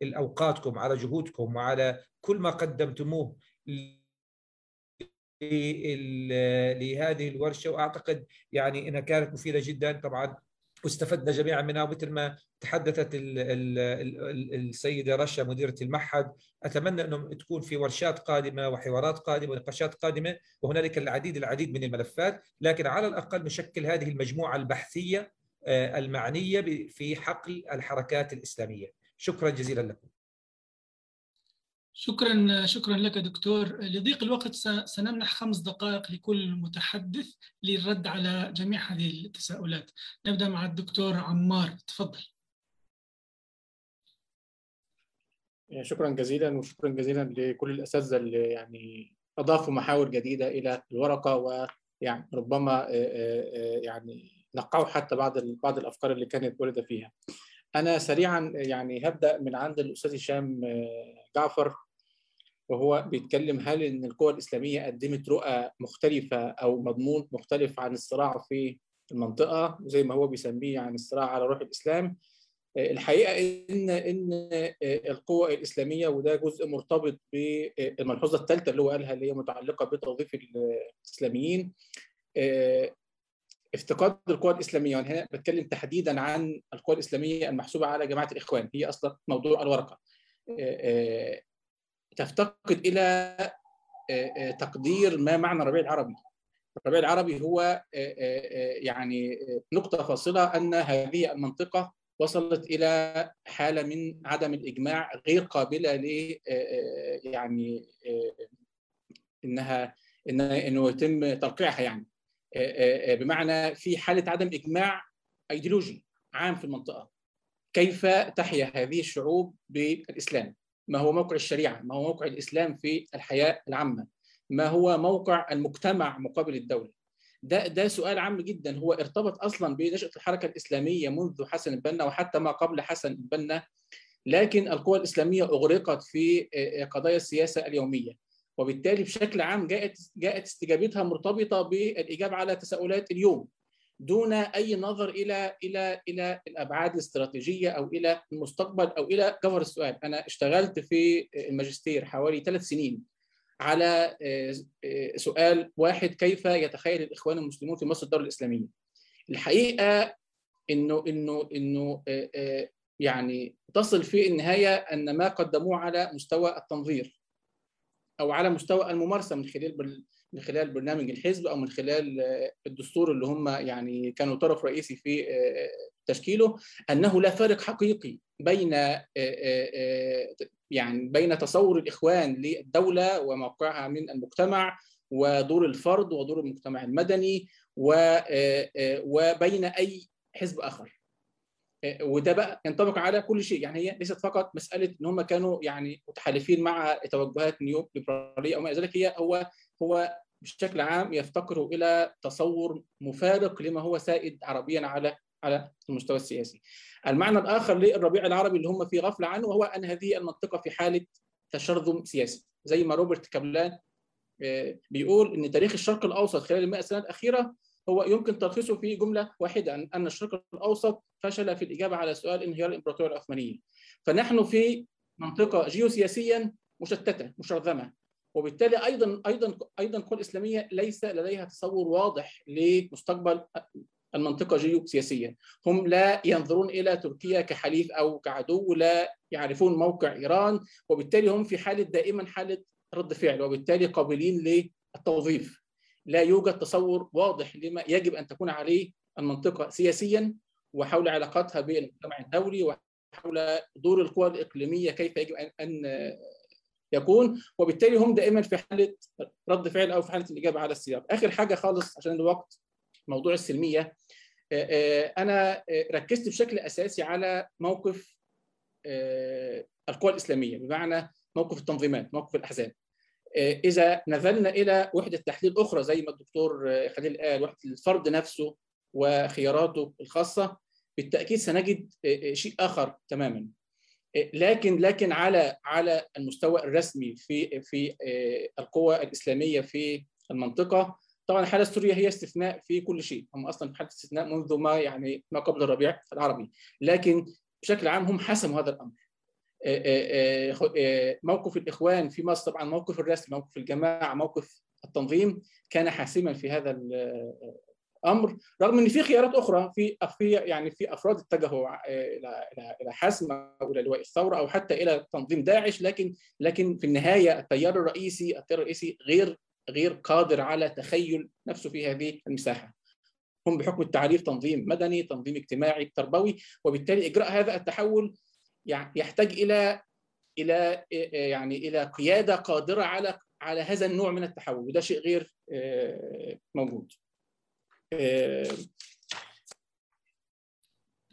الأوقاتكم على جهودكم وعلى كل ما قدمتموه لهذه الورشة وأعتقد يعني إنها كانت مفيدة جدا طبعا واستفدنا جميعا منها ومثل ما تحدثت السيدة رشا مديرة المعهد أتمنى انه تكون في ورشات قادمة وحوارات قادمة ونقاشات قادمة وهنالك العديد العديد من الملفات لكن على الأقل نشكل هذه المجموعة البحثية المعنية في حقل الحركات الإسلامية. شكرا جزيلا لكم. شكرا شكرا لك دكتور. لضيق الوقت سنمنح خمس دقائق لكل متحدث للرد على جميع هذه التساؤلات. نبدأ مع الدكتور عمار. تفضل. شكرا جزيلا وشكرا جزيلا لكل الأساتذة اللي يعني أضافوا محاور جديدة إلى الورقة ويعني ربما يعني نقعوا حتى بعض بعض الأفكار اللي كانت واردة فيها. أنا سريعا يعني هبدأ من عند الأستاذ هشام جعفر. وهو بيتكلم هل إن القوى الإسلامية قدمت رؤى مختلفة أو مضمون مختلف عن الصراع في المنطقة زي ما هو بيسميه عن الصراع على روح الإسلام. الحقيقة ان إن القوى الإسلامية وده جزء مرتبط بالملحوظه الثالثة اللي هو قالها اللي هي متعلقة بتوظيف الإسلاميين. افتقاد القوى الإسلامية وأنا هنا بتكلم تحديدا عن القوى الإسلامية المحسوبة على جماعة الإخوان هي أصلا موضوع الورقة. تفتقد إلى تقدير ما معنى الربيع العربي. الربيع العربي هو يعني نقطة فاصلة أن هذه المنطقة وصلت إلى حالة من عدم الإجماع غير قابلة ل يعني إنها إنه يتم ترقيعها يعني. بمعنى في حالة عدم إجماع ايديولوجي عام في المنطقة. كيف تحيا هذه الشعوب بالإسلام؟ ما هو موقع الشريعة؟ ما هو موقع الإسلام في الحياة العامة؟ ما هو موقع المجتمع مقابل الدولة؟ ده ده سؤال عام جدا. هو ارتبط أصلا بنشأة الحركة الإسلامية منذ حسن البنا وحتى ما قبل حسن البنا لكن القوى الإسلامية أغرقت في قضايا السياسة اليومية. وبالتالي بشكل عام جاءت جاءت استجابتها مرتبطة بالإجابة على تساؤلات اليوم. دون أي نظر إلى إلى إلى الأبعاد الاستراتيجية أو إلى المستقبل أو إلى جوهر السؤال أنا اشتغلت في الماجستير حوالي ثلاث سنين على سؤال واحد كيف يتخيل الإخوان المسلمون في مصر الدولة الإسلامية؟ الحقيقة إنه إنه إنه يعني تصل في النهاية أن ما قدموه على مستوى التنظير أو على مستوى الممارسة من خلال من خلال برنامج الحزب أو من خلال الدستور اللي هم يعني كانوا طرف رئيسي في تشكيله أنه لا فارق حقيقي بين يعني بين تصور الإخوان للدولة وموقعها من المجتمع ودور الفرد ودور المجتمع المدني وبين أي حزب آخر. وده بقى ينطبق على كل شيء. يعني هي ليست فقط مسألة إن هم كانوا يعني متحالفين مع توجهات نيو ليبرالية أو ما ذلك هي هو هو بشكل عام يفتقروا إلى تصور مفارق لما هو سائد عربيا على على المستوى السياسي. المعنى الآخر للربيع العربي اللي هم في غفلة عنه وهو أن هذه المنطقة في حالة تشرذم سياسي زي ما روبرت كابلان بيقول إن تاريخ الشرق الأوسط خلال المئة سنة الأخيرة هو يمكن تلخيصه في جملة واحدة أن الشرق الأوسط فشل في الإجابة على سؤال انهيار الإمبراطورية العثمانية. فنحن في منطقة جيوسياسيا مشتتة مشرذمة وبالتالي أيضا أيضا أيضا القوى الإسلامية ليس لديها تصور واضح لمستقبل المنطقة جيوسياسيا. هم لا ينظرون إلى تركيا كحليف أو كعدو لا يعرفون موقع إيران وبالتالي هم في حالة دائما حالة رد فعل وبالتالي قابلين للتوظيف. لا يوجد تصور واضح لما يجب أن تكون عليه المنطقة سياسيا وحول علاقاتها بالمجتمع الدولي وحول دور القوى الإقليمية كيف يجب أن يكون وبالتالي هم دائما في حالة رد فعل أو في حالة الإجابة على السياق. آخر حاجة خالص عشان الوقت موضوع السلمية. أنا ركزت بشكل أساسي على موقف القوى الإسلامية بمعنى موقف التنظيمات موقف الأحزاب. إذا نزلنا إلى وحدة تحليل أخرى زي ما الدكتور خليل قال وحدة الفرد نفسه وخياراته الخاصة بالتأكيد سنجد شيء آخر تماما. لكن لكن على على المستوى الرسمي في في القوى الإسلامية في المنطقة طبعا الحالة السورية هي استثناء في كل شيء. هم أصلا في حالة استثناء منذ ما يعني ما قبل الربيع العربي. لكن بشكل عام هم حسموا هذا الأمر. موقف الإخوان في مصر طبعا موقف الرسم موقف الجماعة موقف التنظيم كان حاسما في هذا الامر رغم إن في خيارات أخرى في في يعني في أفراد اتجهوا إلى إلى حسم أو إلى لواء الثورة أو حتى إلى تنظيم داعش لكن لكن في النهاية التيار الرئيسي التيار الرئيسي غير غير قادر على تخيل نفسه في هذه المساحة. هم بحكم التعريف تنظيم مدني تنظيم اجتماعي تربوي وبالتالي إجراء هذا التحول يحتاج إلى إلى يعني إلى قيادة قادرة على على هذا النوع من التحول وده شيء غير موجود.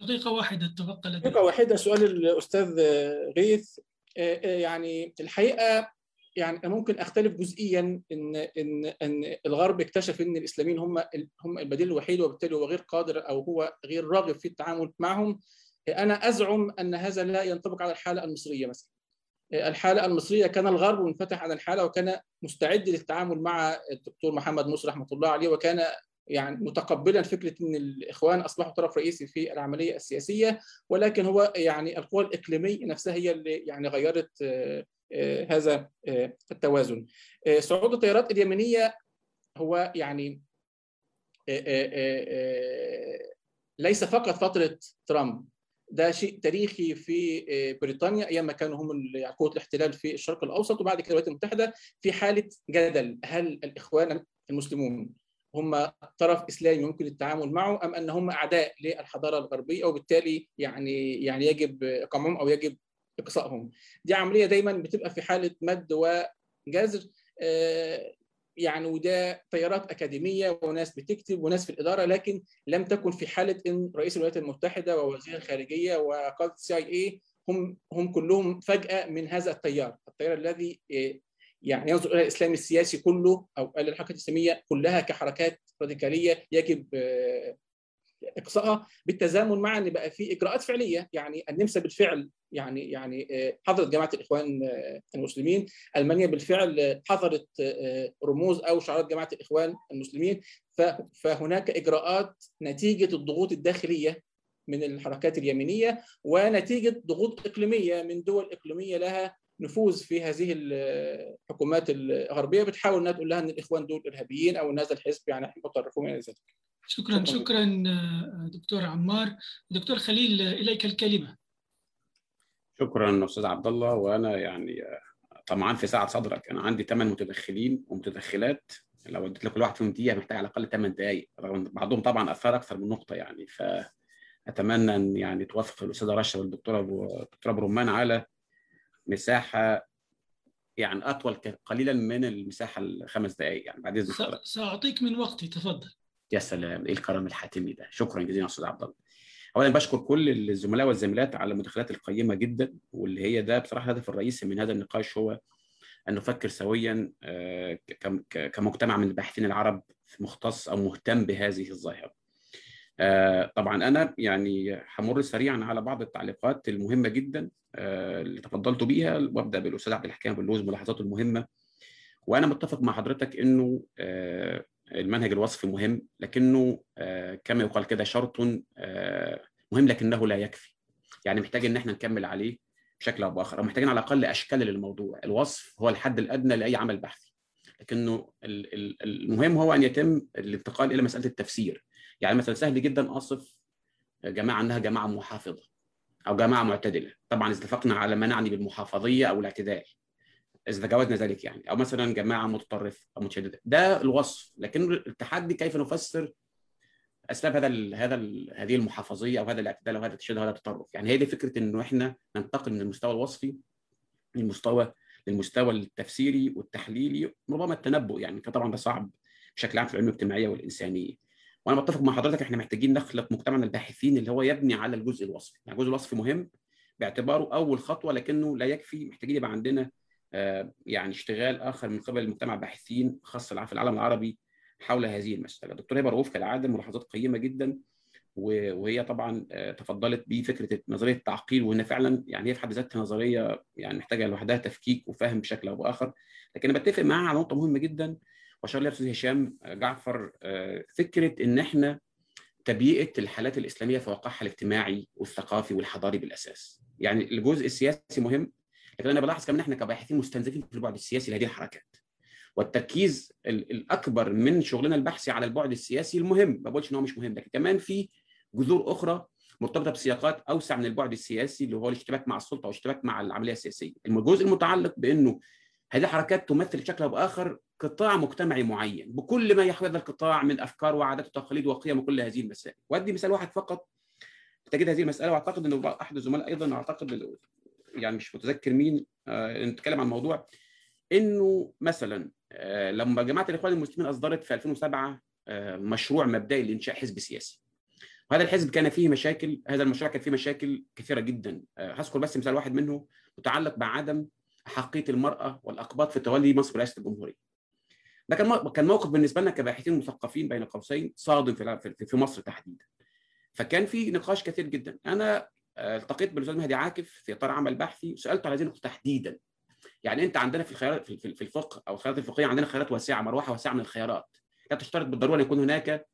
دقيقة واحدة تبقى لديك دقيقة واحدة سؤال الأستاذ غيث. يعني الحقيقة يعني ممكن أختلف جزئيا ان ان إن الغرب اكتشف إن الإسلاميين هم هم البديل الوحيد وبالتالي هو غير قادر أو هو غير راغب في التعامل معهم. أنا أزعم أن هذا لا ينطبق على الحالة المصرية مثلا. الحالة المصرية كان الغرب منفتح على الحالة وكان مستعد للتعامل مع الدكتور محمد مرسي رحمة الله عليه وكان يعني متقبلا فكرة إن الإخوان أصبحوا طرف رئيسي في العملية السياسية ولكن هو يعني القوى الإقليمية نفسها هي اللي يعني غيرت هذا التوازن. صعود التيارات اليمنيه هو يعني ليس فقط فترة ترامب. ده شيء تاريخي في بريطانيا أيام ما كانوا هم قوة الاحتلال في الشرق الأوسط وبعد كده الولايات المتحدة في حالة جدل. هل الإخوان المسلمون هم طرف إسلامي يمكن التعامل معه أم أن هم أعداء للحضارة الغربية وبالتالي يعني يعني يجب إقامهم أو يجب إقصائهم. دي عملية دايما بتبقى في حالة مد وجزر يعني وده تيارات أكاديمية وناس بتكتب وناس في الإدارة لكن لم تكن في حالة إن رئيس الولايات المتحدة ووزير الخارجية وقاده السي آي اي هم هم كلهم فجأة من هذا التيار، التيار الذي يعني ينظر إلى الاسلام السياسي كله أو إلى الحركات الإسلامية كلها كحركات راديكالية يجب إقصائها بالتزامن مع ان بقى في إجراءات فعلية يعني النمسا بالفعل يعني يعني حضرت جماعة الإخوان المسلمين. ألمانيا بالفعل حضرت رموز أو شعارات جماعة الإخوان المسلمين. فهناك إجراءات نتيجة الضغوط الداخلية من الحركات اليمينية ونتيجة ضغوط إقليمية من دول إقليمية لها نفوذ في هذه الحكومات الغربية بتحاول إنها تقول لها إن الإخوان دول إرهابيين أو ان هذا الحزب يعني متطرفون إلى ذلك. شكرا شكرا. دكتور عمار. دكتور خليل إليك الكلمة. شكرا أستاذ عبد الله. وأنا يعني طمعان في ساعة صدرك. أنا عندي ثمان متدخلين ومتدخلات. لو اديت لكل واحد فيهم دقيقة محتاج على الأقل ثمان دقائق رغم بعضهم طبعا أثار أكثر من نقطة يعني. فأتمنى إن يعني توافق الأستاذة رشا والدكتورة الدكتورة أبو رمان على مساحة يعني أطول قليلا من المساحة الخمس دقائق يعني بعد إذن سأعطيك من وقتي تفضل. يا سلام إيه الكرم الحاتمي ده؟ شكرا جزيلا أستاذ عبد الله. اولا بشكر كل الزملاء والزميلات على المداخلات القيمة جدا واللي هي ده بصراحة الهدف الرئيسي من هذا النقاش هو أن نفكر سويا كمجتمع من الباحثين العرب مختص أو مهتم بهذه الظاهرة. طبعا أنا يعني همر سريعا على بعض التعليقات المهمة جدا اللي تفضلت بيها وأبدأ بالأستاذ عبد الحكيم باللوز ملاحظاته المهمة. وأنا متفق مع حضرتك إنه المنهج الوصفي مهم لكنه كما يقال كده شرط مهم لكنه لا يكفي. يعني محتاج إن إحنا نكمل عليه بشكل أو بآخر أو محتاجين على الأقل أشكال للموضوع. الوصف هو الحد الأدنى لأي عمل بحثي لكنه المهم هو أن يتم الانتقال إلى مسألة التفسير. يعني مثلا سهل جدا أصف جماعة إنها جماعة محافظة أو جماعة معتدلة. طبعا إذا اتفقنا على ما نعني بالمحافظية أو الاعتدال إذا تجاوزنا ذلك يعني. أو مثلا جماعة متطرفة أو متشددة. ده الوصف. لكن التحدي كيف نفسر أسباب هذا هذا هذه المحافظية أو هذا الاعتدال أو هذا التشدد أو هذا التطرف؟ يعني هي دي فكرة إنه إحنا ننتقل من المستوى الوصفي للمستوى للمستوى التفسيري والتحليلي ربما التنبؤ يعني. طبعا ده صعب بشكل عام في العلوم الاجتماعية والإنسانية. وأنا متفق مع حضرتك إحنا محتاجين نخلق مجتمعنا الباحثين اللي هو يبني على الجزء الوصفي يعني الجزء الوصفي مهم باعتباره أول خطوة لكنه لا يكفي محتاجين يبقى عندنا يعني اشتغال آخر من قبل المجتمع الباحثين خاصة في العالم العربي حول هذه المسألة. دكتور هبة رؤوف كالعادة ملاحظات قيمة جدا وهي طبعا تفضلت بفكرة نظرية التعقيل وإن فعلا يعني هي في حد ذاتها نظرية يعني محتاجة لوحدها تفكيك وفهم بشكل أو بآخر لكن أنا بتفق معاها على نقطة مهمة جدا واشار لها الاستاذ هشام جعفر فكرة إن إحنا تبيئة الحالات الإسلامية في واقعها الاجتماعي والثقافي والحضاري بالأساس. يعني الجزء السياسي مهم لكن أنا بلاحظ كمان إحنا كباحثين مستنزفين في البعد السياسي لهذه الحركات. والتركيز الأكبر من شغلنا البحثي على البعد السياسي المهم ما بقولش إن هو مش مهم لكن كمان في جذور أخرى مرتبطة بسياقات أوسع من البعد السياسي اللي هو الاشتباك مع السلطة والاشتباك مع العملية السياسية. الجزء المتعلق بإنه هذه الحركات تمثل بشكل أو بآخر قطاع مجتمعي معين. بكل ما يحوي هذا القطاع من أفكار وعادات وتقاليد وقيم وكل هذه المسائل. وأدي مثال واحد فقط. تجد هذه المسألة وأعتقد إنه أحد الزملاء أيضا أعتقد يعني مش متذكر مين آه نتكلم عن الموضوع إنه مثلا آه لما جماعة الإخوان المسلمين أصدرت في 2007 آه مشروع مبدئي لإنشاء حزب سياسي. وهذا الحزب كان فيه مشاكل هذا المشروع كان فيه مشاكل كثيرة جدا. هذكر بس مثال واحد منه متعلق بعدم احقيه المرأة والأقباط في تولي منصب رئاسة الجمهورية. ده كان كان موقف بالنسبة لنا كباحثين مثقفين بين قوسين صادم في في مصر تحديدا. فكان في نقاش كثير جدا. أنا التقيت بالأستاذ مهدي عاكف في إطار عمل بحثي وسألته على هذه النقطة تحديدا. يعني أنت عندنا في الخيارات في الفقه أو الخيارات الفقهية عندنا خيارات واسعة مروحة واسعة من الخيارات. لا تشترط بالضرورة أن يكون هناك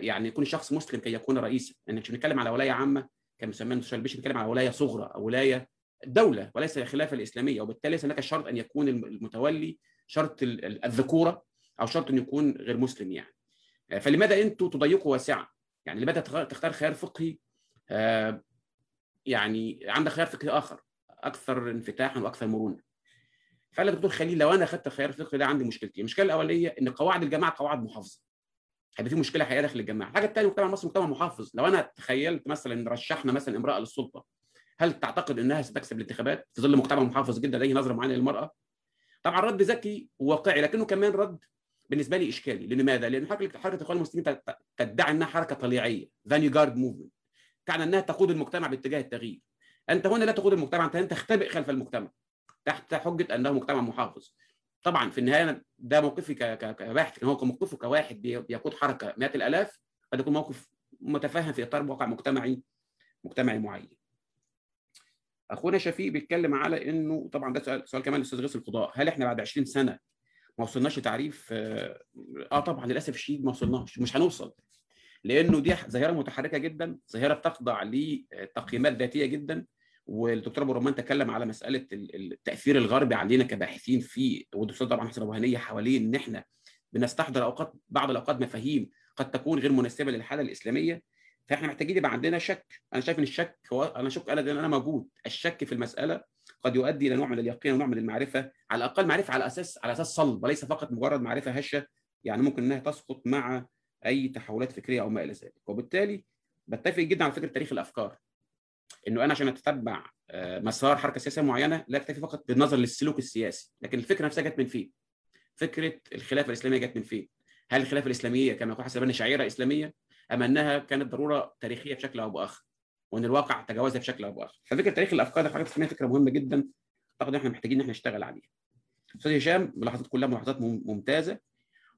يعني يكون شخص مسلم كي يكون رئيسا. لأن مش بنتكلم على ولاية عامة كما سماه المستشار بنتكلم على ولاية صغرى أو ولاية دولة وليس الخلافة الإسلامية وبالتالي هناك شرط أن يكون المتولي شرط الذكورة أو شرط أن يكون غير مسلم يعني. فلماذا أنتم تضيقوا واسعة؟ يعني لماذا تختار خيار فقهي؟ يعني عندك خيار فقهي آخر أكثر انفتاحا وأكثر مرونة. فقال الدكتور خليل لو أنا أخذت الخيار الفقهي ده عندي مشكلتين. المشكلة الاوليه إن قواعد الجماعة قواعد محافظة. هيبقى في مشكلة حقيقية داخل الجماعة. الحاجة الثانية المجتمع المصري مجتمع محافظ. لو أنا تخيلت مثلا رشحنا مثلا امرأة للسلطة هل تعتقد إنها ستكسب الانتخابات؟ في ظل مجتمع محافظ جدا لديه نظرة معينه للمرأة. طبعا رد ذكي وواقعي لكنه كمان رد بالنسبة لي إشكالي. لماذا؟ لأن حركه حركة الاخوان المسلمين تدعي إنها حركة طليعية. فانيجارد موفمنت تعني إنها تقود المجتمع باتجاه التغيير. أنت هنا لا تقود المجتمع أنت تختبئ خلف المجتمع. تحت حجة أنه مجتمع محافظ. طبعا في النهاية ده موقفي كباحث لكن هو موقفه كواحد بيقود حركة مئات الآلاف قد يكون موقف متفاهم في إطار واقع مجتمعي مجتمعي معين. أخونا شفيق بيتكلم على إنه طبعا ده سؤال, سؤال كمان للأستاذ غيث القضاء هل إحنا بعد 20 سنة ما وصلناش لتعريف آه طبعا للأسف الشديد ما وصلناش مش هنوصل لأنه دي ظاهرة متحركة جدا ظاهرة بتخضع لتقييمات ذاتية جدا والدكتور أبو رمان تكلم على مسألة التاثير الغربي علينا كباحثين في والدكتور طبعا حسن ابو حوالين إن إحنا بنستحضر أوقات بعض الأوقات مفاهيم قد تكون غير مناسبة للحالة الإسلامية. فاحنا محتاجين يبقى عندنا شك. أنا شايف إن الشك هو أنا شك أنا أنا موجود. الشك في المسألة قد يؤدي إلى نوع من اليقين ونوع من المعرفة على الأقل معرفة على أساس على أساس صلب وليس فقط مجرد معرفة هشة يعني ممكن إنها تسقط مع أي تحولات فكرية أو ما إلى ذلك. وبالتالي بتفق جدا على فكرة تاريخ الأفكار. إنه أنا عشان اتتبع مسار حركة سياسية معينة لا أكتفي فقط بالنظر للسلوك السياسي لكن الفكرة نفسها جت من فين؟ فكرة الخلافة الإسلامية جت من فين؟ هل الخلافة الإسلامية كما يقول حسن شعيرة إسلامية؟ أم أنها كانت ضرورة تاريخية بشكل أو بآخر وأن الواقع تجاوزها بشكل أو بآخر. ففكره تاريخ الأفكار الحركه الاسلاميه فكرة مهمة جدا. أعتقد إحنا محتاجين إن إحنا نشتغل عليها. أستاذ هشام ملاحظات كلها ملاحظات ممتازة.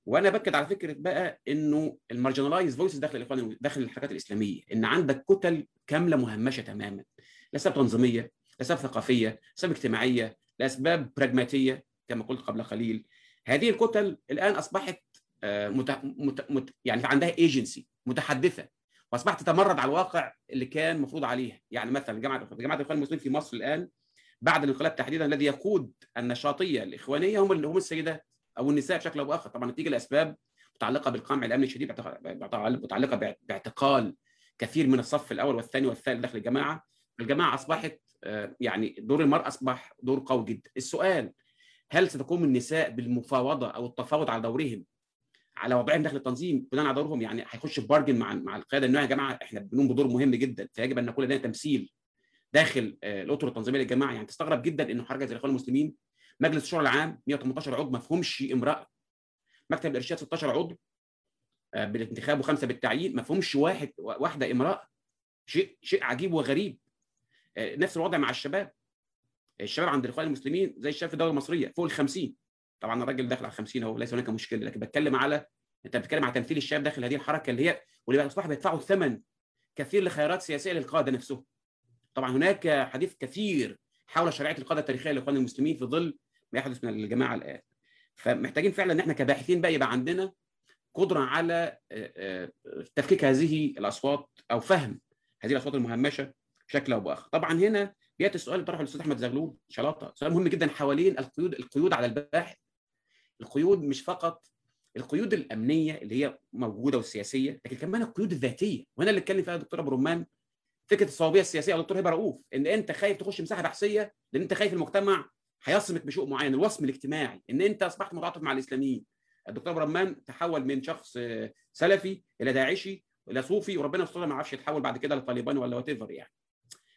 وأنا باكد على فكرة بقى إنه ال marginalized voices داخل الإخوان داخل الحركات الإسلامية. إن عندك كتل كاملة مهمشة تماما. لاسباب تنظيمية لاسباب ثقافية لاسباب اجتماعية لاسباب براجماتية كما قلت قبل قليل. هذه الكتل الآن أصبحت مت... مت... مت... يعني عندها ايجنسي متحدثة وأصبحت تتمرد على الواقع اللي كان مفروض عليها يعني مثلا جماعة جماعة الإخوان المسلمين في مصر الآن بعد الانقلاب تحديدا الذي يقود النشاطية الإخوانية هم هم السيدات أو النساء بشكل أو بآخر. طبعا نتيجة لأسباب متعلقة بالقمع الأمني الشديد متعلقة باعتقال كثير من الصف الأول والثاني والثالث داخل الجماعة. الجماعة أصبحت يعني دور المراه أصبح دور قوي جدا. السؤال هل ستقوم النساء بالمفاوضة أو التفاوض على دورهم على وضعهم داخل التنظيم بناء على دورهم يعني هيخش في بارجن مع مع القيادة انه يا جماعة. إحنا بنقوم بدور مهم جدا فيجب أن نكون لدينا تمثيل داخل الاطر التنظيمية للجماعة. يعني تستغرب جدا انه حركة زي الإخوان المسلمين مجلس الشورى العام 118 عضو ما فيهمش امرأة. مكتب الإرشاد 16 عضو بالانتخاب وخمسة بالتعيين ما فيهمش واحد واحدة امرأة. شيء شيء عجيب وغريب. نفس الوضع مع الشباب. الشباب عند الإخوان المسلمين زي الشباب في الدولة المصرية فوق ال 50 طبعا الراجل داخل على 50 أهو ليس هناك مشكلة لكن بتكلم على أنت بتتكلم على تمثيل الشباب داخل هذه الحركة اللي هي واللي أصبحوا بيدفعوا ثمن كثير لخيارات سياسية للقادة نفسهم طبعا هناك حديث كثير حول شرعيه القادة التاريخية للاخوان المسلمين في ظل ما يحدث من الجماعة الآن. فمحتاجين فعلا إن إحنا كباحثين بقى يبقى عندنا قدرة على تفكيك هذه الأصوات أو فهم هذه الأصوات المهمشة بشكل أو بآخر. طبعا هنا ياتي السؤال اللي طرحه الأستاذ أحمد زغلول شلاطة سؤال مهم جدا حوالين القيود القيود على الباحث القيود مش فقط القيود الأمنية اللي هي موجودة والسياسيه لكن كمان القيود الذاتية. وهنا اللي اتكلم فيها الدكتور أبو رمان فكرة الصوابية السياسية أو الدكتور هبة رؤوف إن أنت خايف تخش مساحة بحثية لأن أنت خايف المجتمع هيصمك بشيء معين الوصم الاجتماعي. إن أنت أصبحت متعاطف مع الإسلاميين. الدكتور أبو رمان تحول من شخص سلفي إلى داعشي إلى صوفي وربنا يستر ما عرفش يتحول بعد كده لطالباني ولا what يعني.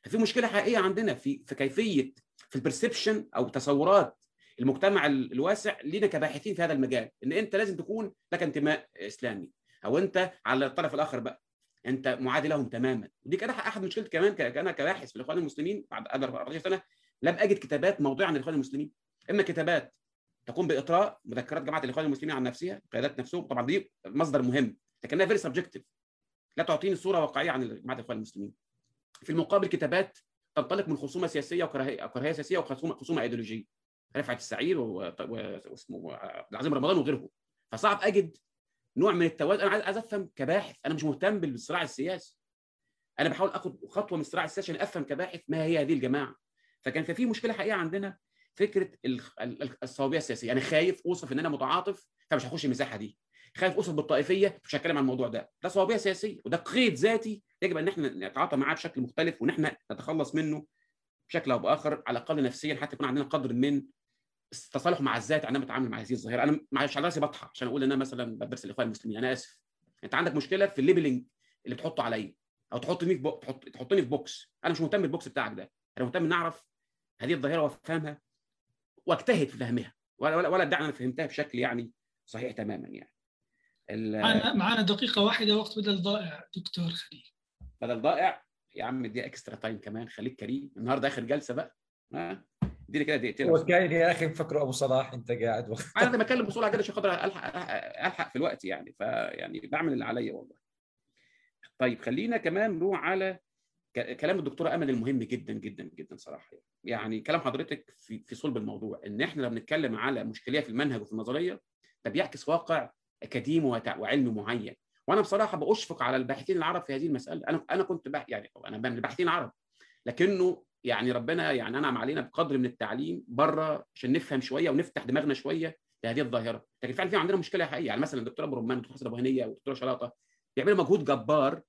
ففي مشكلة حقيقية عندنا في في كيفية في ال perception أو تصورات المجتمع الواسع لينا كباحثين في هذا المجال إن أنت لازم تكون لك انتماء إسلامي أو أنت على الطرف الآخر بقى أنت معادي لهم تماما. ودي كان أحد مشكلتي كمان أنا كباحث في الإخوان المسلمين بعد 14 سنة لم أجد كتابات موضوعه عن الإخوان المسلمين. إما كتابات تقوم باطراء مذكرات جماعة الإخوان المسلمين عن نفسها قيادات نفسهم طبعا دي مصدر مهم لكنها very subjective لا تعطيني صورة واقعية عن جماعة الإخوان المسلمين. في المقابل كتابات تنطلق من خصومة سياسية وكراهية كراهية سياسية وخصومه خصومة إيديولوجية. رفعت السعير واسمه عبد العظيم رمضان وغيره فصعب أجد نوع من التوازن. أنا عايز أفهم كباحث. أنا مش مهتم بالصراع السياسي. أنا بحاول آخد خطوة من الصراع السياسي عشان أفهم كباحث ما هي هذه الجماعة. فكان في مشكلة حقيقية عندنا فكرة الصوابية السياسية. يعني خايف أوصف إن أنا متعاطف فمش هخش المساحة دي. خايف أوصف بالطائفية مش هتكلم عن الموضوع ده. ده صوابية سياسية وده قيد ذاتي يجب أن إحنا نتعاطى معاه بشكل مختلف وإن إحنا نتخلص منه بشكل أو بآخر على الأقل نفسيا حتى يكون عندنا قدر من التصالح مع الذات عندما اتعامل مع هذه الظاهرة. أنا مش على رأسي بطحى عشان أقول إن أنا مثلا بدرس الإخوان المسلمين. أنا آسف. أنت عندك مشكلة في الليبلنج اللي بتحطه عليا أو تحطني في بو... تحط... تحطني في box. أنا مش مهتم بال box بتاعك ده. أنا مهتم إن أعرف هذه الظاهرة وأفهمها وأجتهد في فهمها. ولا ولا, ولا ادعي أنا فهمتها بشكل يعني صحيح تماما يعني. معنا معنا دقيقة واحدة وقت بدل ضائع دكتور خليل. بدل ضائع؟ يا عم دي extra time كمان خليك كريم. النهارده آخر جلسة بقى. ها؟ اديني كده دقيقتين هو كان يا أخي مفكره أبو صلاح أنت قاعد وقت. أنا بكلم بسرعة كده عشان خاطر ألحق ألحق في الوقت يعني فيعني بعمل اللي عليا والله. طيب خلينا كمان نروح على كلام الدكتوره أمل المهم جدا جدا جدا صراحة. يعني كلام حضرتك في في صلب الموضوع إن إحنا لما بنتكلم على مشكليه في المنهج وفي النظرية ده بيعكس واقع أكاديمي وعلمي معين. وأنا بصراحة بأشفق على الباحثين العرب في هذه المسألة. أنا أنا كنت بح يعني أنا من الباحثين العرب لكنه يعني ربنا يعني انعم علينا بقدر من التعليم بره عشان نفهم شوية ونفتح دماغنا شوية لهذه الظاهرة. لكن فعلا في عندنا مشكلة حقيقية. يعني مثلا الدكتور أبو رمان والدكتور حسن أبو هنية والدكتوره شلاطة بيعملوا مجهود جبار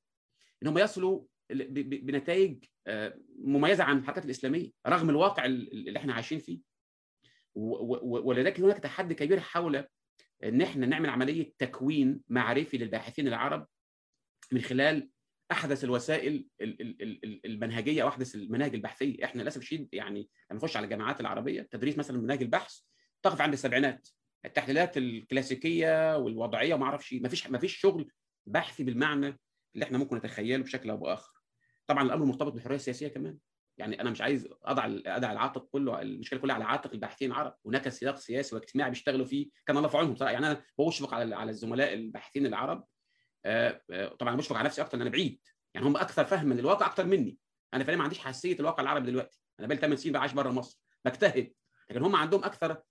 إن هم يصلوا بنتائج مميزة عن الحركات الإسلامية رغم الواقع اللي إحنا عايشين فيه. ولذلك هناك تحدي كبير حول إن إحنا نعمل عملية تكوين معرفي للباحثين العرب من خلال أحدث الوسائل المنهجية أو احدث المناهج البحثية. إحنا للأسف الشديد يعني لما نخش على الجامعات العربية تدريس مثلا مناهج البحث تقف عند السبعينات. التحليلات الكلاسيكية والوضعية وما أعرفش ما فيش ما فيش شغل بحثي بالمعنى اللي إحنا ممكن نتخيله بشكل أو بآخر. طبعا الأمر مرتبط بالحرية السياسية كمان. يعني أنا مش عايز أضع أضع العاتق كله المشكلة كلها على عاتق الباحثين العرب. هناك سياق سياسي واجتماعي بيشتغلوا فيه كان الله في عونهم يعني أنا بشفق على على الزملاء الباحثين العرب طبعا بشفق على نفسي أكتر لأن أنا بعيد. يعني هم أكثر فهما للواقع أكتر مني. أنا فعلا ما عنديش حساسية الواقع العربي دلوقتي. أنا بقالي 8 سنين عايش بره مصر. بجتهد. لكن هم عندهم أكثر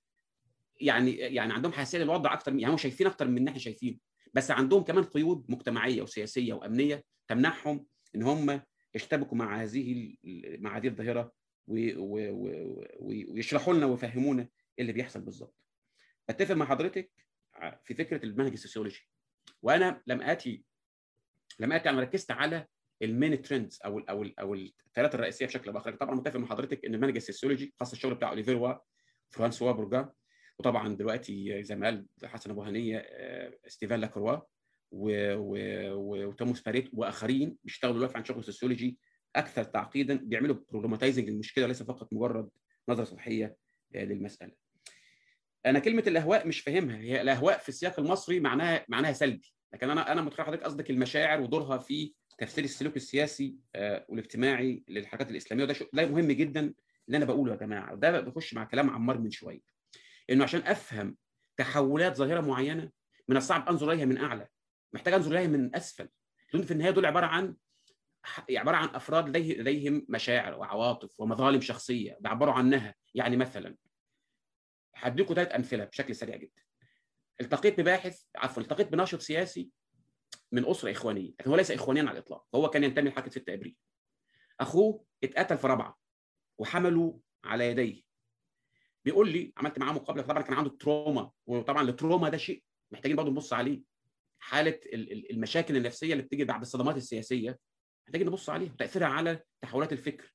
يعني يعني عندهم حساسية للوضع أكتر يعني هم شايفين أكتر من ان إحنا شايفين بس عندهم كمان قيود مجتمعية وسياسية وأمنية تمنعهم إن هم يشتبكوا مع هذه مع هذه الظاهرة ويشرحوا لنا ويفهمونا إيه اللي بيحصل بالظبط. أتفق مع حضرتك في فكرة المنهج السوسيولوجي. وأنا لم آتي لم آتي أنا ركزت على ال main trends أو ال أو ال أو الثلاثة الرئيسية بشكل اخر طبعا متفق مع حضرتك إن المنهج السوسيولوجي خاصة الشغل بتاع أوليفييه روا فرانسوا بورجا وطبعا دلوقتي زي ما قال حسن أبو هنية ستيفان لاكروا وتوماس باريت وآخرين بيشتغلوا دلوقتي عن شغل السوسيولوجي أكثر تعقيدا بيعملوا problematizing للمشكله وليس فقط مجرد نظرة سطحية للمسألة. أنا كلمة الأهواء مش فاهمها هي الأهواء في السياق المصري معناها معناها سلبي لكن أنا أنا متخيل حضرتك قصدك المشاعر ودورها في تفسير السلوك السياسي والاجتماعي للحركات الإسلامية وده ده مهم جدا اللي أنا بقوله يا جماعة وده بيخش مع كلام عمار من شوية إنه عشان أفهم تحولات ظاهرة معينة من الصعب أنظر إليها من أعلى محتاج أنظر إليها من أسفل لأن في النهاية دول عبارة عن عبارة عن أفراد لديهم مشاعر وعواطف ومظالم شخصية بيعبروا عنها يعني مثلا هديكم ثلاث أمثلة بشكل سريع جدا. التقيت بباحث عفوا التقيت بناشط سياسي من أسرة إخوانية لكن هو ليس اخوانيا على الإطلاق هو كان ينتمي لحركه 6 إبريل. أخوه اتقتل في رابعة وحملوا على يديه. بيقول لي عملت معاه مقابلة طبعا كان عنده تروما وطبعا التروما ده شيء محتاجين برضه نبص عليه. حالة المشاكل النفسية اللي بتيجي بعد الصدمات السياسية محتاجين نبص عليها وتأثيرها على تحولات الفكر.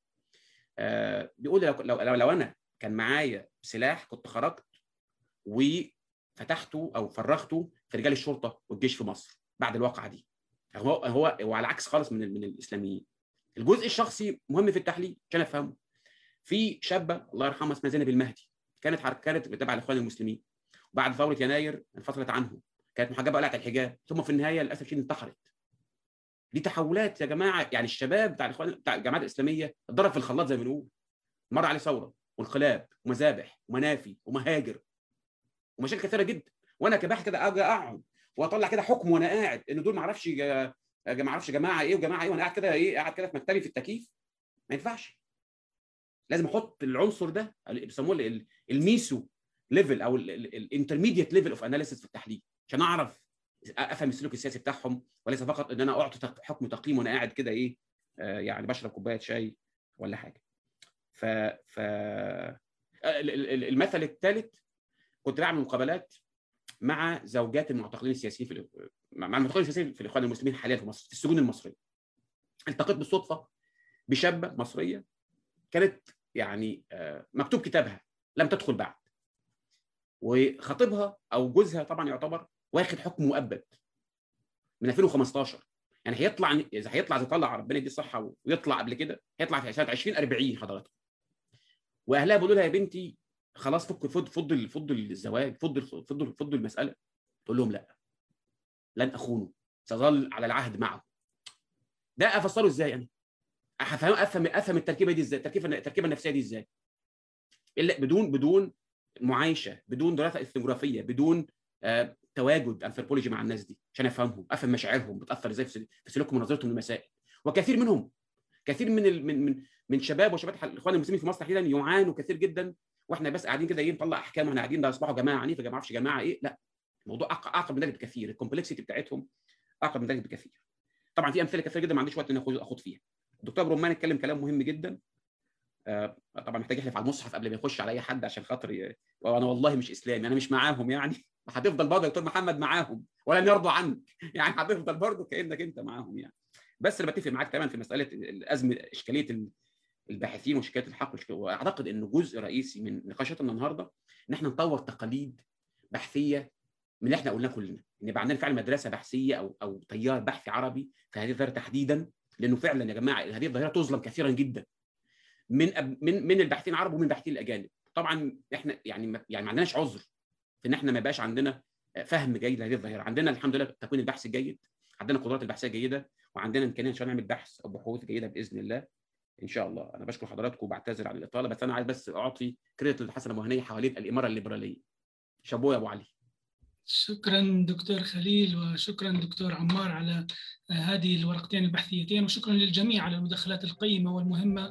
آه بيقول لي لو, لو, لو أنا كان معايا سلاح كنت خرجت وفتحته أو فرغته في رجال الشرطة والجيش في مصر بعد الواقعة دي. هو هو وعلى عكس خالص من من الإسلاميين. الجزء الشخصي مهم في التحليل عشان أفهمه. في شابة الله يرحمها اسمها زينب المهدي. كانت كانت تبع الإخوان المسلمين. وبعد ثورة يناير انفصلت عنهم. كانت محجبة قلعت الحجاب. ثم في النهاية للأسف الشديد انتحرت. دي تحولات يا جماعة يعني الشباب بتاع الإخوان بتاع الجماعات الإسلامية اتضرب في الخلاط زي ما بنقول. مر عليه ثورة. وانقلاب ومذابح ومنافي ومهاجر ومشاكل كثيرة جدا. وأنا كباحث كده أجي أقعد وأطلع كده حكم وأنا قاعد إن دول ما أعرفش ما أعرفش جماعة إيه وجماعة إيه وأنا قاعد كده إيه قاعد كده في مكتبي في التكييف. ما ينفعش. لازم أحط العنصر ده بيسموه ال meso level أو ال intermediate level of analysis في التحليل. عشان أعرف أفهم السلوك السياسي بتاعهم وليس فقط إن أنا أعطي حكم تقييم وأنا قاعد كده إيه آه يعني بشرب كوباية شاي ولا حاجة. ف ف المثل الثالث كنت بعمل مقابلات مع زوجات المعتقلين السياسيين في مع المعتقلين السياسيين في الإخوان المسلمين حاليا في مصر في السجون المصرية. التقيت بالصدفة بشابة مصرية كانت يعني مكتوب كتابها لم تدخل بعد. وخطيبها أو جوزها طبعا يعتبر واخد حكم مؤبد من 2015 يعني هيطلع إذا هيطلع زي طلع ربنا يديه الصحة ويطلع قبل كده هيطلع في سنه 2040 حضرتك وأهلها بيقولوا لها يا بنتي خلاص فك فض فض فض الزواج فض فض فض المسألة. تقول لهم لا لن أخونه سأظل على العهد معه. ده أفسره إزاي يعني أفهم أفهم أفهم التركيبة دي إزاي؟ التركيبة التركيبة النفسية دي إزاي؟ إلا بدون بدون معايشة بدون دراسة اثنوغرافيه بدون آه تواجد انثروبولوجي مع الناس دي عشان أفهمهم أفهم مشاعرهم بتأثر إزاي في سلوكهم ونظرتهم للمسائل. وكثير منهم كثير من من من من شباب وشباب الاخوان المسلمين في مصر تحديدا يعانوا كثير جدا وإحنا بس قاعدين كده إيه نطلع أحكام وإحنا قاعدين ده أصبحوا جماعة عنيفة ما أعرفش جماعة إيه لأ الموضوع اعقد من ذلك بكثير الكومبلكسيتي بتاعتهم اعقد من ذلك بكثير. طبعا في أمثلة كثيرة جدا ما عنديش وقت ان اخد فيها. الدكتور رومان اتكلم كلام مهم جدا. آه طبعا محتاج يحلف على المصحف قبل ما يخش على أي حد عشان خاطر. وأنا والله مش إسلامي أنا مش معاهم يعني. هتفضل برضه يا دكتور محمد معاهم ولن يرضوا عنك. يعني هتفضل برضه كأنك أنت معاهم يعني. بس أنا بتفق معاك تماما في مسألة الأزمة إشكالية الباحثين وشكايه الحق وأعتقد إنه جزء رئيسي من نقاشاتنا النهارده إن إحنا نطور تقاليد بحثية من اللي إحنا قلناه كلنا. إن يبقى عندنا فعلا مدرسة بحثية أو أو تيار بحثي عربي في هذه الظاهرة تحديدا لأنه فعلا يا جماعة هذه الظاهرة تظلم كثيرا جدا. من أب من من الباحثين العرب ومن الباحثين الأجانب. طبعا إحنا يعني يعني ما عندناش عذر في إن إحنا ما يبقاش عندنا فهم جيد لهذه الظاهرة. عندنا الحمد لله تكوين البحث الجيد عندنا قدرات البحثية جيدة وعندنا إمكانية إن شاء الله نعمل بحث أو بحوث جيدة بإذن الله إن شاء الله. أنا بشكر حضراتكم وبعتذر على الإطالة بس أنا عايز بس أعطي كريدت للحسنة المهنية حوالين الإمارة الليبرالية. شابوه يا أبو علي. شكرا دكتور خليل وشكرا دكتور عمار على هذه الورقتين البحثيتين وشكرا للجميع على المداخلات القيمة والمهمة.